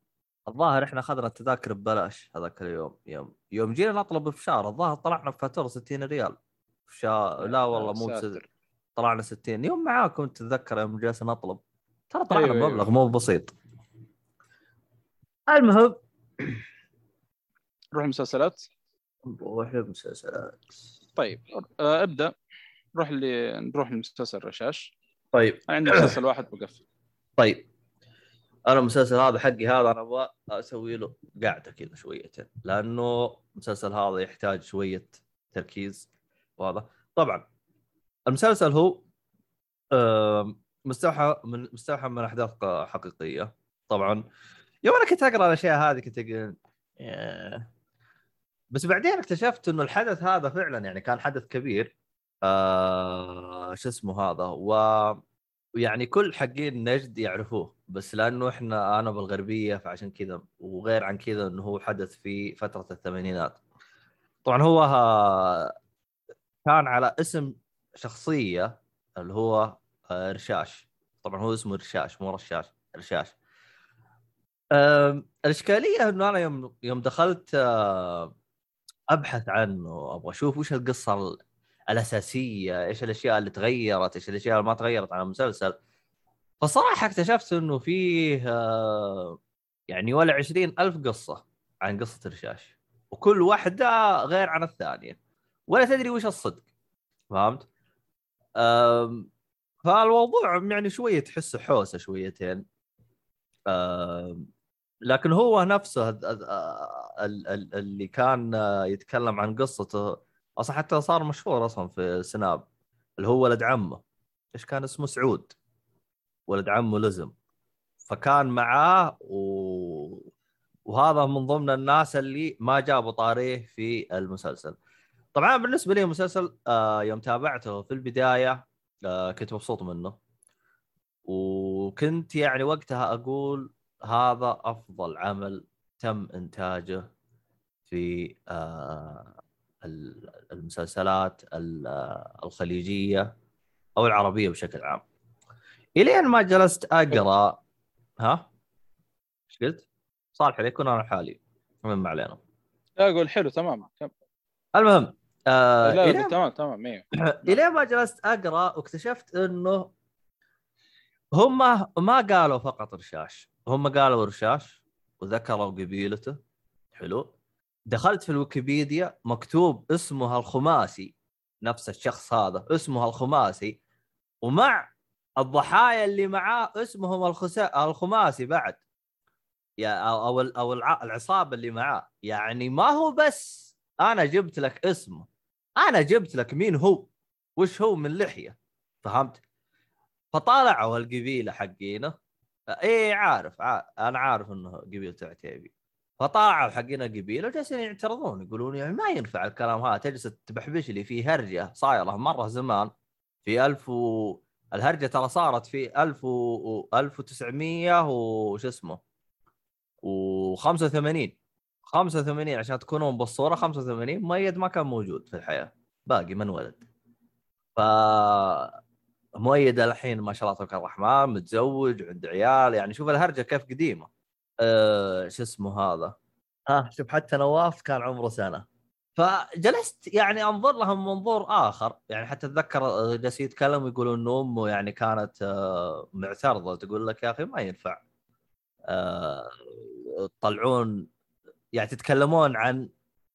الظاهر إحنا أخذنا التذاكر ببلاش هذاك اليوم. يوم يوم جينا نطلب فشار الظاهر طلعنا بفاتورة 60 ريال. فشار لا والله مو بس- ساتر. طلعنا 60 يوم معاكم تتذكر يوم جلسنا نطلب؟ ترى طلعنا أيوة، بمبلغ أيوة. مو بسيط. المهم. نروح المسلسلات نروح للمسلسلات طيب آه، ابدأ. نروح اللي نروح لمسلسل رشاش. طيب. عندي مسلسل واحد بقفل. طيب. أنا المسلسل هذا حقي هذا أنا أبغى أسوي له قاعدة كذا شويتين لأنه المسلسل هذا يحتاج شوية تركيز وهذا. طبعا المسلسل هو مستوحى من مستوحى من أحداث حقيقية. طبعا يوم أنا كنت أقرأ الأشياء هذه كنت أقول. بس بعدين اكتشفت إنه الحدث هذا فعلا يعني كان حدث كبير. آه شو اسمه هذا و ويعني كل حقين نجد يعرفوه بس لأنه إحنا أنا بالغربية فعشان كذا وغير عن كذا إنه هو حدث في فترة الثمانينات. طبعا هو ها- كان على اسم شخصية اللي هو آه، رشاش. طبعا هو اسمه رشاش مو رشاش رشاش. الإشكالية إنه أنا يوم يوم دخلت آه، أبحث عنه أبغى أشوف وش القصة ال- الأساسية إيش الأشياء اللي تغيرت إيش الأشياء اللي ما تغيرت عن المسلسل. فصراحة اكتشفت إنه فيه آه، يعني ولا عشرين ألف قصة عن قصة رشاش وكل واحدة غير عن الثانية ولا تدري وش الصدق. فهمت؟ فالموضوع يعني شوية تحسه حوسة شويتين. لكن هو نفسه ال- ال- اللي كان يتكلم عن قصته أصلا حتى صار مشهور أصلا في سناب اللي هو ولد عمه. إيش كان اسمه؟ سعود. ولد عمه لزم. فكان معاه و... وهذا من ضمن الناس اللي ما جابوا طاريه في المسلسل. طبعا بالنسبة لي المسلسل آه يوم تابعته في البداية آه كنت مبسوط منه. وكنت يعني وقتها أقول هذا أفضل عمل تم إنتاجه في آه المسلسلات ال- الخليجية أو العربية بشكل عام. إلين ما جلست أقرأ ها؟ إيش قلت؟ صالح عليك أنا لحالي المهم ما علينا. لا أقول حلو تمام المهم آه لا تمام تمام أيوه إلين ما جلست أقرأ واكتشفت إنه هم ما قالوا فقط رشاش. هم قالوا رشاش وذكروا قبيلته. حلو. دخلت في الويكيبيديا مكتوب اسمه الخماسي نفس الشخص هذا اسمه الخماسي ومع الضحايا اللي معاه اسمهم الخسا... الخماسي بعد. يا أو أو, العصابة اللي معاه. يعني ما هو بس أنا جبت لك اسمه أنا جبت لك مين هو وش هو من لحية. فهمت؟ فطالعوا القبيله حقينه إيه عارف ع... أنا عارف إنه قبيلة عتيبي. فطلعوا حقين القبيله وجالسين يعترضون يقولون يعني ما ينفع الكلام هذا تجلس تبحبش لي في هرجة صايرة. مرة زمان في 1000 و الهرجة ترى صارت في 1000 و 1900 وش اسمه؟ و85 85 عشان تكونون بالصورة 85 مؤيد ما كان موجود في الحياة. باقي من ولد. ف مؤيد الحين ما شاء الله تبارك الرحمن متزوج وعنده عيال يعني شوف الهرجة كيف قديمة. أه شو اسمه هذا؟ ها شوف حتى نواف كان عمره سنة. فجلست يعني أنظر لها من منظور آخر. يعني حتى أتذكر جالس يتكلم يقولون إنه أمه يعني كانت آه، معترضة. تقول لك يا أخي ما ينفع. آه، تطلعون يعني تتكلمون عن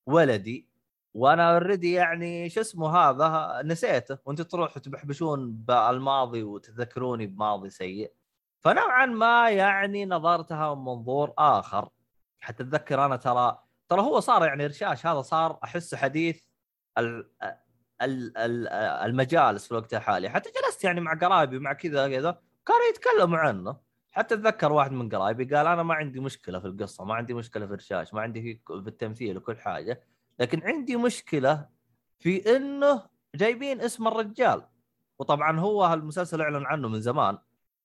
ولدي. وأنا اوريدي يعني شو اسمه هذا نسيته. وأنتم تروحوا تبحبشون بالماضي وتذكروني بماضي سيء. فنوعا ما يعني نظرتها من منظور آخر. حتى اتذكر أنا ترى ترى هو صار يعني رشاش هذا صار احسه حديث المجالس في الوقت الحالي. حتى جلست يعني مع قرايبي مع كذا كذا كانوا يتكلموا عنه. حتى اتذكر واحد من قرايبي قال أنا ما عندي مشكلة في القصة ما عندي مشكلة في الرشاش ما عندي في التمثيل وكل حاجة لكن عندي مشكلة في إنه جايبين اسم الرجال. وطبعا هو المسلسل أعلن عنه من زمان.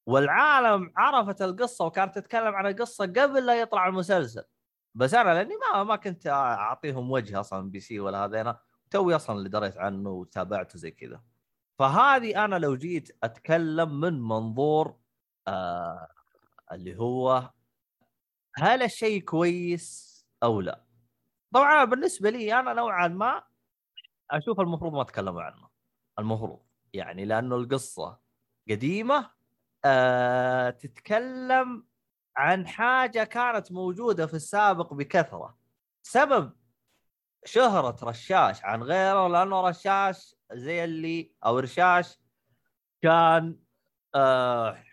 والعالم عرفت القصة وكانت تتكلم عن القصة قبل لا يطلع المسلسل. بس أنا لأني ما ما كنت أعطيهم وجه أصلا MBC ولا هذين توي أصلا اللي دريت عنه وتابعته زي كذا. فهذه أنا لو جيت أتكلم من منظور آه اللي هو هل الشيء كويس أو لا. طبعا بالنسبة لي أنا نوعا ما أشوف المفروض ما اتكلموا عنه. المفروض يعني لأنه القصة قديمة آه تتكلم عن حاجة كانت موجودة في السابق بكثرة. سبب شهرة رشاش عن غيره لأنه رشاش زي اللي أو رشاش كان آه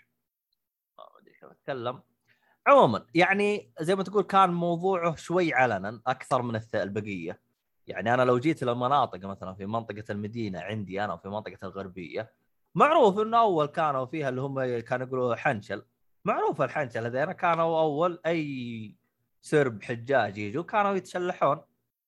أتكلم. عموما يعني زي ما تقول كان موضوعه شوي علنا أكثر من البقية. يعني أنا لو جيت للمناطق مثلا في منطقة المدينة عندي أنا في منطقة الغربية معروف إنه أول كانوا فيها اللي هم كانوا يقولوا حنشل. معروف الحنشل هذين كانوا أول أي سرب حجاج يجوا كانوا يتشلحون.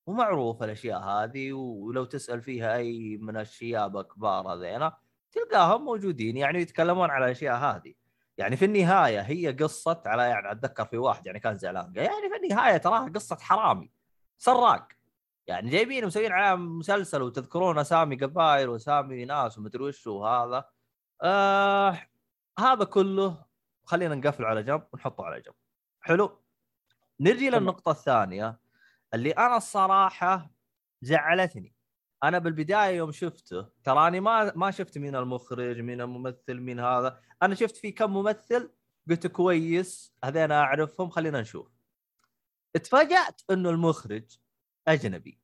ومعروف الأشياء هذه ولو تسأل فيها أي من الشياب الكبار هذين تلقاهم موجودين يعني يتكلمون على الأشياء هذه. يعني في النهاية هي قصة على يعني أتذكر في واحد يعني كان زعلان يعني في النهاية تراها قصة حرامي سراق. يعني جايبين مسويين على مسلسل وتذكرون أسامي قبائل وأسامي ناس ومدري وش وهذا؟ آه هذا كله خلينا نقفل على جنب ونحطه على جنب. حلو؟ نجي للنقطة الثانية اللي أنا الصراحة زعلتني. أنا بالبداية يوم شفته تراني ما ما شفت مين المخرج مين الممثل مين هذا. أنا شفت في كم ممثل قلت كويس هذين أعرفهم خلينا نشوف. اتفاجأت إنه المخرج أجنبي.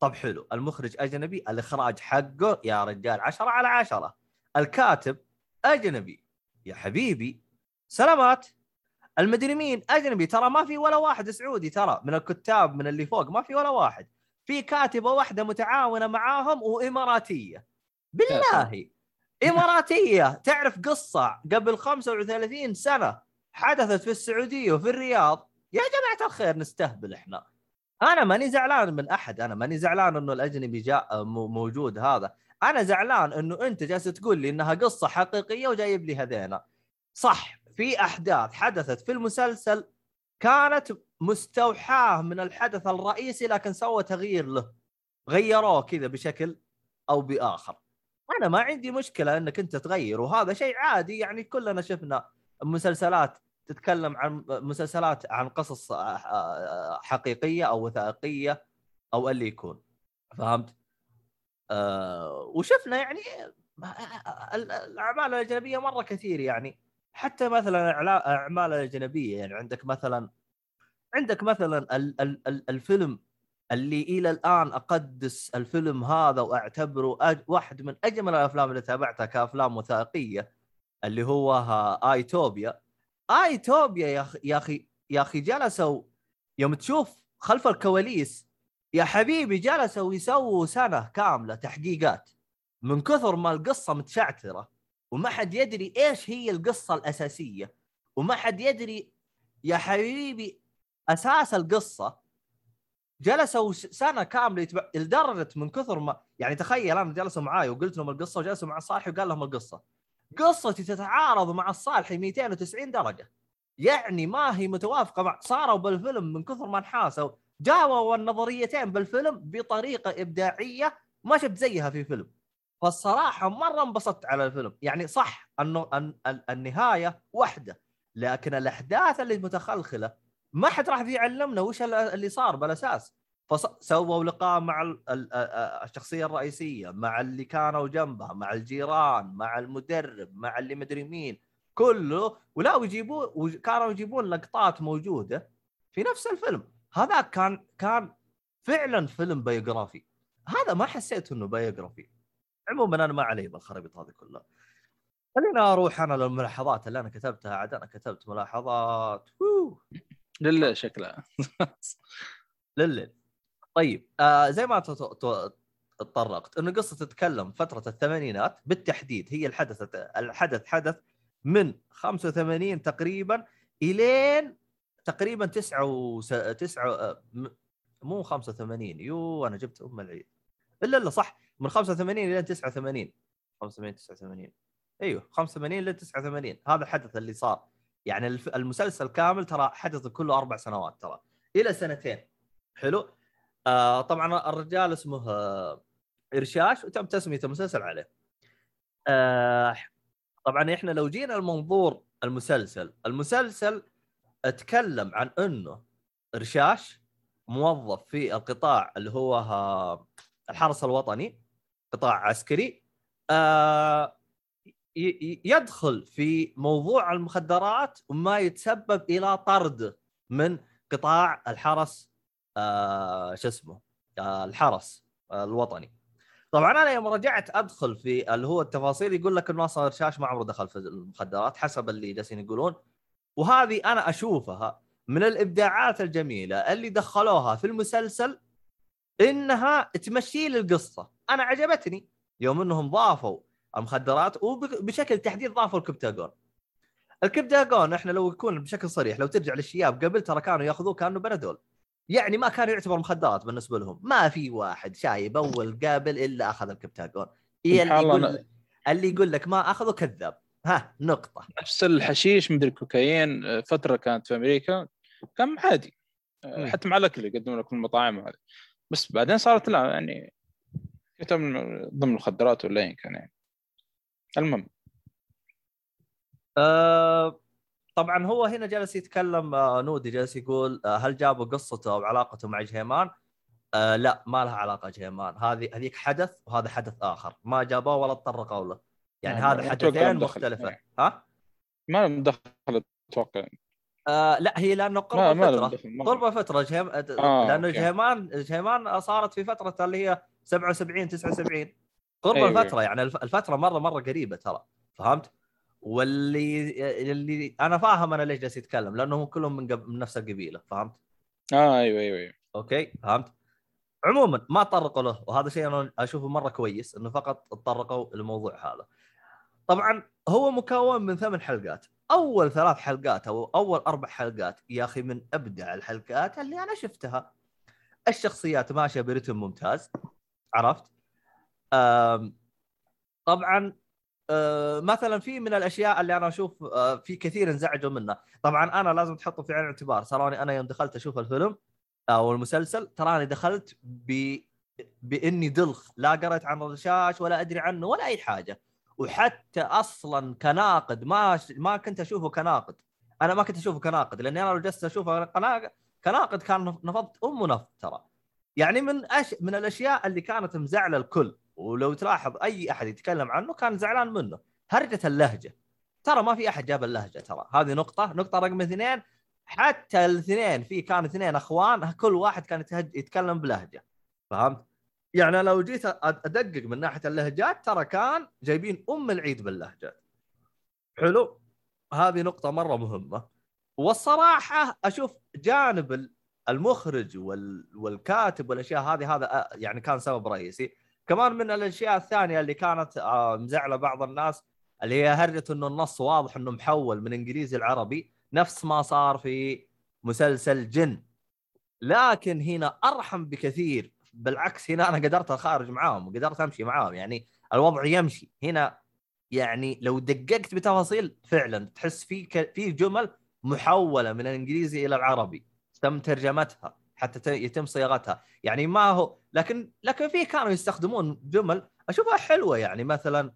طب حلو المخرج أجنبي الإخراج حقه يا رجال عشرة على عشرة. الكاتب أجنبي يا حبيبي سلامات. المدري مين؟ أجنبي ترى ما في ولا واحد سعودي ترى من الكتاب من اللي فوق ما في ولا واحد. في كاتبة واحدة متعاونة معاهم وإماراتية. بالله! إماراتية! تعرف قصة؟ قبل 35 سنة حدثت في السعودية وفي الرياض. يا جماعة الخير نستهبل إحنا. أنا ماني زعلان من أحد أنا ماني زعلان إنه الأجنبي جاء موجود هذا. أنا زعلان إنه أنت جالس تقول لي إنها قصة حقيقية وجايب لي هذينا. صح في أحداث حدثت في المسلسل كانت مستوحاة من الحدث الرئيسي لكن سوى تغيير له. غيروه كذا بشكل أو بآخر. أنا ما عندي مشكلة إنك أنت تغير وهذا شيء عادي يعني كلنا شفنا مسلسلات تتكلم عن مسلسلات عن قصص حقيقية أو وثائقية أو اللي يكون. فهمت؟ أه وشفنا يعني الأعمال الأجنبية مرة كثير يعني. حتى مثلا أعمال الاجنبيه يعني عندك مثلا عندك مثلا ال ال ال الفيلم اللي إلى الآن أقدس الفيلم هذا وأعتبره واحد من أجمل الأفلام اللي تابعتها كأفلام وثائقية اللي هو آيتوبيا. ايتوبيا يا أخي يا أخي يا أخي جلسوا يوم تشوف خلف الكواليس. يا حبيبي جلسوا يسووا سنة كاملة تحقيقات. من كثر ما القصة متشعتره وما حد يدري إيش هي القصة الأساسية. وما حد يدري يا حبيبي أساس القصة. جلسوا سنة كاملة يتبع لدرجة من كثر ما يعني تخيل أنا جلسوا معاي وقلت لهم القصة وجلسوا مع صاحبي وقال لهم القصة. قصتي تتعارض مع الصالحي 290 درجة. يعني ما هي متوافقة مع صاروا بالفيلم من كثر ما انحاسوا. جاوبوا النظريتين بالفيلم بطريقة إبداعية ما شفت زيها في فيلم. فالصراحة مرة انبسطت على الفيلم. يعني صح انه النهاية واحدة لكن الأحداث اللي متخلخلة ما حد راح يعلمنا وش اللي صار بالأساس. فسووا لقاء مع الشخصية الرئيسية مع اللي كانوا جنبها مع الجيران مع المدرب مع اللي مدري مين كله. ولا ويجيبون وكانوا يجيبون لقطات موجودة في نفس الفيلم. هذا كان كان فعلا فيلم بيوغرافي هذا ما حسيت إنه بيوغرافي عموما أنا ما علي بالخرابيط هذه كلها. خلينا أروح أنا للملاحظات اللي أنا كتبتها. عاد أنا كتبت ملاحظات. لله شكلها. لله طيب آه زي ما تطرقت إنه قصة تتكلم فترة الثمانينات بالتحديد هي الحدث الحدث حدث من 85 تقريبا إلين تقريبا 9 و 9 مو 85 يو أنا جبت أم العيد. إلا إلا صح من 85 إلى 89 85 89 أيوه 85 إلى 89 هذا الحدث اللي صار. يعني المسلسل كامل ترى حدث كله أربع سنوات ترى. إلى سنتين. حلو؟ آه طبعا الرجال اسمه آه إرشاش وتم تسميه المسلسل عليه. آه طبعا إحنا لو جينا المنظور المسلسل المسلسل أتكلم عن إنه رشاش موظف في القطاع اللي هو الحرس الوطني قطاع عسكري. آه يدخل في موضوع المخدرات وما يتسبب إلى طرد من قطاع الحرس آه شو اسمه؟ آه الحرس آه الوطني. طبعا أنا يوم رجعت أدخل في اللي هو التفاصيل يقول لك إنه أصلا رشاش ما عمره دخل في المخدرات حسب اللي جالسين يقولون. وهذه أنا أشوفها من الإبداعات الجميلة اللي دخلوها في المسلسل إنها تمشي لي القصة أنا عجبتني يوم إنهم ضافوا المخدرات وبشكل تحديد ضافوا الكبتاجون. الكبتاجون إحنا لو يكون بشكل صريح لو ترجع للشياب قبل ترى كانوا يأخذوه كأنه بنادول. يعني ما كان يعتبر مخدرات بالنسبة لهم. ما في واحد شايب أول قابل إلا أخذ الكبتاجون. اللي يقول اللي يقول لك ما أخذه كذاب. ها نقطة. نفس الحشيش مدري الكوكايين فترة كانت في أمريكا كان عادي. حتى مع الأكل يقدمون لك المطاعم هذه بس بعدين صارت لا يعني ضمن المخدرات ولا ايا كان يعني. المهم. أه طبعا هو هنا جالس يتكلم آه نودي جالس يقول آه هل جابوا قصته أو علاقته مع جهيمان؟ آه لا ما لها علاقة جهيمان. هذه هذيك حدث وهذا حدث آخر. ما جابوه ولا تطرقوا له يعني هذا حدثين مختلفة. ها؟ ما لهم دخل أتوقع. آه لا هي لأنه قرب فتره قرب فتره جهيم... آه لأنه جهيمان جهيمان صارت في فترة اللي هي 77 79 قرب أيوة. الفترة يعني الفترة مرة مرة قريبة ترى. فهمت؟ واللي اللي أنا فاهم أنا ليش جالس يتكلم لأنهم كلهم من, قب... من نفس القبيلة فهمت؟ آه أيوه أيوه أيوه أوكي فهمت؟ عموما ما تطرقوا له وهذا شيء أنا أشوفه مرة كويس إنه فقط تطرقوا للموضوع هذا. طبعا هو مكون من ثمان حلقات أول ثلاث حلقات أو أول أربع حلقات يا أخي من أبدع الحلقات اللي أنا شفتها الشخصيات ماشية برتم ممتاز عرفت طبعا مثلا في من الأشياء اللي أنا أشوف أه في كثير انزعجوا منها طبعا أنا لازم تحطه في عين الاعتبار تراني أنا يوم دخلت أشوف الفيلم أو المسلسل تراني دخلت ب بإني دلخ. لا قريت عن الرشاش ولا أدري عنه ولا أي حاجة. وحتى أصلا كناقد ما ما كنت أشوفه كناقد. أنا ما كنت أشوفه كناقد لأني أنا لو جلست اشوفه كناقد كان نفضت ام نفض ترى. يعني من أش... من الأشياء اللي كانت مزعلة الكل. ولو تلاحظ أي أحد يتكلم عنه كان زعلان منه. هرجة اللهجة. ترى ما في أحد جاب اللهجة ترى. هذه نقطة نقطة رقم اثنين. حتى الاثنين في كان اثنين أخوان كل واحد كان يتكلم بلهجة. فهمت؟ يعني لو جيت أدقق من ناحية اللهجات ترى كان جايبين أم العيد باللهجات. حلو؟ هذه نقطة مرة مهمة. والصراحة أشوف جانب المخرج والكاتب والأشياء هذه هذا يعني كان سبب رئيسي. كمان من الأشياء الثانية اللي كانت مزعلة بعض الناس اللي هي هرجة إنه النص واضح إنه محول من إنجليزي العربي نفس ما صار في مسلسل جن. لكن هنا أرحم بكثير بالعكس هنا أنا قدرت أخارج معاهم وقدرت أمشي معاهم يعني الوضع يمشي. هنا يعني لو دققت بتفاصيل فعلا تحس في ك... في جمل محولة من الإنجليزي إلى العربي تم ترجمتها. حتى يتم صياغتها. يعني ما هو لكن لكن في كانوا يستخدمون جمل أشوفها حلوة يعني. مثلا.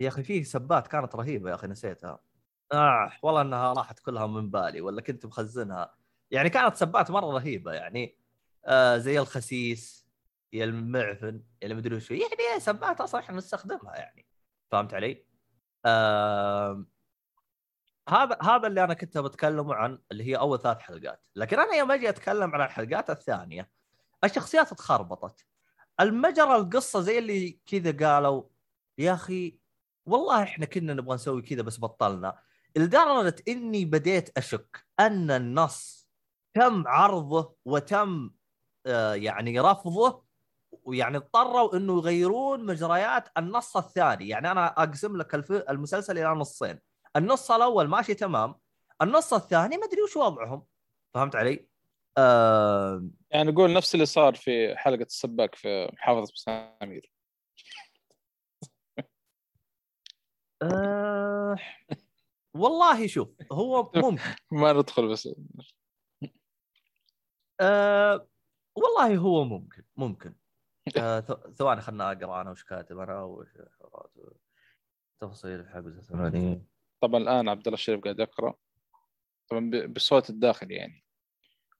يا أخي في سبات كانت رهيبة يا أخي نسيتها. آه والله إنها راحت كلها من بالي ولا كنت مخزنها. يعني كانت سبات مرة رهيبة يعني. آه زي الخسيس يا المعفن يا المدري وش. يعني سبات أصلا إحنا نستخدمها يعني. فهمت علي؟ آه هذا هذا اللي أنا كنت بتكلم عن اللي هي أول ثلاث حلقات، لكن أنا يوم أجي أتكلم عن الحلقات الثانية الشخصيات تخربطت. المجرى القصة زي اللي كذا قالوا يا أخي والله إحنا كنا نبغى نسوي كذا بس بطلنا لدرجة إني بديت أشك أن النص تم عرضه وتم آه، يعني رفضه ويعني اضطروا إنه يغيرون مجريات النص الثاني يعني أنا أقسم لك. المسلسل إلى نصين النص الأول ماشي تمام النص الثاني ما أدري وش وضعهم. فهمت علي؟ آه... يعني نقول نفس اللي صار في حلقة السباك في محافظة مسامير آه... والله شوف هو ممكن. ما ندخل بس. آه... والله هو ممكن ممكن. آه... ثواني خلنا أقرأ أنا وش كاتب أنا وش تفاصيل الحلقة 80 طبعا الآن عبد الله الشريف قاعد يقرأ. طبعا بالصوت الداخلي يعني.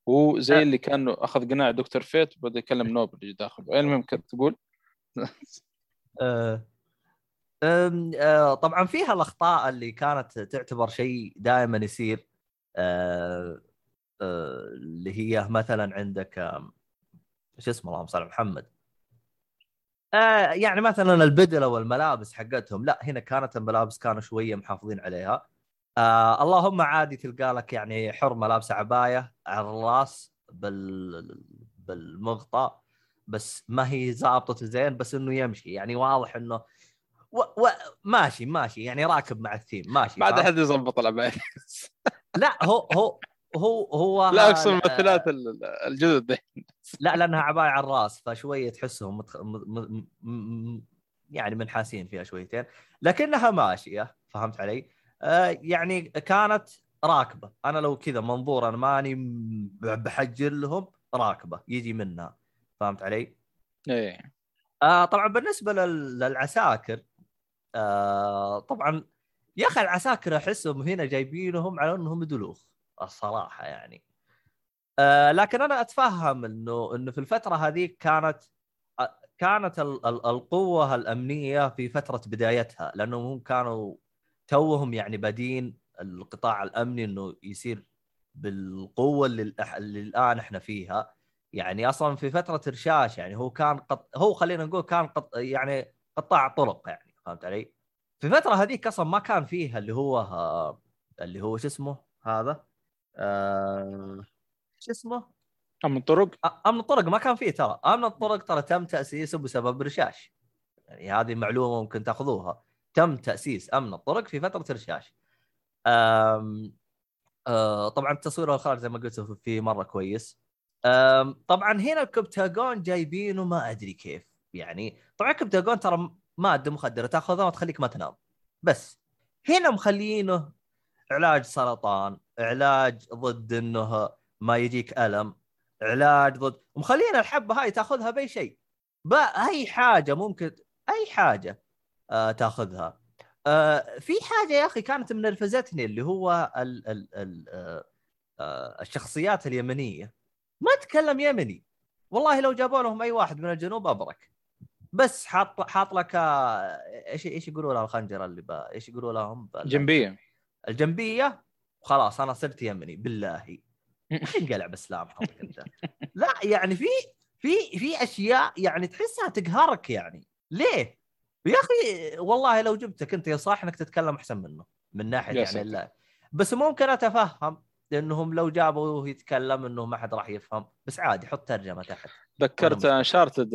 هو زي أه. اللي كان أخذ قناع دكتور فيت وبدا يكلم نوبل اللي داخله المهم كنت تقول؟ آه، آه، طبعا فيها الأخطاء اللي كانت تعتبر شيء دائما يصير. آه، آه، اللي هي مثلا عندك شو اسمه اللهم صل على محمد. آه، يعني مثلا البدلة والملابس حقتهم لا هنا كانت الملابس كانوا شوية محافظين عليها. آه اللهم عادي تلقى لك يعني حرمه لابسه عباية على الراس بال بالمغطى بس ما هي ظابطه زين بس إنه يمشي. يعني واضح إنه و... و... ماشي ماشي يعني راكب مع الثيم ماشي ما عاد؟ أحد يظبط العباية. لا هو هو هو هو لا اقصد الممثلات ال- الجدد. لا لأنها عبايه على الراس فشوية تحسهم متخ... م... م... م... يعني منحاسين فيها شويتين. لكنها ماشية فهمت علي؟ آه يعني كانت راكبة. أنا لو كذا منظور أنا ماني بحجر لهم راكبة يجي منها. فهمت علي؟ إيه. آه طبعا بالنسبة لل... للعساكر آه طبعا يا أخي العساكر أحسهم هنا جايبينهم على إنهم دلوخ الصراحة يعني. آه لكن أنا أتفهم إنه إنه في الفترة هذيك كانت آه، كانت ال- ال- القوة الأمنية في فترة بدايتها لانهم هم كانوا توهم يعني بادين القطاع الأمني إنه يصير بالقوة اللي, اللي الآن إحنا فيها. يعني أصلا في فترة رشاش يعني هو كان قط... هو خلينا نقول كان قط... يعني قطاع طرق يعني فهمت علي؟ في الفترة هذيك أصلا ما كان فيها اللي هو آه، اللي هو شو اسمه هذا؟ آه... شو اسمه؟ امن طرق أ- امن الطرق ما كان فيه ترى. امن الطرق ترى تم تاسيسه بسبب رشاش. يعني هذه معلومة ممكن تأخذوها. تم تأسيس أمن الطرق في فترة رشاش. أم... أه طبعا التصوير والخارج زي ما قلت فيه مرة كويس. أم... طبعا هنا الكبتاجون جايبينه ما أدري كيف. يعني طبعا الكبتاجون ترى ماده مخدرة. تأخذها وتخليك ما تنام. بس هنا مخلينه علاج سرطان علاج ضد إنه ما يجيك ألم علاج ضد ومخلينا الحبه هاي تأخذها بأي شيء. با أي حاجة ممكن أي حاجة آه تأخذها. آه في حاجة يا أخي كانت منرفزتني اللي هو ال ال ال آه آه الشخصيات اليمنية. ما تكلم يمني. والله لو جابوا لهم أي واحد من الجنوب أبرك. بس حاط حاط لك آه، إيش إيش يقولوا لها الخنجرة اللي با إيش يقولوا لهم؟ جنبية. الجنبية وخلاص أنا صرت يمني بالله انقلع بإسلام حظك أنت لا يعني في في في أشياء يعني تحسها تقهرك يعني ليه؟ يا أخي والله لو جبتك أنت يا صاح إنك تتكلم أحسن منه من ناحية يعني. لا بس ممكن أتفهم لأنهم لو جابوا يتكلم إنه ما حد راح يفهم. بس عادي حط ترجمة تحت. ذكرت انشارتد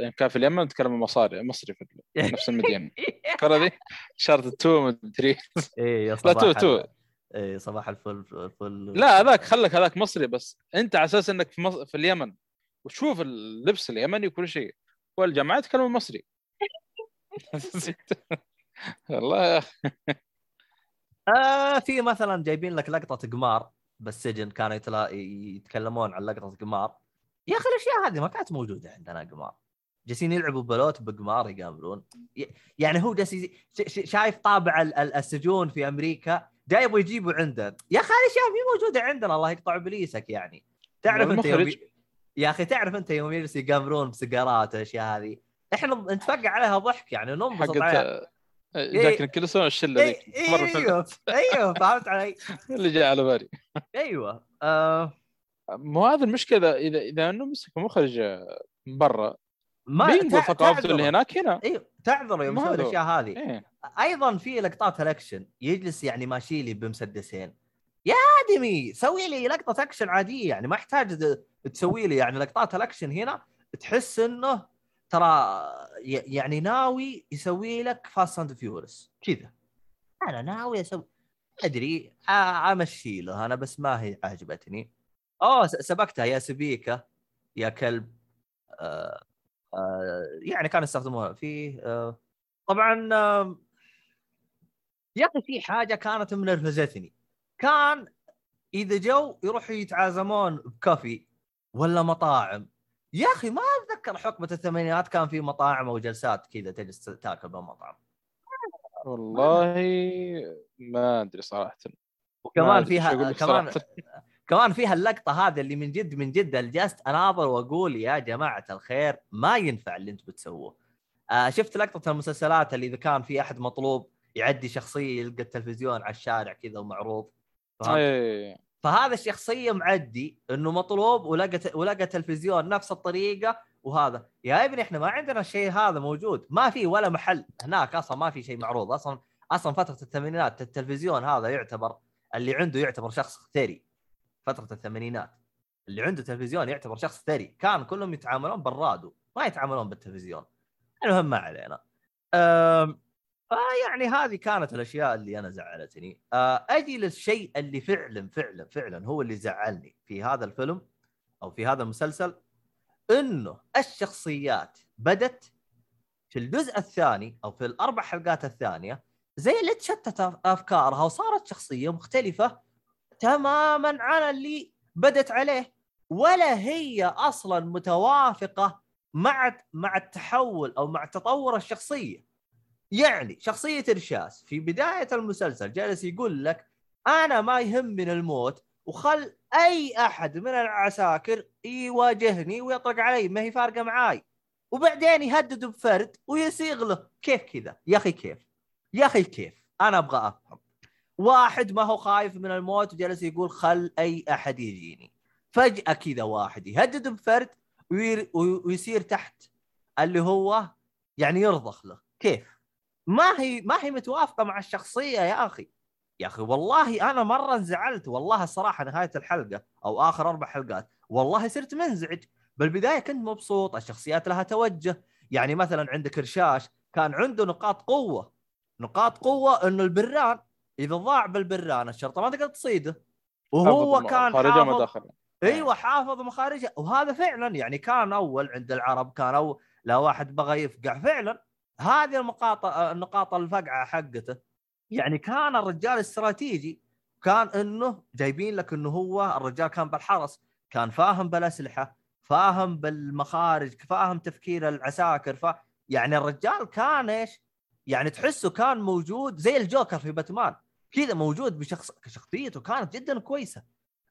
يعني كان في اليمن تكلم مصاري مصري في نفس المدينة. تذكر ذي انشارتد 2 مدري يا لا صباح تو تو. ال- إيه صباح الفل الفل لا هذاك خلك هذاك مصري بس. أنت على أساس إنك في, مص... في اليمن. وتشوف اللبس اليمني وكل شيء. والجماعة يتكلموا مصري. والله يا أخي. آه في مثلا جايبين لك لقطة قمار بالسجن كانوا يتلا... يتكلمون عن لقطة قمار. يا أخي الأشياء هذه ما كانت موجودة عندنا قمار. جالسين يلعبوا بلوت بقمار يقابلون. يعني هو جالس يزي- ش- ش- شايف طابع ال- ال- السجون في أمريكا جاي يبغى يجيبه عنده. يا أخي هذه أشياء مي موجودة عندنا الله يقطع إبليسك يعني. تعرف أنت يوم. يا أخي تعرف أنت يوم يجلس يقامرون بسيجارات والاشياء هذه. إحنا نتفقع عليها ضحك يعني ننبسط عليها. حقت جاك نيكلسون الشله ذيك إيه مرة فيلم. أيوه أيوه فهمت علي؟ اللي جاء على بالي. أيوه آه. مو هذا المشكلة إذا إذا إنه مسك مخرج برا ما بينقل تع- ثقافته. اللي هناك هنا. أيوه تعذره يوم يسوي. الأشياء هذه. إيه. أيضا في لقطات الاكشن يجلس يعني ماشي لي بمسدسين. يا آدمي سوي لي لقطة اكشن عادية. يعني ما يحتاج د- تسوي لي يعني لقطات الاكشن هنا. تحس إنه ترى يعني ناوي يسوي لك Fast and Furious كذا. أنا ناوي أسوي أدري أمشي له. أنا بس ما هي عجبتني. أوه سبقتها يا سبيكة يا كلب. آه آه يعني كانوا يستخدمونها في آه طبعا آه يا أخي في حاجة كانت منرفزتني كان إذا جو يروحوا يتعازمون بكافي ولا مطاعم. يا أخي ما اتذكر حقبه الثمانينات كان في مطاعم أو جلسات كذا تجلس تاكل بالمطعم والله ما أدري صراحة ما وكمان فيها كمان. كمان فيها اللقطة هذه اللي من جد من جد اللي جلست أناظر وأقول يا جماعة الخير ما ينفع اللي أنتم بتسووه. آه شفت لقطة المسلسلات اللي إذا كان في أحد مطلوب يعدي شخصية يلقى التلفزيون على الشارع كذا ومعروض. فهمت؟ إيه فهذا الشخصية معدي إنه مطلوب ولقى ولقى تلفزيون نفس الطريقة وهذا. يا ابني إحنا ما عندنا الشيء هذا موجود. ما في ولا محل. هناك أصلا ما في شيء معروض. أصلا أصلا فترة الثمانينات التلفزيون هذا يعتبر اللي عنده يعتبر شخص ثري. فترة الثمانينات. اللي عنده تلفزيون يعتبر شخص ثري. كان كلهم يتعاملون بالراديو. ما يتعاملون بالتلفزيون. المهم ما علينا. أم... يعني هذه كانت الأشياء اللي أنا زعلتني. أه، أجي للشيء اللي فعلا فعلا فعلا هو اللي زعلني في هذا الفيلم أو في هذا المسلسل. انه الشخصيات بدت في الجزء الثاني أو في الاربع حلقات الثانية زي اللي تشتت افكارها وصارت شخصية مختلفة تماما عن اللي بدت عليه ولا هي أصلا متوافقة مع مع التحول أو مع تطور الشخصية. يعني شخصية إرشاس في بداية المسلسل جالس يقول لك أنا ما يهمني الموت وخل أي أحد من العساكر يواجهني ويطلق علي ما هي فارقة معاي. وبعدين يهدد بفرد ويسيغ له. كيف كذا؟ يا أخي كيف؟ يا أخي كيف؟ أنا أبغى أفهم. واحد ما هو خايف من الموت وجالس يقول خل أي أحد يجيني. فجأة كذا واحد يهدد بفرد ويصير تحت اللي هو يعني يرضخ له. كيف؟ ما هي ما هي متوافقة مع الشخصية يا أخي. يا أخي والله أنا مرة انزعلت والله الصراحه نهاية الحلقة أو آخر أربع حلقات والله صرت منزعج بالبداية كنت مبسوط الشخصيات لها توجه. يعني مثلا عندك رشاش كان عنده نقاط قوة. نقاط قوة إنه البران إذا ضاع بالبران الشرطة ما تقدر تصيده. وهو كان خارجة حافظ مداخلة. أيوه حافظ مخارجة. وهذا فعلا يعني كان أول عند العرب كان أول لو واحد بغى يفقع. فعلا هذه النقاط النقاط الفقعة حقته. يعني كان الرجال استراتيجي كان إنه جايبين لك إنه هو الرجال كان بالحرس كان فاهم بالأسلحة فاهم بالمخارج فاهم تفكير العساكر ف... يعني الرجال كان إيش؟ يعني تحسه كان موجود زي الجوكر في باتمان كذا موجود بشخص شخصيته كانت جدا كويسة.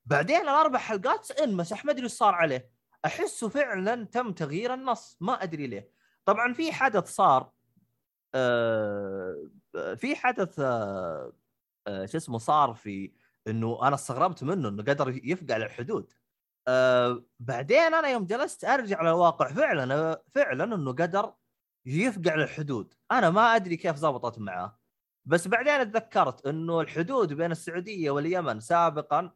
بعدين الأربع حلقات انمسح ما أدري إيش صار عليه. أحسه فعلا تم تغيير النص ما أدري ليه. طبعا في حدث صار آه في حدث آه آه شو اسمه صار في إنه أنا استغربت منه إنه قدر يفقع للحدود. آه بعدين أنا يوم جلست أرجع للواقع فعلا فعلا إنه قدر يفقع للحدود. أنا ما أدري كيف زبطت معاه بس بعدين اتذكرت إنه الحدود بين السعودية واليمن سابقا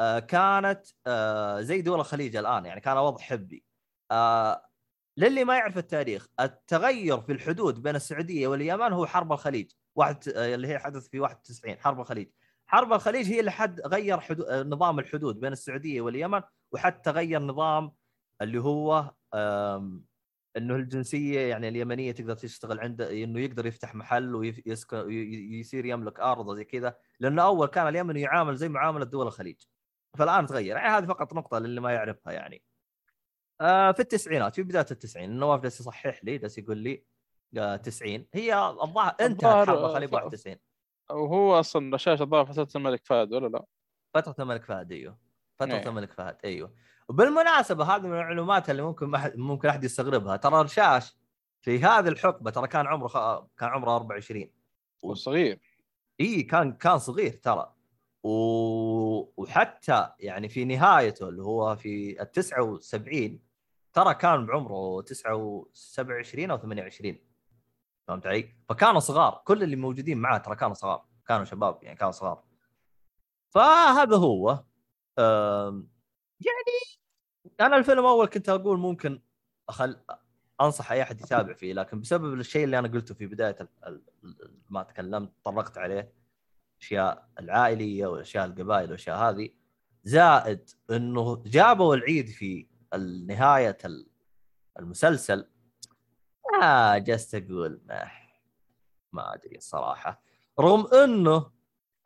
آه كانت آه زي دول الخليج الآن يعني كان وضع حبي. آه للي ما يعرف التاريخ التغير في الحدود بين السعودية واليمن هو حرب الخليج واحد آه اللي هي حدث في 91 حرب الخليج. حرب الخليج هي اللي حد غير حدود آه نظام الحدود بين السعودية واليمن وحتى غير نظام اللي هو إنه الجنسية يعني اليمنية تقدر تشتغل عنده إنه يقدر يفتح محل ويصير يملك أرض زي كذا لأنه أول كان اليمن يعامل زي معاملة دول الخليج. فالآن تغير. يعني هذه فقط نقطة للي ما يعرفها يعني. آه في التسعينات في بداية التسعين نواف جالس يصحح لي جالس يقول لي 90 آه، هي الظاهر انتهت حرب الخليج 91 وهو أصلا رشاش الظاهر فترة الملك فهد ولا لا؟ فترة الملك فهد إيوه. فترة أيه. الملك فهد إيوه. وبالمناسبة هذه من المعلومات اللي ممكن ممكن أحد يستغربها. ترى رشاش في هذه الحقبة ترى كان عمره خ... كان عمره 24 وصغير إي كان كان صغير ترى. و... وحتى يعني في نهايته اللي هو في ال 79 ترى كان بعمره 29 أو 28 فهمت علي؟ فكانوا صغار. كل اللي موجودين معاه ترى كانوا صغار. كانوا شباب يعني كانوا صغار. فهذا هو. يعني أنا الفيلم أول كنت أقول ممكن أخل... أنصح أي أحد يتابع فيه لكن بسبب الشيء اللي أنا قلته في بداية ال... ما تكلمت طرقت عليه أشياء العائلية والاشياء القبائل والاشياء هذه زائد إنه جابوا العيد في نهايه المسلسل. آه جست أقول ما, ما أدري الصراحه رغم إنه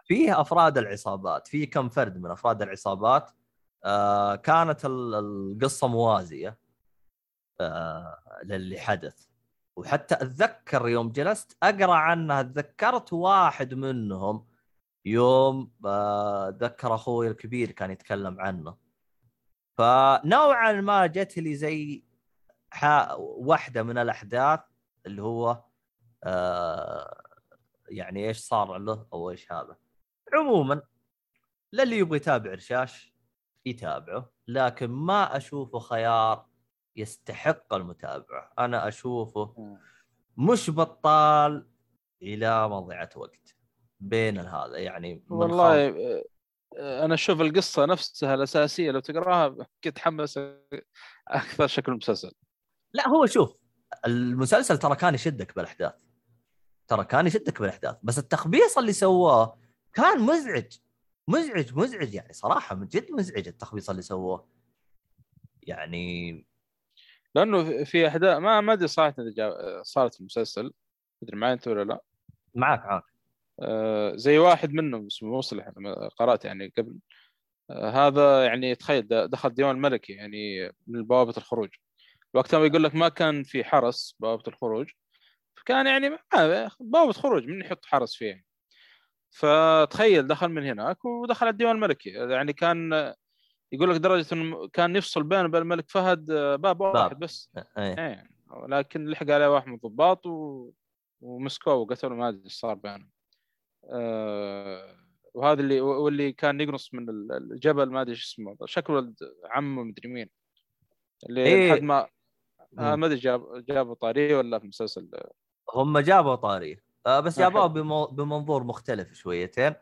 فيه أفراد العصابات في كم فرد من أفراد العصابات. آه كانت القصة موازية آه للي حدث. وحتى أتذكر يوم جلست أقرأ عنها تذكرت واحد منهم يوم آه ذكر أخوي الكبير كان يتكلم عنه. فنوعا ما جت لي زي واحدة من الأحداث اللي هو آه يعني إيش صار له أو إيش هذا. عموما للي يبغى يتابع رشاش يتابعه لكن ما أشوفه خيار يستحق المتابعة. أنا أشوفه مش بطال إلى مضيعة وقت بين هذا. يعني والله أنا أشوف القصة نفسها الأساسية لو تقراها كنت حمس أكثر شكل المسلسل. لا هو شوف المسلسل ترى كان يشدك بالأحداث. ترى كان يشدك بالأحداث. بس التخبيص اللي سواه كان مزعج. مزعج مزعج يعني صراحة من جد مزعج التخبيص اللي سووه يعني لأنه في أحداث ما ما أدري صارت صارت في المسلسل. أدري معي أنت ولا لا؟ معك معك. زي واحد منهم اسمه مصلح قرأت يعني قبل. آه هذا يعني تخيل دخل ديوان الملكي يعني من بوابة الخروج. وقتها يقول لك ما كان في حرس بوابة الخروج. فكان يعني بوابة خروج من يحط حرس فيها فتخيل دخل من هناك ودخل على الديوان الملكي. يعني كان يقول لك درجة إنه كان يفصل بينه وبين الملك فهد آه، باب واحد بس. أيه. إيه. لكن لحق عليه واحد من الضباط و... ومسكوه وقتلوا ما أدري إيش صار بينهم. وهذا اللي واللي كان يقنص من الجبل ما أدري إيش اسمه شكل ولد عمه مدري مين. اللي إيه. لحد ما آه ما أدري جاب جابوا طاريه ولا في مسلسل. هم جابوا طاريه. آه بس جابوه بمو... بمنظور مختلف شويتين.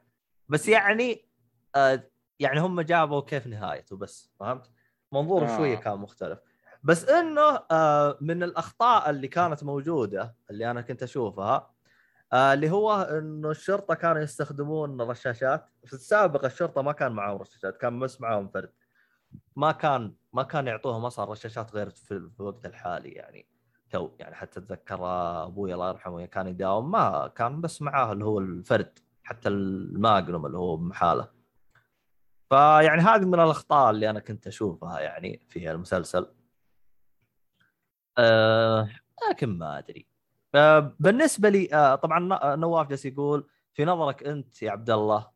بس يعني آه يعني هم جابوا كيف نهايته بس فهمت؟ منظور آه. شوية كان مختلف. بس إنه آه من الأخطاء اللي كانت موجودة اللي أنا كنت أشوفها آه اللي هو انه الشرطة كانوا يستخدمون رشاشات في السابق الشرطة ما كان معاهم رشاشات كان بس معاهم فرد. ما كان ما كان يعطوهم أصلا رشاشات غير في الوقت الحالي يعني. تو يعني حتى اتذكر أبوي الله يرحمه كان يداوم ما كان بس معاه اللي هو الفرد حتى الماجنوم اللي هو بحاله فيعني هذه من الأخطاء اللي أنا كنت أشوفها يعني في المسلسل. أه لكن ما أدري. بالنسبة لي أه طبعا نواف جالس يقول في نظرك أنت يا عبد الله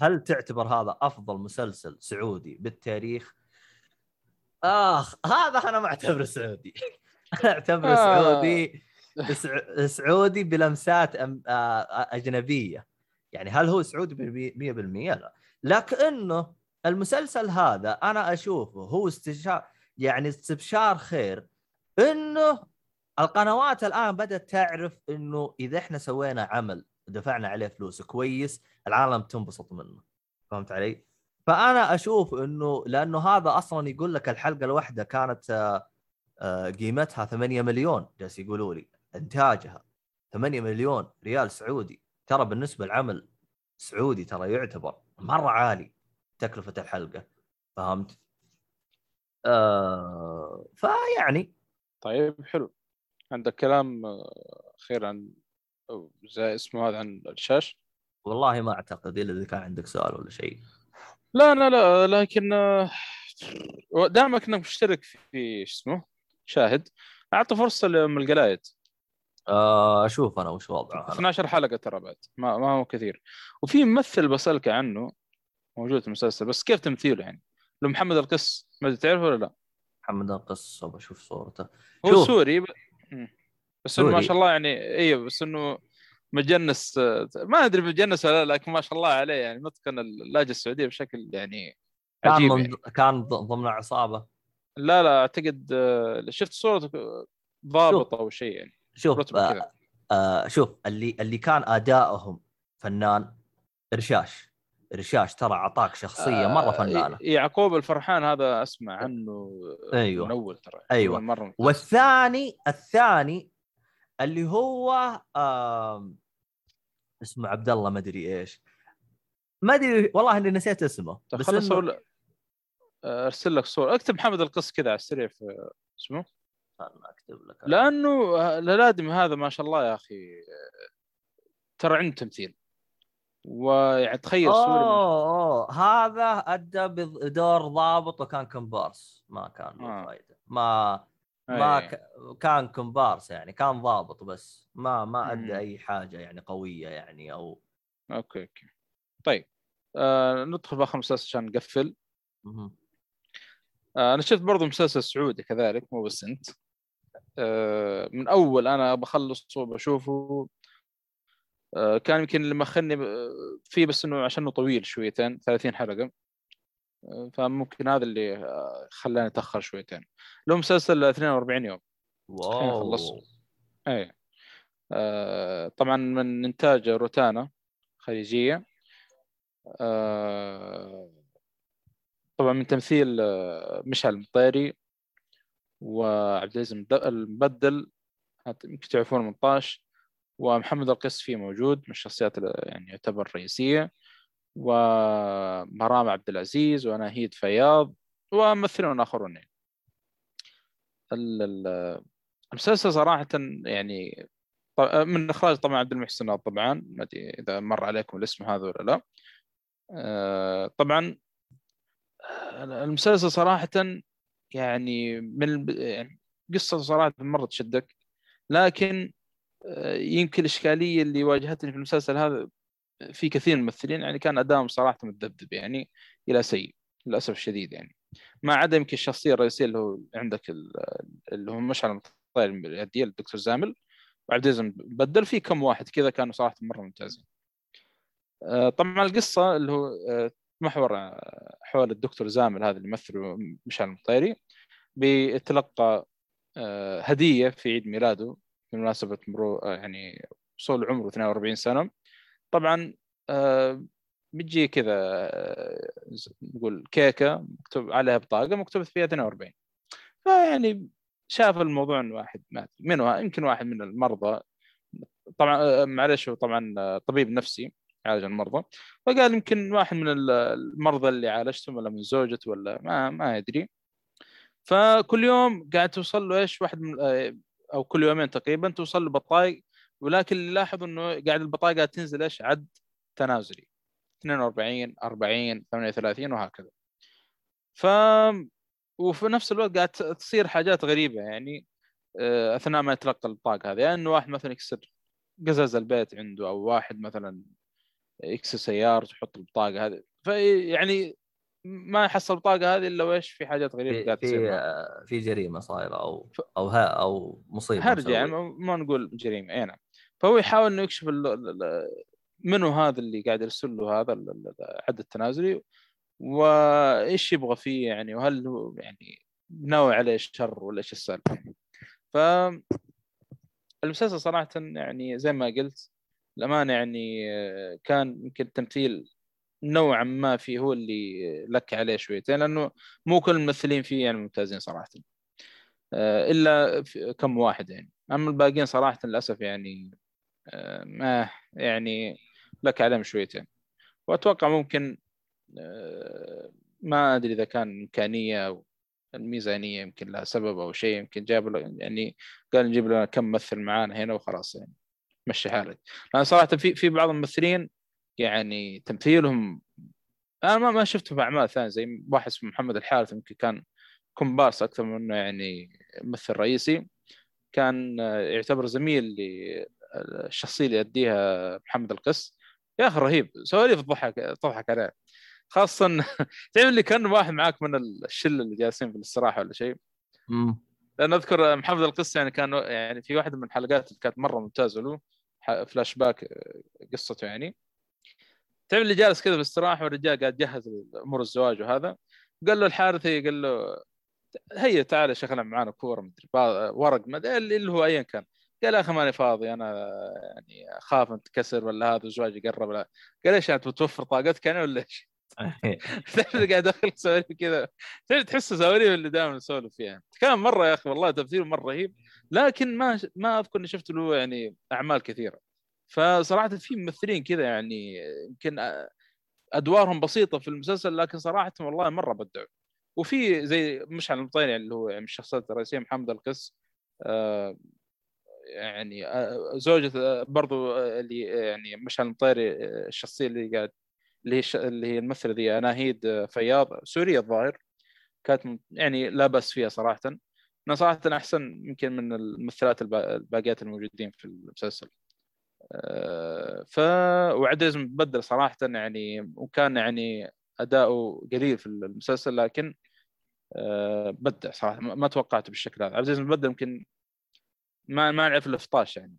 هل تعتبر هذا أفضل مسلسل سعودي بالتاريخ؟ آخ هذا أنا ما أعتبره سعودي أنا أعتبره آه. سعودي سعودي بلمسات آه، أجنبية يعني هل هو سعودي 100% لا لكنه المسلسل هذا أنا أشوفه هو استشار يعني استبشار خير إنه القنوات الآن بدأت تعرف إنه إذا إحنا سوينا عمل دفعنا عليه فلوس كويس العالم تنبسط منه فهمت علي؟ فأنا أشوف إنه لأنه هذا أصلا يقول لك الحلقة الواحدة كانت آه، آه، قيمتها 8 مليون جالس يقولوا لي إنتاجها 8 مليون ريال سعودي ترى بالنسبة لعمل سعودي ترى يعتبر مرة عالي تكلفة الحلقة فهمت؟ آه فيعني طيب حلو عندك كلام آه، اخير عن زي اسمه هذا عن الشاش والله ما أعتقد إلا إذا كان عندك سؤال ولا شيء لا لا لا لكن آه، دامك إنك مشترك في شو اسمه شاهد أعطي فرصة لأم القلايد آه أشوف أنا وش وضعه أنا. 12 حلقة ترى بعد ما, ما هو كثير وفي ممثل بسألك عنه موجود في المسلسل بس كيف تمثيله يعني لو محمد القس ما تعرفه ولا لا محمد القص بشوف صورته هو شوف. سوري. بس إنه ما. شاء الله يعني أيوه بس إنه مجنس ما أدري مجنس ولا لا لكن ما شاء الله عليه يعني متقن اللهجه السعودية بشكل يعني كان عجيب. يعني. كان ضمن عصابة لا لا أعتقد آه، شفت صورته ضابط أو شيء يعني شوف آه آه شوف اللي اللي كان أدائهم فنان رشاش رشاش ترى اعطاك شخصية مرة آه، فنانة يعقوب الفرحان هذا أسمع عنه أيوة. من أول ترى. مرة ممتاز. والثاني الثاني اللي هو اسمه عبد الله ما أدري إيش ما أدري والله إني نسيت اسمه طب بس خلص إنه- آه، أرسل لك صورة اكتب محمد القص كذا على السريع في اسمه أكتب لك لأنه الادمي هذا ما شاء الله يا أخي آه، ترى عنده تمثيل ويعني تخيل سوري أوه أوه هذا أدى بدور ضابط وكان كومبارس ما كان له آه. فايده ما ما. ك... كان كومبارس يعني كان ضابط بس ما ما أدى مم. أي حاجة يعني قوية يعني أو okay okay طيب آه ندخل بآخر مسلسل عشان نقفل. آه أنا شفت برضو مسلسل سعودي كذلك مو بس أنت آه من أول أنا بخلصه وبشوفه كان يمكن اللي مخني ب- فيه بس إنه عشانه طويل شويتين 30 حلقة. آه فممكن هذا اللي آه خلاني أتأخر شويتين. له مسلسل 42 يوم. واو. خلصوا. اي آه طبعا من إنتاج روتانا خليجية. آه طبعا من تمثيل آه، مشعل المطيري وعبد العزيز المبدل. يمكن تعرفون 18 ومحمد القس فيه موجود من الشخصيات يعني يعتبر رئيسية. ومرام عبد العزيز وناهيد فياض وممثلون آخرون يعني. ال- ال- المسلسل صراحة يعني من إخراج طبعا عبد المحسن طبعا ما أدري إذا مر عليكم الاسم هذا ولا لا. آه، طبعا المسلسل صراحة يعني من يعني قصة صراحة مرة تشدك. لكن يمكن الإشكالية اللي واجهتني في المسلسل هذا في كثير من الممثلين يعني كان أدائهم صراحة متذبذب يعني إلى سيء للأسف الشديد يعني. ما عدا يمكن الشخصية الرئيسية اللي هو عندك ال- اللي هو مشعل المطير اليدية الدكتور زامل وعبد العزيز بدل في كم واحد كذا كانوا صراحة مرة ممتازين. آه، طبعا القصة اللي هو آه، محور آه، حول الدكتور زامل هذا اللي يمثله مشعل المطيري بيتلقى هدية في عيد ميلاده بمناسبة مرور آه، يعني وصول عمره 42 سنة. طبعا آه، بتجي كذا آه، نقول كيكة مكتوب عليها بطاقة مكتوب فيها 42 فيعني شاف الموضوع إنه واحد مات منه يمكن واحد من المرضى. طبعا معلش طبعا طبيب نفسي يعالج المرضى. فقال يمكن واحد من ال- المرضى اللي عالجتهم ولا من زوجته ولا ما ما أدري. فكل يوم قاعد توصل له إيش؟ واحد من أو كل يومين تقريبا توصل له بطايق ولكن اللي لاحظ إنه قاعد البطايق تنزل إيش؟ عد تنازلي. 42 40 38 وهكذا. ف وفي نفس الوقت قاعد تصير حاجات غريبة يعني آه، أثناء ما يتلقى البطاقة هذه. يعني إنه واحد مثلا يكسر قزاز البيت عنده أو واحد مثلا يكسر سيارته يحط البطاقة هذه. فيعني ما يحصل البطاقه هذه إلا وإيش؟ في حاجات غريبة قاعد تصير في في جريمة صايرة أو أو ها أو مصيبة هرجة يعني. ما نقول جريمة. أي نعم. فهو يحاول إنه يكشف ال- ال- ال- منو هذا اللي قاعد يرسل له هذا ال- ال- العد التنازلي وإيش يبغى فيه يعني وهل هو يعني ناوي عليه شر ولا إيش السالفة. ف المسلسل صراحة يعني زي ما قلت الامانه يعني آه، كان يمكن التمثيل نوعا ما فيه هو اللي لك عليه شويتين لأنه مو كل الممثلين فيه يعني ممتازين صراحة. آه، إلا كم واحد يعني. أما الباقيين صراحة للأسف يعني آه، ما يعني لك عليهم شويتين. وأتوقع ممكن آه، ما أدري إذا كان إمكانية أو الميزانية يمكن لها سبب أو شيء يمكن جاب يعني قال نجيب لنا كم ممثل معانا هنا وخلاص يعني. مشي حالك. لأن صراحة في في بعض الممثلين يعني تمثيلهم أنا ما ما شفته في أعمال ثانية زي واحد اسمه محمد الحارث يمكن كان كومبارس أكثر من إنه يعني ممثل رئيسي. كان يعتبر زميل للشخصيه اللي يؤديها محمد القس. يا أخي رهيب سواليف تضحك تضحك عليه. خاصة تعرف اللي كان واحد معاك من الشلة اللي جالسين في الاستراحة ولا شيء؟ لأن أذكر محمد القس يعني كان يعني في واحدة من الحلقات اللي كانت مرة ممتازة له فلاش باك قصته يعني. تعرف اللي جالس كذا في الاستراحه والرجال قاعد يجهز امور الزواج وهذا؟ قال له الحارثي قال له هيا تعال يا شيخ معانا كورة مدري ورق ما اللي هو ايا كان. قال يا أخي ماني فاضي أنا يعني أخاف أن تكسر ولا هذا الزواج يقرب لا قال إيش انت بتوفر طاقتك أنا ولا إيش؟ تعرف قاعد ادخل سواليف كذا؟ تعرف تحس سواليف اللي دائما نسولف فيها؟ كان مرة يا أخي والله تمثيله مرة رهيب لكن ما ما أذكر إني شفت له يعني أعمال كثيرة. فصراحة في ممثلين كذا يعني يمكن أدوارهم بسيطة في المسلسل لكن صراحة والله مرة بدعوا. وفي زي مشعل المطيري اللي هو يعني الشخصيات الرئيسية محمد القس آه يعني آه زوجة آه برضو اللي يعني مشعل المطيري الشخصية اللي قاعد اللي هي اللي هي الممثلة ذي اناهيد فياض سورية الظاهر. كانت يعني لا بأس فيها صراحة. انها صراحة أحسن يمكن من الممثلات الباقيات الموجودين في المسلسل. ف وعدز مبدل صراحة يعني وكان يعني أداؤه قليل في المسلسل لكن بدع صراحة ما توقعته بالشكل هذا. عزيز مبدل يمكن ما ما نعرف إلا 16 يعني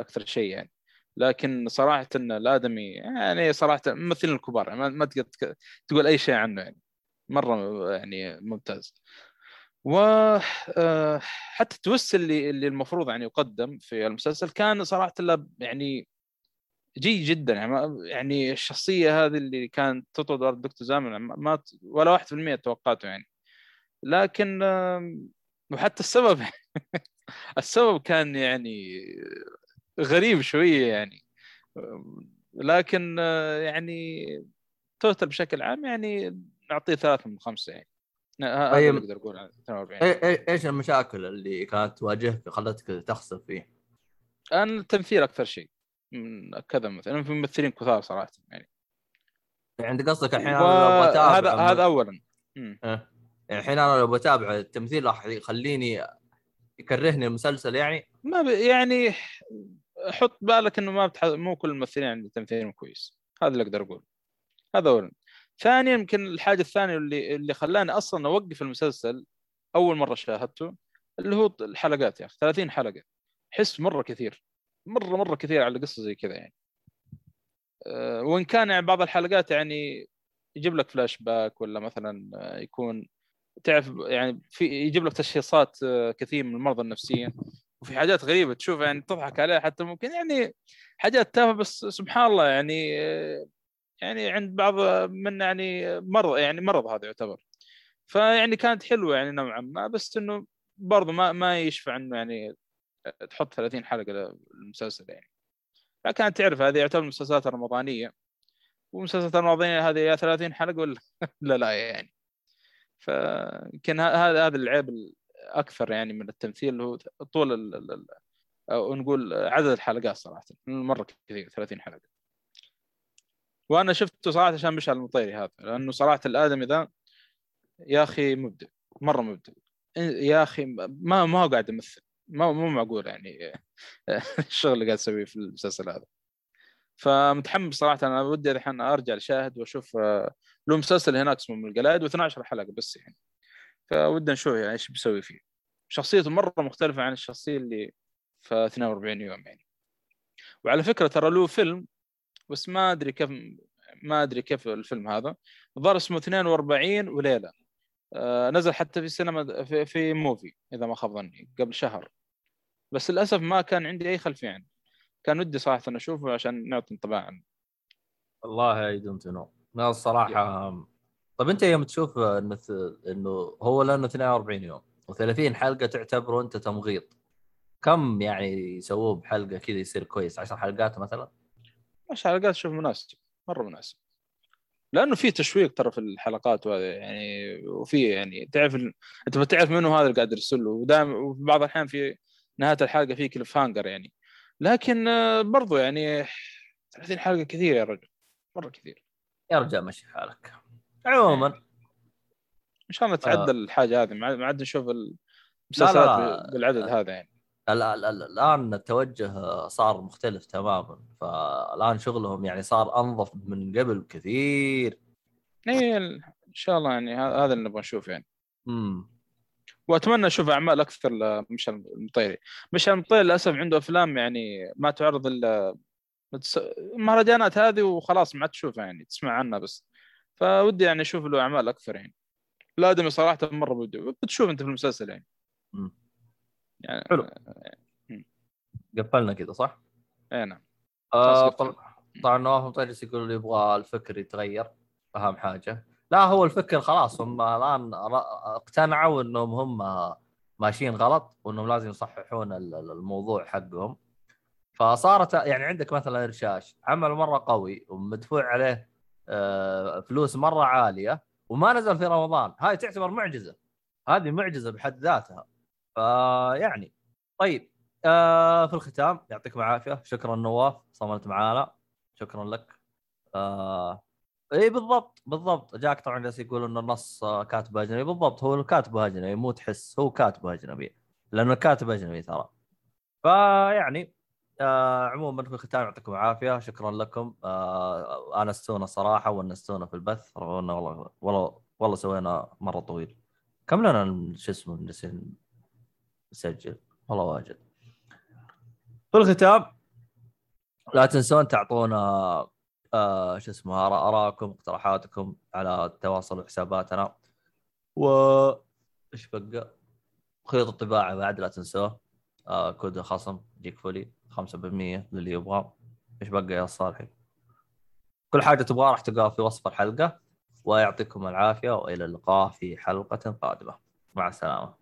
أكثر شيء يعني. لكن صراحة الآدمي يعني صراحة ممثلين الكبار يعني ما تقدر تقول أي شيء عنه يعني. مرة يعني ممتاز. و آه، حتى التوست اللي اللي المفروض يعني يقدم في المسلسل كان صراحة يعني جيد جدا. يعني يعني الشخصية هذه اللي كانت تطرد الدكتور زامل ما ولا 1% توقعته يعني. لكن وحتى السبب السبب كان يعني غريب شوية يعني. لكن يعني توتل بشكل عام يعني نعطيه ثلاثة من خمسة يعني. هذا اللي أقدر أقول عن 42 إيش المشاكل اللي كانت تواجهك خلتك تخسر فيه؟ أنا التمثيل أكثر شيء من كذا مثلا في ممثلين كثار صراحة يعني. يعني انت قصدك الحين و... أنا لو بتابع هذا هذا اولا. يعني الحين أنا لو بتابع التمثيل راح يخليني يكرهني المسلسل يعني؟ ما ب... يعني حط بالك إنه ما بتح... مو كل الممثلين عندهم تمثيلهم كويس. هذا اللي أقدر أقول هذا اولا. ثانيا يمكن الحاجة الثانية اللي اللي خلاني أصلا أوقف المسلسل أول مرة شاهدته اللي هو الحلقات يا أخي 30 حلقة. حس مرة كثير مرة مرة كثير على قصة زي كذا يعني. أه وإن كان يعني بعض الحلقات يعني يجيب لك فلاش باك ولا مثلا يكون تعرف يعني في يجيب لك تشخيصات آه، كثير من المرضى النفسيين. وفي حاجات غريبة تشوف يعني تضحك عليها حتى ممكن يعني حاجات تافهة بس سبحان الله يعني آه، يعني عند بعض من يعني مرض يعني مرض هذا يعتبر. فيعني كانت حلوة يعني نوعا ما بس إنه برضه ما ما يشفع انه يعني تحط 30 حلقة للمسلسل يعني. لكن تعرف هذه يعتبر مسلسلات رمضانية. ومسلسلات رمضانية هذه يا 30 حلقة ولا لا لا يعني. فيمكن هذا هذا العيب الأكثر يعني من التمثيل اللي هو طول ال أو نقول عدد الحلقات صراحة مرة كثير 30 حلقة. وأنا شفته صراحة عشان مشعل المطيري هذا لأنه صراحة الآدمي ذا يا أخي مبدع مرة مبدع. يا أخي ما ما هو قاعد يمثل ما مو معقول يعني الشغل اللي قاعد يسويه في المسلسل هذا. فمتحمس صراحة أنا ودي الحين أرجع لشاهد وأشوف آه، له مسلسل هناك اسمه من القلايد و12 حلقة بس يعني. فودي نشوف يعني إيش بيسوي فيه. شخصيته مرة مختلفة عن الشخصية اللي في 42 يوم يعني. وعلى فكرة ترى له فيلم بس ما أدري كيف ما أدري كيف الفيلم هذا. الظاهر اسمه 42 وليلة. آه نزل حتى في السينما في, في موفي إذا ما خاب ظني قبل شهر. بس للأسف ما كان عندي أي خلفية عنه. كان ودي صراحة أشوفه عشان نعطي انطباع عنه. والله I don't know لا الصراحة طيب أنت يوم تشوف انه إنه هو لأنه 42 يوم و30 حلقة تعتبره أنت تمغيط. كم يعني يسووه بحلقة كذا يصير كويس؟ 10 حلقات مثلا؟ 10 حلقات شوف مناسب مرة مناسب. لأنه في تشويق ترى في الحلقات وهذا يعني وفي يعني تعرف ال... أنت بتعرف منه هذا اللي قاعد يرسل له. ودائما وفي بعض الأحيان في نهاية الحلقة في cliffhanger يعني. لكن آه، برضو يعني 30 حلقة كثير يا رجل. مرة كثير. يا رجال مشي حالك. عموما. إن شاء الله آه. تعدل الحاجة هذه. ما عاد نشوف لا، المسلسلات لا. بالعدد هذا يعني. الآن التوجه صار مختلف تماما. فالآن شغلهم يعني صار أنظف من قبل كثير. اي إن شاء الله يعني هذا اللي نبغى نشوفه يعني. امم وأتمنى أشوف أعمال أكثر لمشعل المطيري. مشعل المطيري للأسف عنده أفلام يعني ما تعرض إلا المهرجانات هذه وخلاص ما عاد تشوفها يعني تسمع عنها بس. فودي يعني أشوف له أعمال أكثر يعني. الادمي صراحة مره بتشوف أنت في المسلسل يعني. أمم. يعني حلو. قفلنا كذا صح؟ اي نعم. آه طبعا نواف مطيرس يقول يبغى الفكر يتغير أهم حاجة. لا هو الفكر خلاص هم الآن اقتنعوا إنهم هم ماشيين غلط وإنهم لازم يصححون ال- ال- الموضوع حقهم. فصارت يعني عندك مثلا رشاش عمل مرة قوي ومدفوع عليه آه، فلوس مرة عالية وما نزل في رمضان. هاي تعتبر معجزة. هذه معجزة بحد ذاتها. فيعني طيب آه في الختام يعطيكم العافية. شكرا نواف صملت معانا. شكرا لك. آه اي بالضبط بالضبط. جاك طبعا جالس يقول إن النص آه، كاتب أجنبي. بالضبط هو الكاتب أجنبي مو تحس هو كاتب أجنبي. لأنه كاتب أجنبي ترى. فيعني آه عموما في الختام يعطيكم العافية. شكرا لكم. آه انستونا صراحة ونستونا في البث. رغم انه والله والله والله سوينا مرة طويل. كم لنا شو اسمه نسجل والله واجد. في الختام لا تنسون تعطونا آه شو اسمه آرائكم اقتراحاتكم على التواصل وحساباتنا و إيش بقى؟ خيوط الطباعة بعد لا تنسوه. آه كود خصم يجيك فولي 5% للي يبغى. إيش بقى يا صالحي؟ كل حاجة تبغاها راح تلقاها في وصف الحلقة. ويعطيكم العافية وإلى اللقاء في حلقة قادمة. مع السلامة.